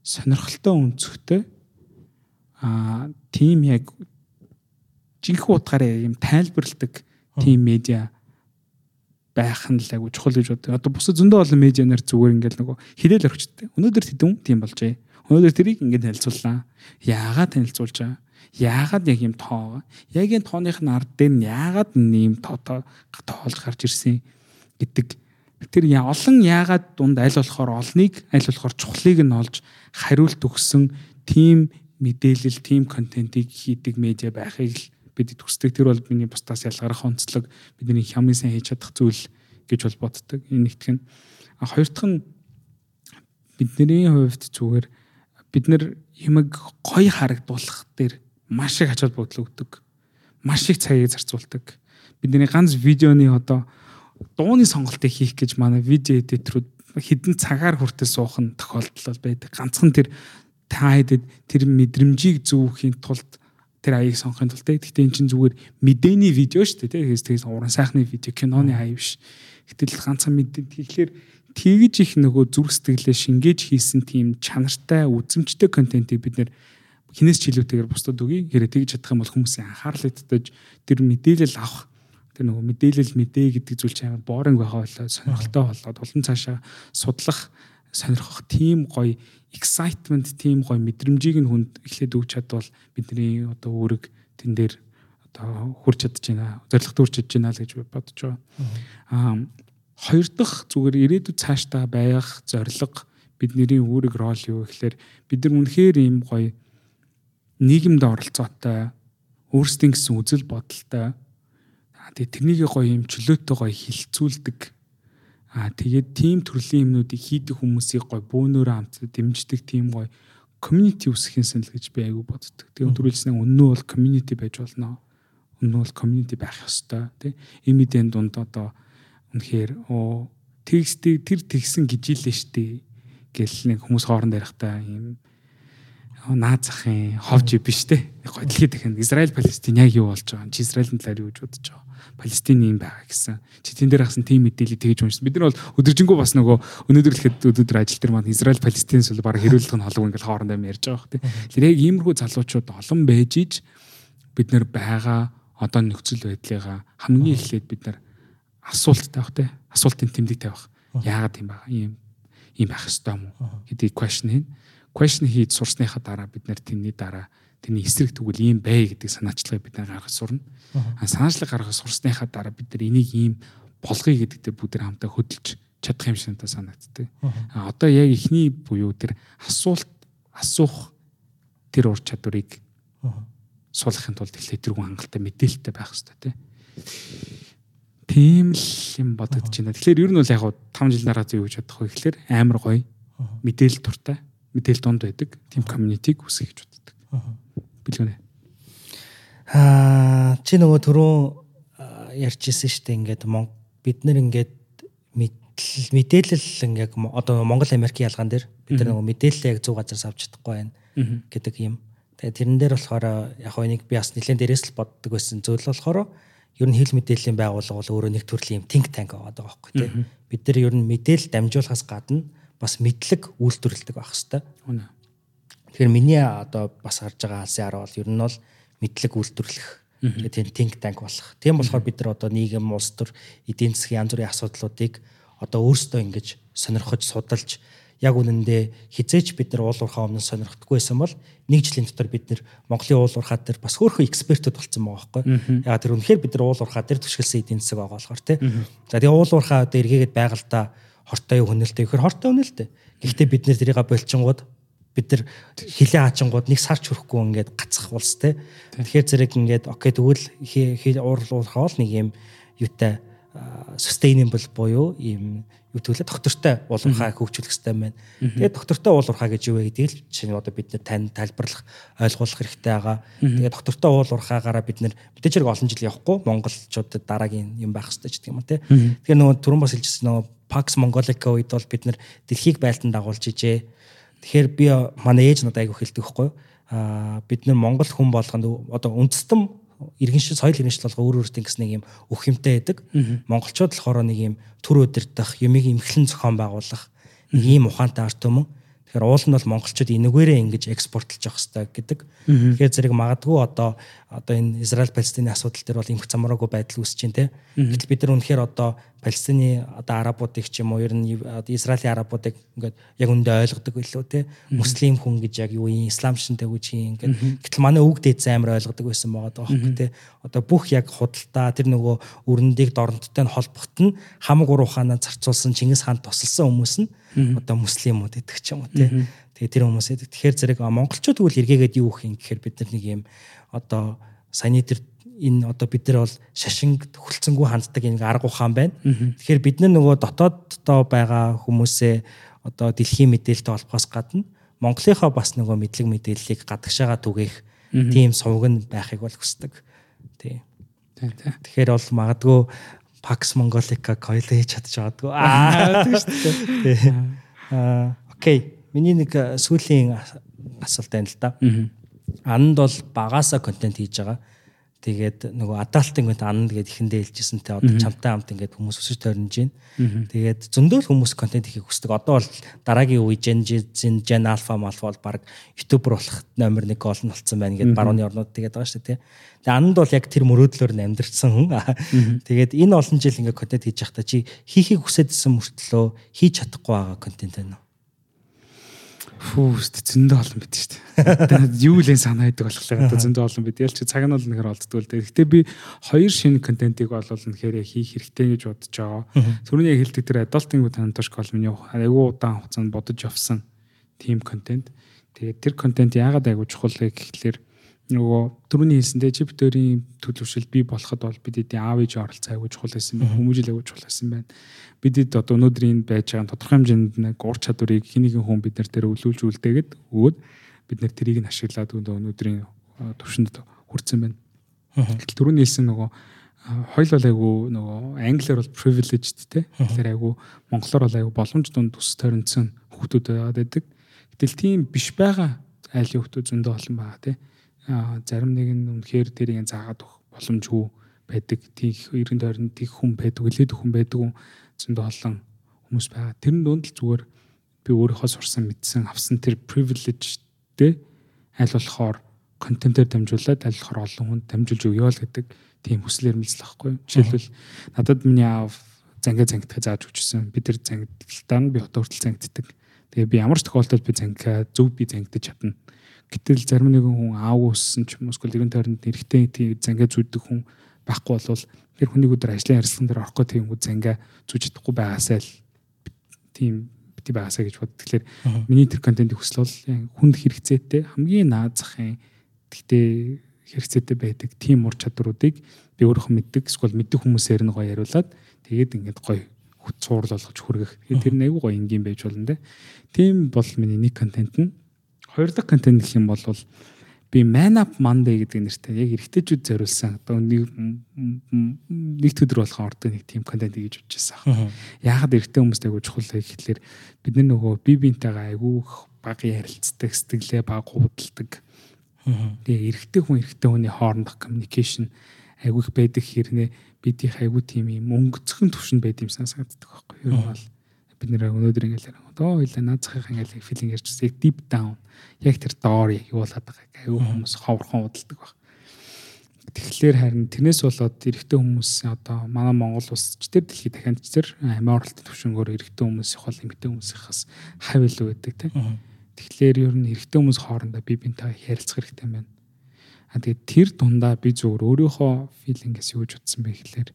сонирхолтой өнцгтэй а тийм яг жинхэнэ утгаараа юм тайлбарладаг тийм медиа байх нь л айгу чухал гэж боддог. Одоо бусад зөндөө олон медианаар зүгээр ингээл нөгөө хилээл орчдтэй. Өнөөдөр тэдэн тийм болжээ. Өнөөдөр тэрийг ингээд танилцууллаа. Яагаад танилцуулж байгаа? Яагаад яг юм тоо? Яг энэ тооных нь ард дээр нь яагаад нэм тоо тоолж гарч ирсэн гэдэг тэр олон яагаад дунд аль болохоор олныг аль болохоор чухлыг нь олж хариулт өгсөн тийм мэдээлэл, тийм контентийг хийдэг медиа байхыг л бид төсдөг. Тэр бол миний бусдаас ялгарах онцлог бидний хямын сайн хийж чадах зүйл гэж бол боддог. Энэ нэгтгэх нь. А хоёр дахь нь бидний хувьд зүгээр бид нэр юмэг гоё харагдуулах дээр маш их ачаал бодол өгдөг. Маш их цагийг зарцуулдаг. Бидний ганц видеоны одоо дууны сонголтыг хийх гэж манай видео эдиторүүд хідэн цагаар хүртэл суух нь тохиолдол байдаг. Ганцхан тэр та хэдэд тэр мэдрэмжийг зүүхийн тулд тэр аяыг сонгохын тулд гэхдээ эн чинь зүгээр мэдээний видео шүү дээ тийм тэгээс уран сайхны видео киноны аяа биш. Гэтэл ганцхан мэдээ тэгэхээр тэгж их нөгөө зүрх сэтгэлээ шингээж хийсэн тийм чанартай үзэмжтэй контентийг бид нэр хинээс чилүүтэйгээр бусдад өгье. Хэрэг тэгж чадах юм бол хүмүүсийн анхаарал итдэж тэр мэдээлэл авах тэр нөгөө мэдээлэл мэдээ гэдэг зүйл чинь амар бооринг байгаа болоо сонирхолтой болоод улан цаашаа судлах сонирхох тийм гоё excitement тийм гоё мэдрэмжийг нь хүнд эхлээд өгч чадвал бидний одоо үүрэг тэн дээр одоо хурж чадж байна. Зорилгот хүрч чадж байна л гэж бодож байгаа. Аа хоёр дахь зүгээр ирээдүйд цаашдаа байх зорилго бидний үүрэг рол юу гэхээр бид нар үнэхээр ийм гоё нийгэмд оролцоотой өөрсдийн гэсэн үзэл бодолтой тэгээ тэрнийг гоё юм чөлөөтэй гоё хилцүүлдэг Аа тэгээд тийм төрлийн юмнуудыг хийдэг хүмүүсийг гой бөөнөрөө хамт дэмждэг тийм гой community үсгэхин санал гэж би айгүй боддог. Тэгээд төрүүлснээ үнэн бол community байж болно. Үнэн бол community байх ёстой тий. Эмидэн дунд одоо үнэхээр оо текстийг тэр тэгсэн гिजिйлээ штэ гэл нэг хүмүүс хооронд ярихдаа юм наад захын ховж биш те. Дэлхийд их Израиль Палестин яг юу болж байгаа юм? Чи Израилийн талаар юу гэж бодож байгаа? Палестины юм байгаа гэсэн. Чи тэн дээр хасан тийм мэдээлэл тэгж уншсан. Бид нар бол өдөржингөө бас нөгөө өнөөдөр л хэд өдөр ажил дээр маань Израиль Палестинс бол баг хэрүүлэх нь холбоо ингээл хоорондоо ярьж байгаа хэрэг. Тэгэхээр яг иймэрхүү залуучууд олон байж иж бид нар байгаа одоо нөхцөл байдлыгаа хамгийн эхлээд бид нар асуулт тавих те асуултын тэмдэг тавих. Яагаад юм байгаа? Ийм ийм байх ёстой юм уу гэдэг question хийн. Question хийж сурсныхаа дараа бид нар тэрний дараа тэрний эсрэг тэгвэл ийм бай гэдэг санаачлагыг бид гаргаж сурна. А санаачлаг гаргаж сурсныхаа дараа бид нар энийг ийм болгоё гэдэгтээ бүгд хамтаа хөдөлж чадах юм шиг санагддаг. А одоо яг ихний буюу тэр асуулт асуух тэр ур чадварыг суулгахын тулд эхлээд тэргүй хангалттай мэдээлэлтэй байх хэрэгтэй тий. Тийм л юм бодогдож байна. Тэгэхээр ер нь бол яг 5 жил дараа юу гэж бодох вэ гэхээр амар гоё мэдээлэл туртай мэдээлэл донд байдаг. Тийм комьюнитиг үсгэж гэж боддог билгэнэ. Аа чи нөгөө түрүүн ярьжсэн шүү дээ. Ингээд бид нар ингээд мэдээлэл ингээд одоо Монгол Америкийн ялгаан дээр бид нар нөгөө мэдээлэлээ яг зөв газараас авч чадахгүй байна гэдэг юм. Тэгээ тэрэн дээр болохоор яг хөө нэг би бас нэлээд дээрээс л боддог байсан зүйл болохоор ер нь хэл мэдээллийн байгууллага бол өөрөө нэг төрлийн think tank байгаа байхгүй тийм. Бид нар ер нь мэдээлэл дамжуулахаас гадна бас мэдлэг үйлдвэрлэдэг байх хэвээр. Тэгэхээр миний одоо бас харж байгаа алсын арга бол ер нь бол мэдлэг үйлдвэрлэх тийм think tank болох. Тийм болохоор бид нар одоо нийгэм улс төр эдийн засгийн янз бүрийн асуудлуудыг одоо өөрсдөө ингэж сонирхож судалж яг үнэндээ хизээч бид нар уулуурхаа өмнө сонирхдаггүй байсан бол нэг жилийн дотор бид нар Монголын уулуурхаа дээр бас хөөрхөн экспертүүд болсон байгаа байхгүй. Яг тэр үнэхээр бид нар уулуурхаа дээр төшгөлсөн эдийн засаг байгаа болохоор тий. За тэгээ уулуурхаа дээр эргээгээд байгальтаа хортой юу хөнөөлтэй гэхээр хортой хөнөөлтэй. Гэхдээ бид нэр тэрийг болчингууд бид нар хилээ хаачингууд нэг сарч хүрэхгүй ингээд гацах улс те. Тэгэхээр зэрэг ингээд окей тэгвэл уурлуулахаа бол нэг юм юутай sustainable буюу ийм юу төлөө доктортой уулуурхаа хөгжүүлэх хэрэгтэй байна. Тэгээд доктортой уулуурхаа гэж юу вэ гэдгийг л чинь одоо бид нэр тань тайлбарлах ойлгуулах хэрэгтэй байгаа. Тэгээд доктортой уулуурхаагаараа бид нэр мэдээж хэрэг олон жил явахгүй монголчуудад дараагийн юм байх хэрэгтэй ч гэх юм те. Тэгэхээр нөгөө түрүүн бас хэлжсэн нөгөө Pax Mongolica үед бол бид нэр дэлхийг байлдан дагуулж ижээ. Тэгэхээр би манай ээж надад айгу хэлдэг юу? Аа бид нэр Монгол хүн болгонд одоо үндэстэн иргэн шил соёл иргэншил болго өөр өөртөө гэсэн нэг юм өх юмтай байдаг. Монголчууд болохоор нэг юм төр өдөрдох, юмыг имхлэн зохион байгуулах нэг ийм ухаантай арт түмэн. Тэгэхээр уул нь бол монголчууд энэгээрээ ингэж экспортлж явах хэрэгтэй гэдэг. Тэгэхээр зэрэг магадгүй одоо одоо энэ Израиль Палестины асуудал дээр бол эмх замраагүй байдал үүсэж байна те. Гэтэл бид нар үнэхээр одоо Палестины одоо арабуудыг ч юм уу ер нь Израилийн арабуудыг ингээд яг үндэ ойлгодог байлоо те. Муслим хүн гэж яг юу юм ислам шинтэй үуч юм ингээд гэтэл манай үг дээд амар ойлгодог байсан байгаа байхгүй те. Одоо бүх яг худалдаа тэр нөгөө өрөндийг дорноттой нь холбохт нь хамаг ур ухаанаа зарцуулсан Чингис хаан тусалсан хүмүүс нь одоо муслимууд гэдэг ч юм уу те. Тэгээ тэр хүмүүсээ тэгэхээр зэрэг монголчууд тэгвэл эргээгээд юу гэх юм гэхээр бид нар нэг юм одоо саяны тэр энэ одоо бид нар бол шашинг хөлцөнгүү ханддаг энэ арга ухаан байна. Тэгэхээр бид нар нөгөө дотооддоо байгаа хүмүүсээ одоо дэлхийн мэдээлэлтэй холбохоос гадна Монголынхаа бас нөгөө мэдлэг мэдээллийг гадагшаага түгээх тийм сувг нь байхыг бол хүсдэг. Тий. Тэгэхээр бол магадгүй Pax Mongolica coil хийж чадж байгаагүй. Аа тийм шүү дээ. Аа окей. Миний нэг сүүлийн асуулт байна л да. Анд бол багаасаа контент хийж байгаа. Тэгээд нөгөө адалтын гэнт ананд гээд ихэндээ хэлжсэн те одоо чамтай хамт ингээд хүмүүс өсөж тойрнож байна. Тэгээд зөндөл хүмүүс контент хийхийг хүсдэг. Одоо бол дараагийн үе Gen Z, Gen Alpha, Alpha бол баг YouTuber болох номер 1 гол нь болцсон байна гэд барууны орнууд тэгээд байгаа шүү дээ. Тэгээд ананд бол яг тэр мөрөөдлөөр нь амьдрсан хүн. Тэгээд энэ олон жил ингээд контент хийж байхдаа чи хийхийг хүсэжсэн мөртлөө хийж чадахгүй байгаа контент байна уу? Фүү зөндөө олон байд шүү дээ. Юу л энэ санаа идэг болохоор одоо зөндөө олон байд. Ялч цаг нь бол нэхэр олддгүй л дээ. Гэтэ би хоёр шинэ контентыг бол нэхэр хийх хэрэгтэй гэж бодож байгаа. Түрүүний хэлдэг тэр adulting Antosh Colm-ийн айгүй удаан хугацаанд бодож явсан team контент. Тэгээд тэр контент яагаад айгүй чухал вэ гэхлээр нөгөө түрүүний хэлсэндээ чип дөрийн төлөвшил бий болоход бол бид эдийн аав ээж оролцоо аягүй чухал байсан байна. Хүмүүжил аягүй чухал байсан байна. Бидэд одоо өнөөдрийн байж байгаа тодорхой хэмжээнд нэг ур чадварыг хиннэгэн хүн бид нар дээр өлүүлж үлдээгээд өгөөд бид нар тэрийг нь ашиглаад өнөөдрийн төвшөнд хүрсэн байна. Гэтэл түрүүний хэлсэн нөгөө хоёул бол айгүй нөгөө англиар бол privileged те. Тэгэхээр айгүй монголоор бол айгүй боломж дунд ус тойронцсон хүүхдүүд байдаг. Гэтэл тийм биш байгаа айлын хүүхдүүд зөндөө олон байгаа те зарим нэг нь үнэхээр тэрийг заагаад өгөх боломжгүй байдаг. Тийг эргэн тойронд тийг хүн байдаг, илээд хүн байдаг зөндөө олон хүмүүс байгаа. Тэр дунд л зүгээр би өөрийнхөө сурсан мэдсэн авсан тэр privilege-тэй аль болохоор контентээр дамжуулаад аль болохоор олон хүнд дамжуулж өгөө л гэдэг тийм хүсэл эрмэлзэл байхгүй. Жишээлбэл надад миний аав зангаа зангидах зааж өгчсөн. Бид тэр зангидалтаа нь би одоо хүртэл зангиддаг. Тэгээ би ямар ч тохиолдолд би зангаа зөв би зангидаж чадна Гэтэл зарим нэгэн хүн аав өссөн ч юм уу эсвэл эргэн тойронд эрэгтэй тийм зангаа зүйдэг хүн байхгүй болвол тэр хүнийг өдөр ажлын харилцаан дээр орохгүй тийм хүн зангаа зүйж чадахгүй байгаасаа л тийм бити байгаасаа гэж бод. Тэгэхээр миний тэр контентын хүсэл бол хүнд хэрэгцээтэй хамгийн наад захын гэхдээ хэрэгцээтэй байдаг тийм ур чадваруудыг би өөрөө мэддэг эсвэл мэддэг хүмүүсээр нь гоё яриулаад тэгээд ингээд гоё цуур болгож хүргэх. Тэр нь айгүй гоё энгийн байж болно те. Тийм бол миний нэг контент нь Хоёр дахь контент гэх юм бол би Man Up Monday гэдэг нэртэй яг эрэгтэйчүүд зориулсан одоо нэг нэг өдөр болохоо ордог нэг тийм контент гэж бодож байсан. Яагаад эрэгтэй хүмүүст айгуу чухал вэ гэхэлэр бид нар нөгөө бие биентэйгээ айгуу баг ярилцдаг, сэтгэлээ баг худалдаг. Тэгээ эрэгтэй хүн эрэгтэй хүний хоорондох communication айгуу их байдаг хэрнээ бидний айгуу тийм юм өнгөцгөн төвшөнд байд юм санагддаг байхгүй юу? Ер нь бол бид нэр өнөөдөр ингээл одоо хоёлаа наад захын ингээл филинг ярьчихсан яг deep down яг тэр доор яг юулаад байгааг аюу хүмүүс ховрхон удалдаг баг. Тэгэхээр харин тэрнээс болоод эрэгтэй хүмүүс одоо манай Монгол улс ч тэр дэлхийд дахиад ч тэр амиа оролтын төвшнгөөр эрэгтэй хүмүүс их бол эмэгтэй хүмүүсийнхээс хав илүү байдаг тийм. Тэгэхээр ер нь эрэгтэй хүмүүс хоорондоо бие биентэй ярилцах хэрэгтэй байна. А тэгээд тэр дундаа би зүгээр өөрийнхөө филингээс юу гэж утсан бэ гэхэлэр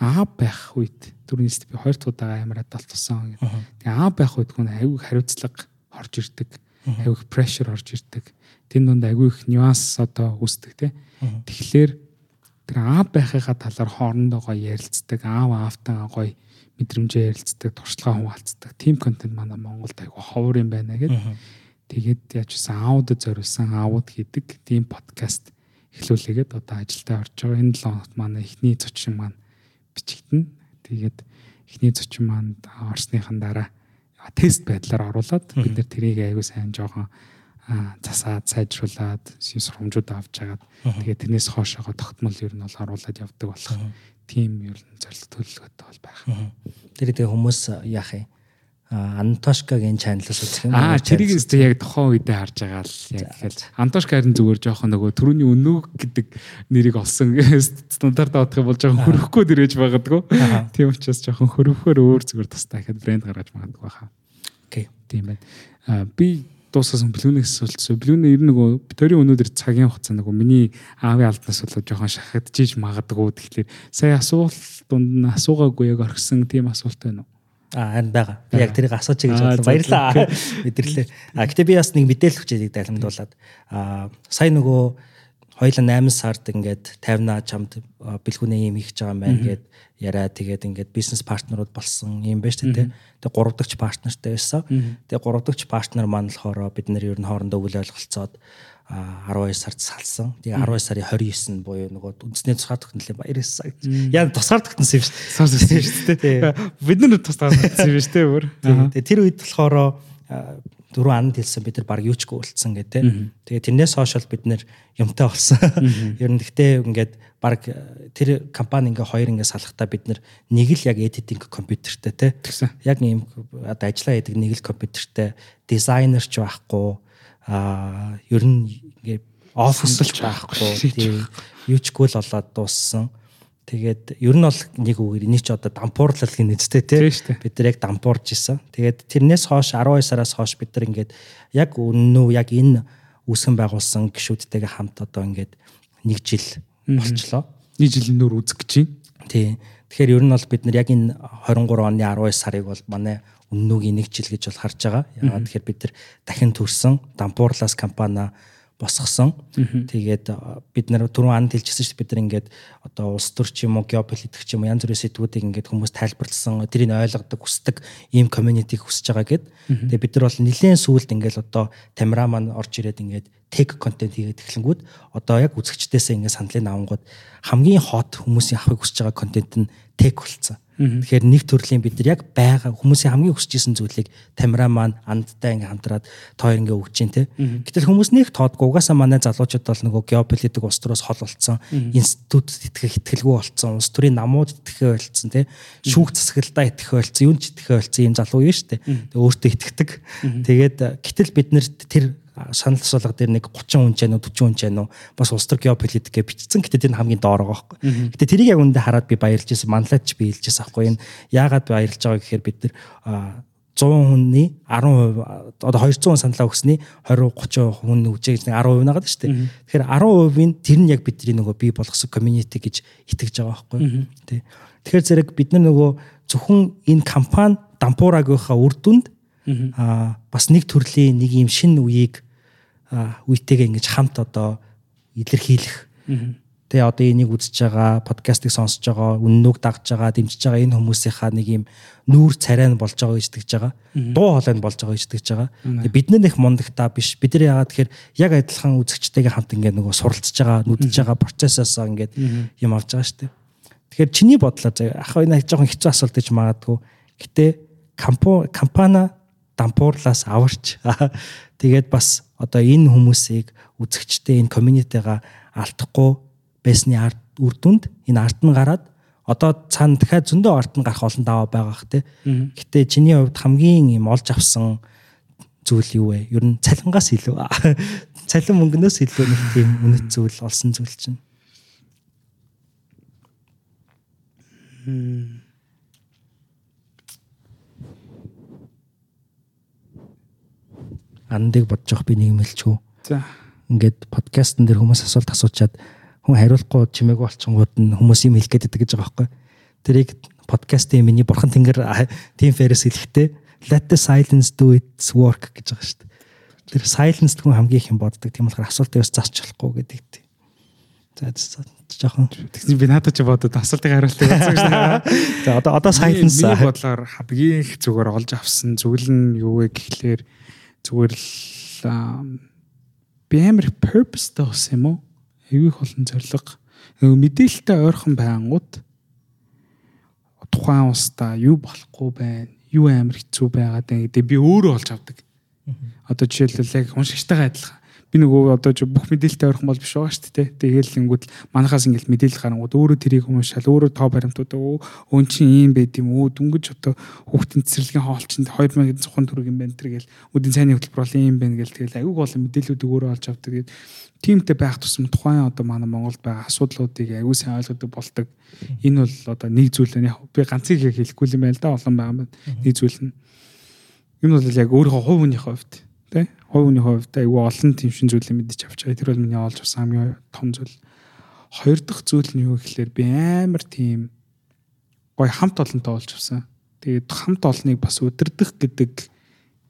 аа байх үед түрүүнээс би хоёр дахь удаа амираад талтсан. Тэгээ аа байх үед хүн аюу хариуцлага орж ирдэг. Аюу их прешэр орж ирдэг. Тэн донд аюу их нюанс одоо үүсдэг те. Тэгэхээр тэр аав байхыгаа талаар хоорондоо гоё ярилцдаг, аав аавтайгаа гоё мэдрэмжээ ярилцдаг, туршлагаа хуваалцдаг. Тим контент манай Монголд айгу ховор юм байна гэдэг. Тэгээд яаж ч аудад зориулсан аауд хийдэг тийм подкаст эхлүүлээгээд одоо ажилдаа орж байгаа. Энэ 7 хоногт манай эхний зочин маань бичигдэнэ. Тэгээд эхний зочин маань орсныхан дараа тест байдлаар оруулаад бид нэр тэрийг аягүй сайн жоохон засаад сайжруулад сургамжууд авч хагаад тэгээд тэрнээс хоошоогоо тогтмол ер нь бол оруулаад явдаг болох тийм ер нь зорилго төлөвлөгөөтэй бол байх. Тэр тэгээ хүмүүс яах юм? Антошкагийн чаналаас үзэх юм. Аа, тэрийг өстө яг тухайн үедээ харж байгаа л яг тэгэхээр Антошка харин зүгээр жоохон нөгөө төрөний өнөг гэдэг нэрийг олсон стандарт авах юм бол жоохон хөрөхгүй дэрэж байгадгүй. Тийм учраас жоохон хөрөхөөр өөр зүгээр тустай гэхэд брэнд гаргаж магадгүй баха. Окей. Тийм байна. Аа, би дуусгасан блүүнээс асуултсан. Блүүнээ ер нь нөгөө төрийн өнөөдөр цагийн хугацаа нөгөө миний аавын алднаас болоод жоохон шахагдчихж магадгүй. Тэгэхээр сая асуулт дунд нь асуугаагүй яг орхисон тийм асуулт байна уу? Аа харин байгаа. Би яг тэрийг асууж гэж бодлоо. Баярлалаа. Мэдэрлээ. А гэтээ би бас нэг мэдээлэл өгч яадаг дайлмдуулаад аа сая нөгөө хоёлаа 8 сард ингээд 50 чамд бэлгүүнээ юм хийж байгаа юм байна гэд яриа тэгээд ингээд бизнес партнерууд болсон юм байна шүү дээ. Тэгээд гурав дахь партнертай байсан. Тэгээд гурав дахь партнер маань болохоор бид нэр ер нь хоорондоо үл ойлголцоод 12 сард салсан. Тэгээ 12 сарын 29 буюу нөгөө үндэсний тусгаар тогтнолын баяр сар гэж. Яа тусгаар тогтносон юм шүү. Сарс байсан шүү дээ. Бид нар тусгаар тогтсон юм шүү дээ өөр. Тэгээ тэр үед болохоор дөрөв анд хэлсэн бид нар баг юучгүй үлдсэн гэдэг. Тэгээ тэрнээс хойш бид нар юмтай болсон. Ер нь гэхдээ ингээд баг тэр компани ингээ хоёр ингээ салахтаа бид нар нэг л яг эдитинг компьютертэй те. Яг ийм одоо ажиллаа хийдэг нэг л компьютертэй дизайнер ч байхгүй аа ер нь ингээ оффислч байхгүй тийм юучгүй л болоод дууссан. Тэгээд ер нь бол нэг үгээр энийг ч одоо дампуурлалгийн нэзтэй тий бид нар яг дампуурж исэн. Тэгээд тэрнээс хойш 12 сараас хойш бид нар ингээд яг үү яг энэ үүсгэн байгуулсан гişүүдтэйгээ хамт одоо ингээд нэг жил болчлоо. Нэг жилийн нөр үзэх гэж байна. Тий. Тэгэхээр ер нь бол бид нар яг энэ 23 оны 12 сарыг бол манай үннүүгийн нэг жил гэж бол харж байгаа. Яагаад тэгэхээр бид нар дахин төрсэн дампуурлаас компани босгосон. Тэгээд бид нар түрүүн анд хэлчихсэн шүү дээ бид нар ингээд одоо улс төр ч юм уу геополитик ч юм уу янз бүрийн сэдвүүдийг ингээд хүмүүс тайлбарлсан тэрийг ойлгодог хүсдэг ийм community хүсэж байгаа гэд. Тэгээд бид нар бол нэлээд сүулт ингээд одоо тамира маань орж ирээд ингээд тег контент хийгээд эхлэнгүүд одоо яг үзэгчдээсээ ингээд сандлын авангууд хамгийн хот хүмүүсийн авахыг хүсэж байгаа контент нь тег болцсон. Тэгэхээр нэг төрлийн бид нар яг байгаа хүмүүсийн хамгийн хүсэж исэн зүйлийг тамира маань андтай ингээм хамтраад тоо ингээ өгч जैन те. Гэтэл хүмүүс нэг тоодгүй угаасаа манай залуучууд бол нөгөө геополитик улс төрөөс хол болцсон, институт итгэх итгэлгүй болцсон, улс төрийн намууд итгэхэ болцсон те. Шүүх засаглалтаа итгэхэ болцсон, юунд ч итгэхэ болцсон ийм залуу юм шүү дээ. Тэгээ өөртөө итгэдэг. Тэгээд гэтэл бид нэр тэр санал асуулга дээр нэг 30 хүн ч яа 40 хүн ч яа бас улс төр геополитик гэж бичсэн. Гэтэ тэр нь хамгийн доор байгаа байхгүй. Гэтэ тэрийг яг үндэ хараад би баярлж байсан. Манлайч би хэлж байсан байхгүй. Энэ яагаад баярлж байгаа гэхээр бид нар 100 хүнний 10% одоо 200 саналаа өгсөний 20 30 хүн үжээ гэж 10% нагаад шүү дээ. Тэгэхээр 10%-ийн тэр нь яг бидний нөгөө бий болгосон community гэж итгэж байгаа байхгүй. Тэ. Тэгэхээр зэрэг бид нар нөгөө зөвхөн энэ компани дампуураагийнхаа үр дүнд аа бас нэг төрлийн нэг юм шин үеийг үетэйгээ ингэж хамт одоо илэрхийлэх. Тэгээ одоо энийг үзэж байгаа, подкастыг сонсож байгаа, үннүүг дагж байгаа, дэмжиж байгаа энэ хүмүүсийнхаа нэг юм нүүр царай нь болж байгаа гэж итгэж байгаа. Дуу хоолой нь болж байгаа гэж итгэж байгаа. Бид нар их мундагтаа биш. Бид нар яагаад тэгэхээр яг адилхан үзэгчтэйгээ хамт ингээд нөгөө суралцж байгаа, нүдж байгаа процессоос ингээд юм авч байгаа шүү дээ. Тэгэхээр чиний бодлоо ах энэ жоохон хэцүү асуулт гэж магадгүй. Гэтэ компани дампуурлаас аварч тэгээд бас одоо энэ хүмүүсийг үзэгчтэй энэ комьюнитигаа алдахгүй байсны ард үр дүнд энэ ард нь гараад одоо цаана дахиад зөндөө ард нь гарах олон даваа байгаа хэ. Гэтэ чиний хувьд хамгийн юм олж авсан зүйл юу вэ? Ер нь цалингаас илүү цалин мөнгнөөс илүү нэг тийм үнэт зүйл олсон зүйл чинь. Андыг бодож явах би хэлчихв. За. Ингээд подкастн дээр хүмүүс асуулт асуучаад хүн хариулахгүй чимээгүй болчингууд нь хүмүүс юм хэлэх гээд гэж байгаа байхгүй. Тэрийг подкастын миний бурхан тэнгэр team ферс хэлэхдээ let the silence do its work гэж байгаа шүү дээ. Тэр silence хүн хамгийн их юм боддог. Тийм болохоор асуултыг бас засч болохгүй гэдэг тийм. За жоохон тэгсэн би надад ч бодод асуултыг хариултыг болсон гэж. За одоо одоо сайтанс миний бодлоор хамгийн их зүгээр олж авсан зүйл нь юу вэ гэхлээр зүгээр л би амар purpose тоосон юм уу? Эвих олон зориг. Мэдээлэлтэй ойрхон байнгут тухайн устаа юу болохгүй байна, юу амар хэцүү байгаад байна гэдэг би өөрөө олж авдаг. Одоо жишээлбэл яг уншигчтайгаа адилхан би нөгөө одоо бүх мэдээлэлтэй ойрхон бол биш байгаа шүү дээ. Тэгээл ингүүд манахаас ингээл мэдээлэл гарангууд өөрөө тэрийг уншаал өөрөө тоо баримтууд өө чин ийм байд юм уу дүнгэж одоо хүүхдийн цэцэрлэгийн хоолчинд 2600 төгрөг юм байна тэргээл өдийн цайны хөтөлбөр бол ийм байна гэл тэгэл аюуг болон мэдээллүүд өөрөө олж авдаг. Тимтэй байх тусам тухайн одоо манай Монголд байгаа асуудлуудыг аюу сайн ойлгодог болдог. Энэ бол одоо нэг зүйл нь би ганцыг хэлэхгүй юм байна л да олон байгаа юм. Нэг зүйл нь энэ бол яг өөрийнхөө хувь хүнийхээ хувьд хувь хүний хувьд айгүй олон тийм шин зүйлийг мэдчих авч байгаа. Тэр бол миний олж авсан хамгийн том зүйл. Хоёр дахь зүйл нь юу гэхээр би амар тийм гой хамт олонтой олж авсан. Тэгээд хамт олныг бас өдөрдөх гэдэг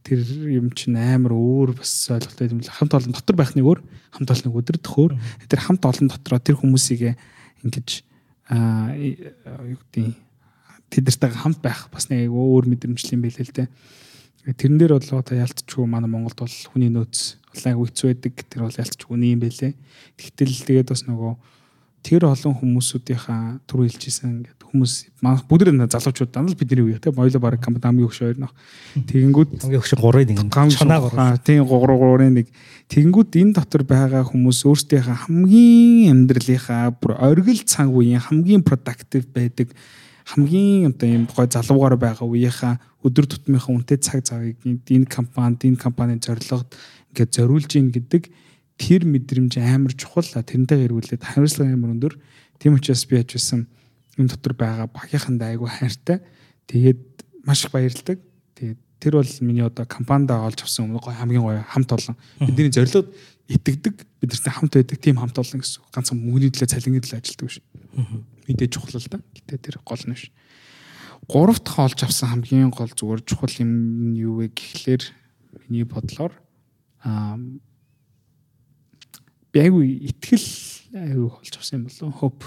тэр юм чинь амар өөр бас ойлголтой юм л хамт олон дотор байх нэг өөр хамт олныг өдөрдөх өөр тэр хамт олон дотроо тэр хүмүүсийг ингэж аа юу гэдэг тэдэртэйгээ хамт байх бас нэг өөр мэдрэмжлэн байлээ л дээ Тэрэн дээр бол одоо ялцчихгүй манай Монголд бол хүний нөөц улаан үйц байдаг. Тэр бол ялцчихгүй юм байлээ. Тэгтэл тэгээд бас нөгөө тэр олон хүмүүсүүдийнхаа түр хэлжсэн ингээд хүмүүс бүгд залуучууд дандаа бидний үе те бойло баг кампани хамгийн өгш хоёр нөх тэгэнгүүт хамгийн өгш 3-ыг ингээд чанаа 3 тийм 3 3-ын нэг тэгэнгүүт энэ дотор байгаа хүмүүс өөрсдийнхээ хамгийн амьдралынхаа бүр оргил цаг үеийн хамгийн productive байдаг хамгийн одоо юм гой залуугаар байгаа үеийнхаа өдөр тутмынхаа үнэтэй цаг завыг энэ компанид энэ компанийн зорилгод ингээд зориулж ийн гэдэг тэр мэдрэмж амар чухал. Тэрнтэйг эргүүлээд хариуцлага амар өндөр тийм учраас би яаж байсан энэ дотор байгаа багийнхандаа айгүй хайртай. Тэгээд маш их баярлдаг. Тэгээд тэр бол миний одоо компанида олж авсан өмнө гой хамгийн гоё хамт олон. Бидний зорилгод итгэдэг бидэртэй хамт байдаг тийм хамт олон гэсэн ганцхан мөнгөний төлөө цалингийн төлөө ажилладаг биш мэдээж чухал л да. Гэтээ тэр гол нь биш гурав дахь олж авсан хамгийн гол зүгээр чухал юм юу вэ гэхлээр миний бодлоор аа би айгүй итгэл айгүй олж авсан юм болов хоп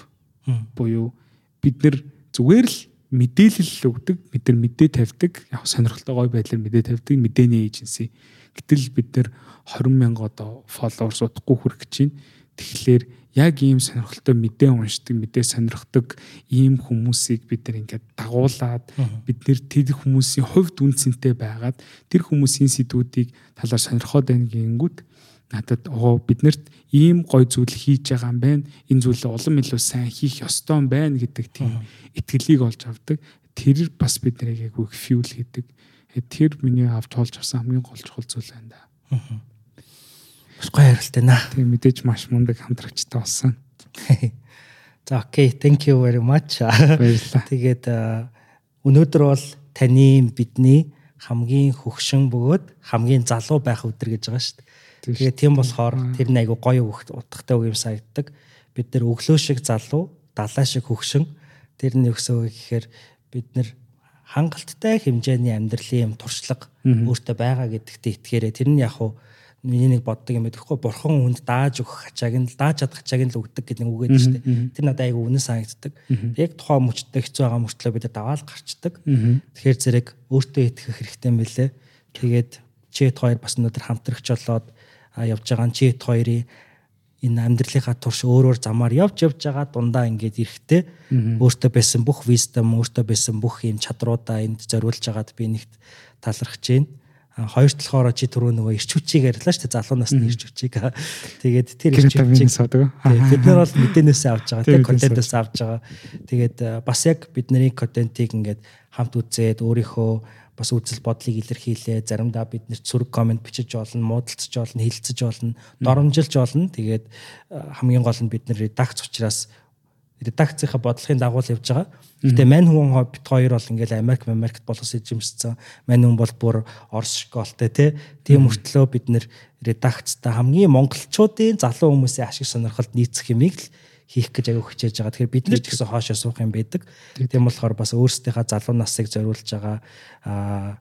буюу бид нэр зүгээр л мэдээлэл өгдөг бид нар мэдээ тавьдаг яг сонирхолтой гой байдлаар мэдээ тавьдаг мэдээний эйженси гэтэл бид нар 20 мянга одоо фолловерс удахгүй хүрэх гэж байна тэгэхээр яг ийм сонирхолтой мэдээ уншдаг, мэдээ сонирхдаг ийм хүмүүсийг бид нар ингээд дагуулад бид нэр тэр хүмүүсийн хувьд үнцэнтэй байгаад тэр хүмүүсийн сэдвүүдийг талаар сонирхоод байна гингүүд надад оо биднэрт ийм гой зүйл хийж байгаа юм байна. Энэ зүйлээ улам илүү сайн хийх ёстой юм байна гэдэг тийм итгэлийг олж авдаг. Тэр бас бид нарыг яг fuel хийдэг. Тэр миний авч тоолж авсан хамгийн гол чухал зүйл байна да. Бас гоё харилтай наа. Тийм мэдээж маш мундаг хамтрагчтай болсон. За окей, thank you very much. Баярлалаа. Тэгээд өнөөдөр бол таны бидний хамгийн хөгшин бөгөөд хамгийн залуу байх өдөр гэж байгаа шүү дээ. Тэгээд тийм болохоор тэр нэг айгу гоё утгатай үг юм санагддаг. Бид нар өглөө шиг залуу, далаа шиг хөгшин тэр нь өсөө гэхээр бид нар хангалттай хэмжээний амьдралын юм туршлага өөртөө байгаа гэдэгт итгээрэй. Тэр нь яг хуу миний нэг боддог юм байхгүй бурхан хүнд дааж өгөх ачааг нь дааж чадах ачааг нь л өгдөг гэдэг нэг үг гэдэг шүү дээ. Тэр надад айгүй үнэн санагддаг. Яг тухайн мөчтэй хэцүү байгаа мөртлөө бид даваал гарчдаг. Тэгэхээр зэрэг өөртөө итгэх хэрэгтэй юм билэ. Тэгээд чит хоёр бас өнөөдөр хамтрагч болоод явж байгаа чит хоёрын энэ амьдралынхаа турш өөр өөр замаар явж явж байгаа дундаа ингээд эрэхтэй өөртөө байсан бүх wisdom өөртөө байсан бүх юм чадруудаа энд зориулж байгаад би нэгт талархаж байна хоёр талхаараа чи түрүү нөгөө ирч хүчийг ярьлаа шүү дээ залуу насны ирч хүчийг. Тэгээд тэр ирч хүчийг суудаг. Бид нар бол мэдээнээсээ авч байгаа тийм контентээс авч байгаа. Тэгээд бас яг бидний контентийг ингээд хамт үзээд өөрийнхөө бас үзэл бодлыг илэрхийлээ. Заримдаа бид нэр зүрх комент бичиж болно, муудалцаж болно, хилцэж болно, доромжилж болно. Тэгээд хамгийн гол нь бид нэр редакц учраас редакцийнхаа бодлогын дагуу л явж байгаа. Гэтэ мань хүн бит хоёр бол ингээл Америк Америкт болоос ижимссэн. Мань хүн бол бүр Орос школтой тий. Тийм мөртлөө бид нэр редакцтай хамгийн монголчуудын залуу хүмүүсийн ашиг сонирхолд нийцэх юмыг л хийх гэж аяг хичээж байгаа. Тэгэхээр бид нар ч гэсэн хоошоо суух юм байдаг. Тийм болохоор бас өөрсдийнхээ залуу насыг зориулж байгаа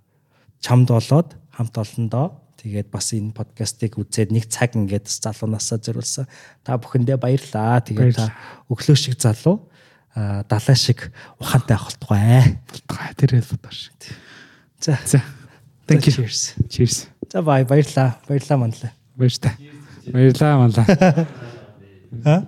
чамд болоод хамт олондоо Тэгээд бас энэ подкастыг үзээд нэг цаг ингээд залуунасаа зориулсан. Та бүхэндээ баярлаа. Тэгээд та өглөө шиг залуу а далай шиг ухаантай авах болтугай. Болтугай тэр л бодоо шиг. За. За. Thank you. Cheers. Cheers. За бай баярлаа. Баярлаа манлаа. Баярлалаа. Баярлалаа манлаа. Аа